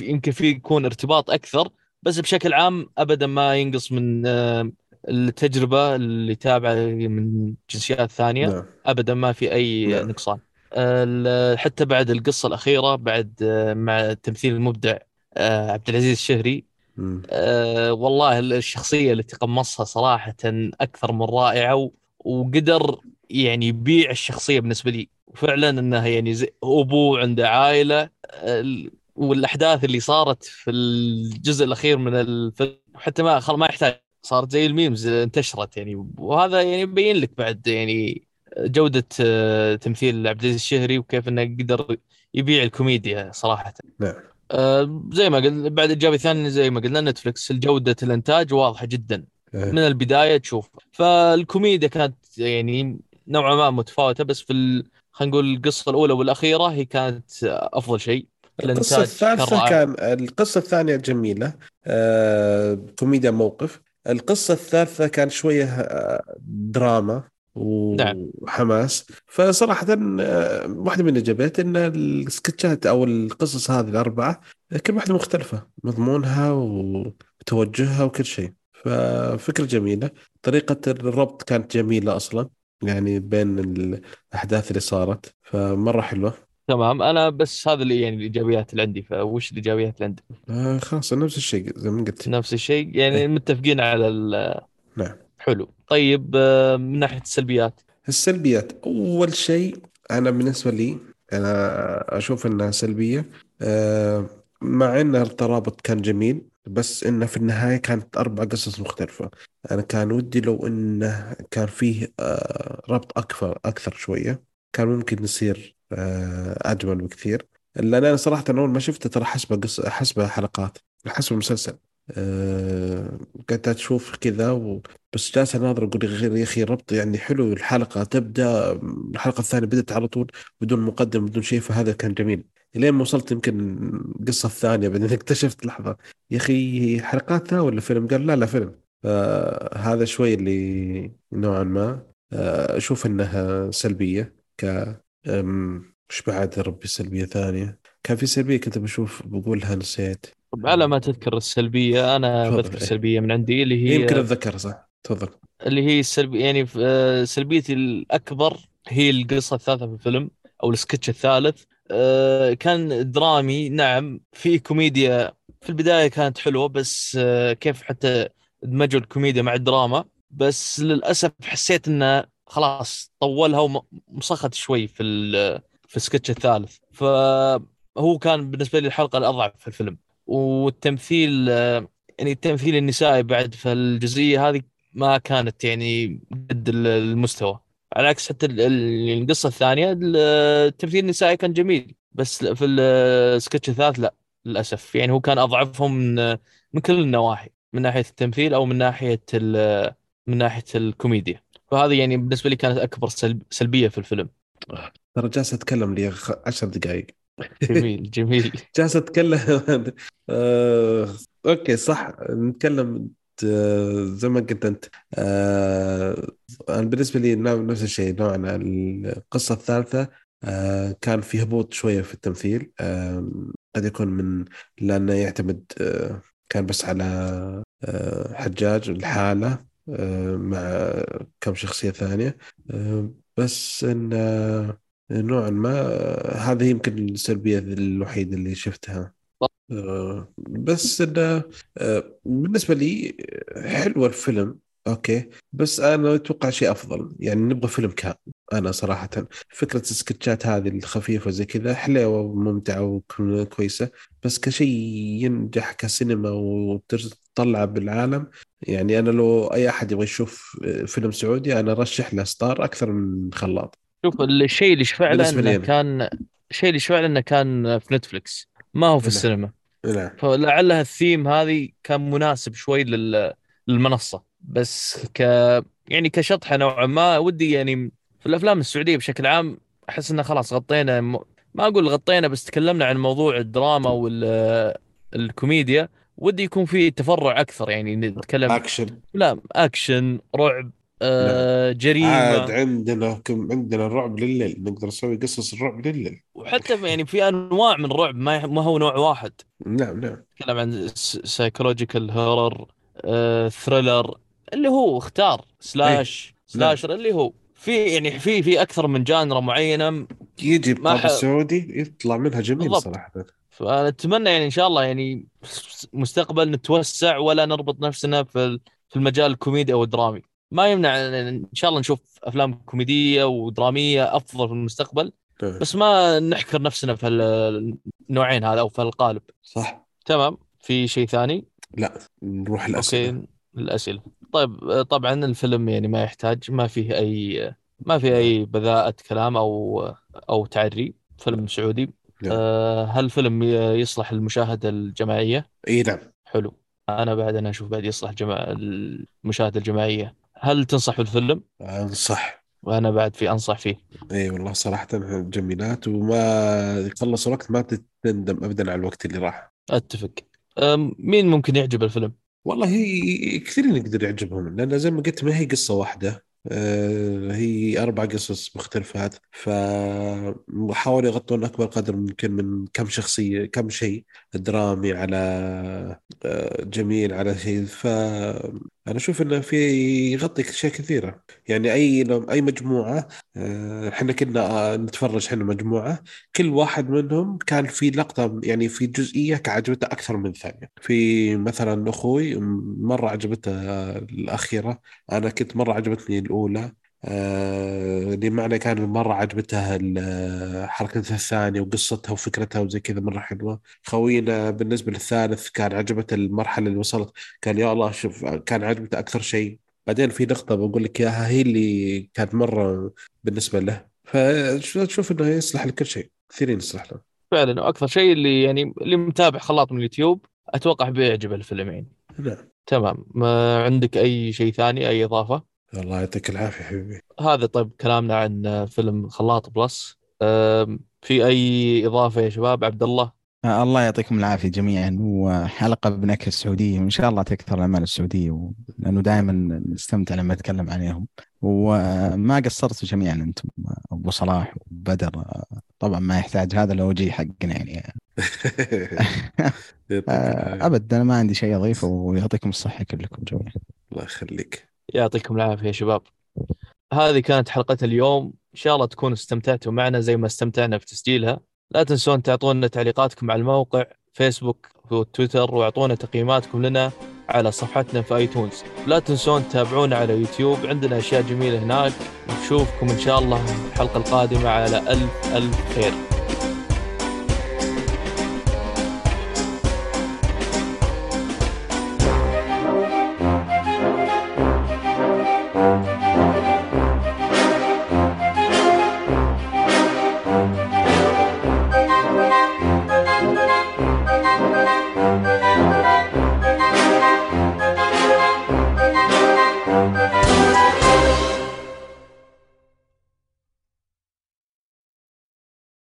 يمكن في يكون ارتباط أكثر بس بشكل عام ابدا ما ينقص من آه، التجربة اللي تابعة من جنسيات ثانية نعم. ابدا ما في أي نعم. نقصان حتى بعد القصة الأخيرة بعد آه، مع التمثيل المبدع آه، عبد العزيز الشهري أه والله الشخصية اللي تقمصها صراحة أكثر من رائعة وقدر يعني يبيع الشخصية بالنسبة لي وفعلا إنها يعني زي أبوه عنده عائلة والأحداث اللي صارت في الجزء الأخير من الفيلم حتى ما ما يحتاج صارت زي الميمز انتشرت يعني. وهذا يعني يبين لك بعد يعني جودة آه، تمثيل عبد العزيز الشهري وكيف إنه قدر يبيع الكوميديا صراحة. نعم. آه زي ما قلت بعد الاجابه الثانية زي ما قلنا نتفلكس جودة الإنتاج واضحة جدا. إيه. من البداية تشوف فالكوميديا كانت يعني نوعا ما متفاوتة بس في ال... خلينا نقول القصة الأولى والأخيرة هي كانت أفضل شيء. القصة الثالثة كان القصة الثانية جميلة. آه... كوميديا موقف. القصة الثالثة كان شوية آه، دراما نعم. وحماس. فصراحة آه، واحدة من الإيجابيات إن السكتشات أو القصص هذه الأربعة كل واحدة مختلفة. مضمونها وتوجهها وكل شيء. ففكرة جميلة. طريقة الربط كانت جميلة أصلا. يعني بين الأحداث اللي صارت. فمرة حلوة. تمام. أنا بس هذا اللي يعني الإيجابيات اللي عندي فوش الإيجابيات اللي عندك؟ آه خلاص نفس الشيء زي ما قلت. نفس الشيء. يعني إيه. متفقين على ال- نعم. حلو. طيب آه، من ناحية السلبيات؟ السلبيات. أول شيء أنا بالنسبة لي أنا أشوف إنها سلبية آه، مع إن الترابط كان جميل بس إنه في النهاية كانت أربع قصص مختلفة. أنا كان ودي لو إنه كان فيه آه، ربط أكثر أكثر شوية كان ممكن يصير آه، أجمل بكثير. لأن أنا صراحة أول ما شفته ترى حسبه حسبه حلقات حسب المسلسل. أه قعدت أشوف كذا و... بس جالس أناظر أقول يا أخي يا أخي ربط يعني حلو الحلقة. تبدأ الحلقة الثانية بدأت على طول بدون مقدم بدون شيء فهذا كان جميل. لين ما وصلت يمكن القصة الثانية بعدين اكتشفت لحظة يا أخي حلقاتها ولا فيلم؟ قال لا لا فيلم. فهذا شوي اللي نوعا ما آه، أشوف إنها سلبية ك إيش بعد ربي سلبية ثانية؟ كان في سلبية كنت بشوف بقولها نسيت. طب على ما تذكر السلبية أنا تفضل، بذكر إيه. سلبية من عندي اللي هي يمكن اتذكر صح. تفضل. اللي هي السلبي يعني آه، سلبيتي الأكبر هي القصة الثالثة في الفيلم أو السكتش الثالث. آه، كان درامي نعم في كوميديا في البداية كانت حلوة بس آه، كيف حتى دمجوا الكوميديا مع الدراما. بس للأسف حسيت إنه خلاص طولها ومسخت شوي في في السكتش الثالث. فهو كان بالنسبة لي الحلقة الأضعف في الفيلم. والتمثيل يعني التمثيل النسائي بعد في الجزئية هذه ما كانت يعني قد ال- المستوى. على عكس حتى ال- ال- القصة الثانية ال- التمثيل النسائي كان جميل. بس في السكتش الثالث لا للأسف. يعني هو كان أضعفهم من من كل النواحي. من ناحية التمثيل أو من ناحية ال- من ناحية الكوميديا. فهذه يعني بالنسبة لي كانت أكبر سلب سلبية في الفيلم. ترى جالس أتكلم لي خ- عشر دقائق جميل جميل. جالس أتكلم. آه، أوكي صح. نتكلم آه، زي ما قلت أنت. آه، بالنسبة لي نفس الشيء. نوعا القصة الثالثة آه، كان في هبوط شوية في التمثيل. آه، قد يكون من لأنه يعتمد آه، كان بس على آه، حجاج الحاله مع كم شخصية ثانية. آه، بس إن آه، نوعا ما آه، هذه يمكن السلبية الوحيدة اللي شفتها. آه، بس انه آه، بالنسبة لي آه، حلو الفيلم أوكي. بس أنا أتوقع شيء أفضل يعني نبغى فيلم كامل أنا صراحة. فكرة السكتشات هذه الخفيفة زي كذا حلوة وممتعة وكويسه بس كشيء ينجح كسينما وتطلع بالعالم يعني أنا لو أي أحد يبغى يشوف آه، فيلم سعودي أنا أرشح له سطار أكثر من خلاط شوف الشيء اللي شفع له انه. كان الشيء اللي شفع له إنه كان في نتفلكس ما هو في نعم. السينما نعم فلعلها الثيم هذه كان مناسب شوي لل... للمنصة بس ك يعني كشطحة نوعا ما ودي يعني في الأفلام السعودية بشكل عام أحس إنه خلاص غطينا. ما أقول غطينا بس تكلمنا عن موضوع الدراما والكوميديا ودي يكون في تفرع أكثر يعني نتكلم اكشن لا أكشن رعب آه عاد جريمة. عندنا كم عندنا الرعب لليل نقدر نسوي قصص الرعب لليل. وحتى يعني في أنواع من الرعب ما ما هو نوع واحد. نعم نعم. نتكلم عن psychological horror thriller اللي هو اختار slash slasher اللي هو في يعني في في أكثر من genre معينة. يجي ح- السعودي يطلع منها جميل بالضبط. صراحة. فنتمنى يعني إن شاء الله يعني مستقبل نتوسع ولا نربط نفسنا في في المجال الكوميدي أو الدرامي. ما يمنع ان شاء الله نشوف أفلام كوميدية ودرامية أفضل في المستقبل. نعم. بس ما نحكر نفسنا في النوعين هذا أو في القالب. صح. تمام. في شيء ثاني؟ لا. نروح الأسئلة. okay. الأسئلة. طيب طبعا الفيلم يعني ما يحتاج ما فيه اي ما فيه أي بذاءة كلام أو أو تعري. فيلم سعودي. آه، هل فيلم ي- يصلح للمشاهده الجماعية؟ إي نعم. حلو. أنا بعد أنا أشوف بعد يصلح جماع المشاهدة الجماعية. هل تنصح بالفيلم؟ صح وأنا بعد في أنصح فيه. إي والله صراحة جميلات وما يخلص الوقت ما تندم ابدا على الوقت اللي راح. أتفق. مين ممكن يعجب الفيلم؟ والله هي كثيرين يقدر يعجبهم لأن زي ما قلت ما هي قصة واحدة. آه، هي أربع قصص مختلفات فحاولوا يغطون أكبر قدر ممكن من كم شخصية كم شيء درامي على آه، جميل على شيء. فأنا أشوف إنه في يغطي أشياء كثيرة. يعني أي أي مجموعة آه، إحنا كنا نتفرج إحنا مجموعة كل واحد منهم كان في لقطة يعني في جزئية عجبته أكثر من ثانية. في مثلا أخوي مرة عجبته الأخيرة. أنا كنت مرة عجبتني آه معنى كان مرة عجبتها حركتها الثانية وقصتها وفكرتها وزي كذا مرة حلوة. خوينا بالنسبة للثالث كان عجبته المرحلة اللي وصلت كان يا الله شوف كان عجبته أكثر شيء. بعدين في نقطة بقول لك إياها هي اللي كانت مرة بالنسبة له. فتشوف إنه يصلح لكل شيء كثيرين يصلح له. فعلا وأكثر شيء اللي يعني اللي متابع خلاط من اليوتيوب أتوقع بيعجبه الفيلم يعني نعم. تمام. ما عندك أي شيء ثاني أي إضافة؟ الله يعطيك العافية حبيبي. هذا طيب كلامنا عن فيلم خلاط بلس. في أي إضافة يا شباب؟ عبد الله. الله يعطيكم العافية جميعا. وحلقة بنكهه السعودية وإن شاء الله تكثر الأعمال السعودية و... لأنه دائما نستمتع لما نتكلم عليهم. وما قصرتوا جميعا أنتم أبو صلاح وبدر. طبعا ما يحتاج هذا الوجيه حقنا يعني. ابد أنا ما عندي شيء أضيفه ويعطيكم الصحة كلكم جميعا. الله يخليك. يعطيكم العافية يا شباب. هذه كانت حلقة اليوم. إن شاء الله تكونوا استمتعتوا معنا زي ما استمتعنا في تسجيلها. لا تنسون تعطونا تعليقاتكم على الموقع فيسبوك وتويتر وأعطونا تقييماتكم لنا على صفحتنا في ايتونز لا تنسون تتابعونا على يوتيوب. عندنا أشياء جميلة هناك. نشوفكم إن شاء الله الحلقة القادمة على ألف ألف خير.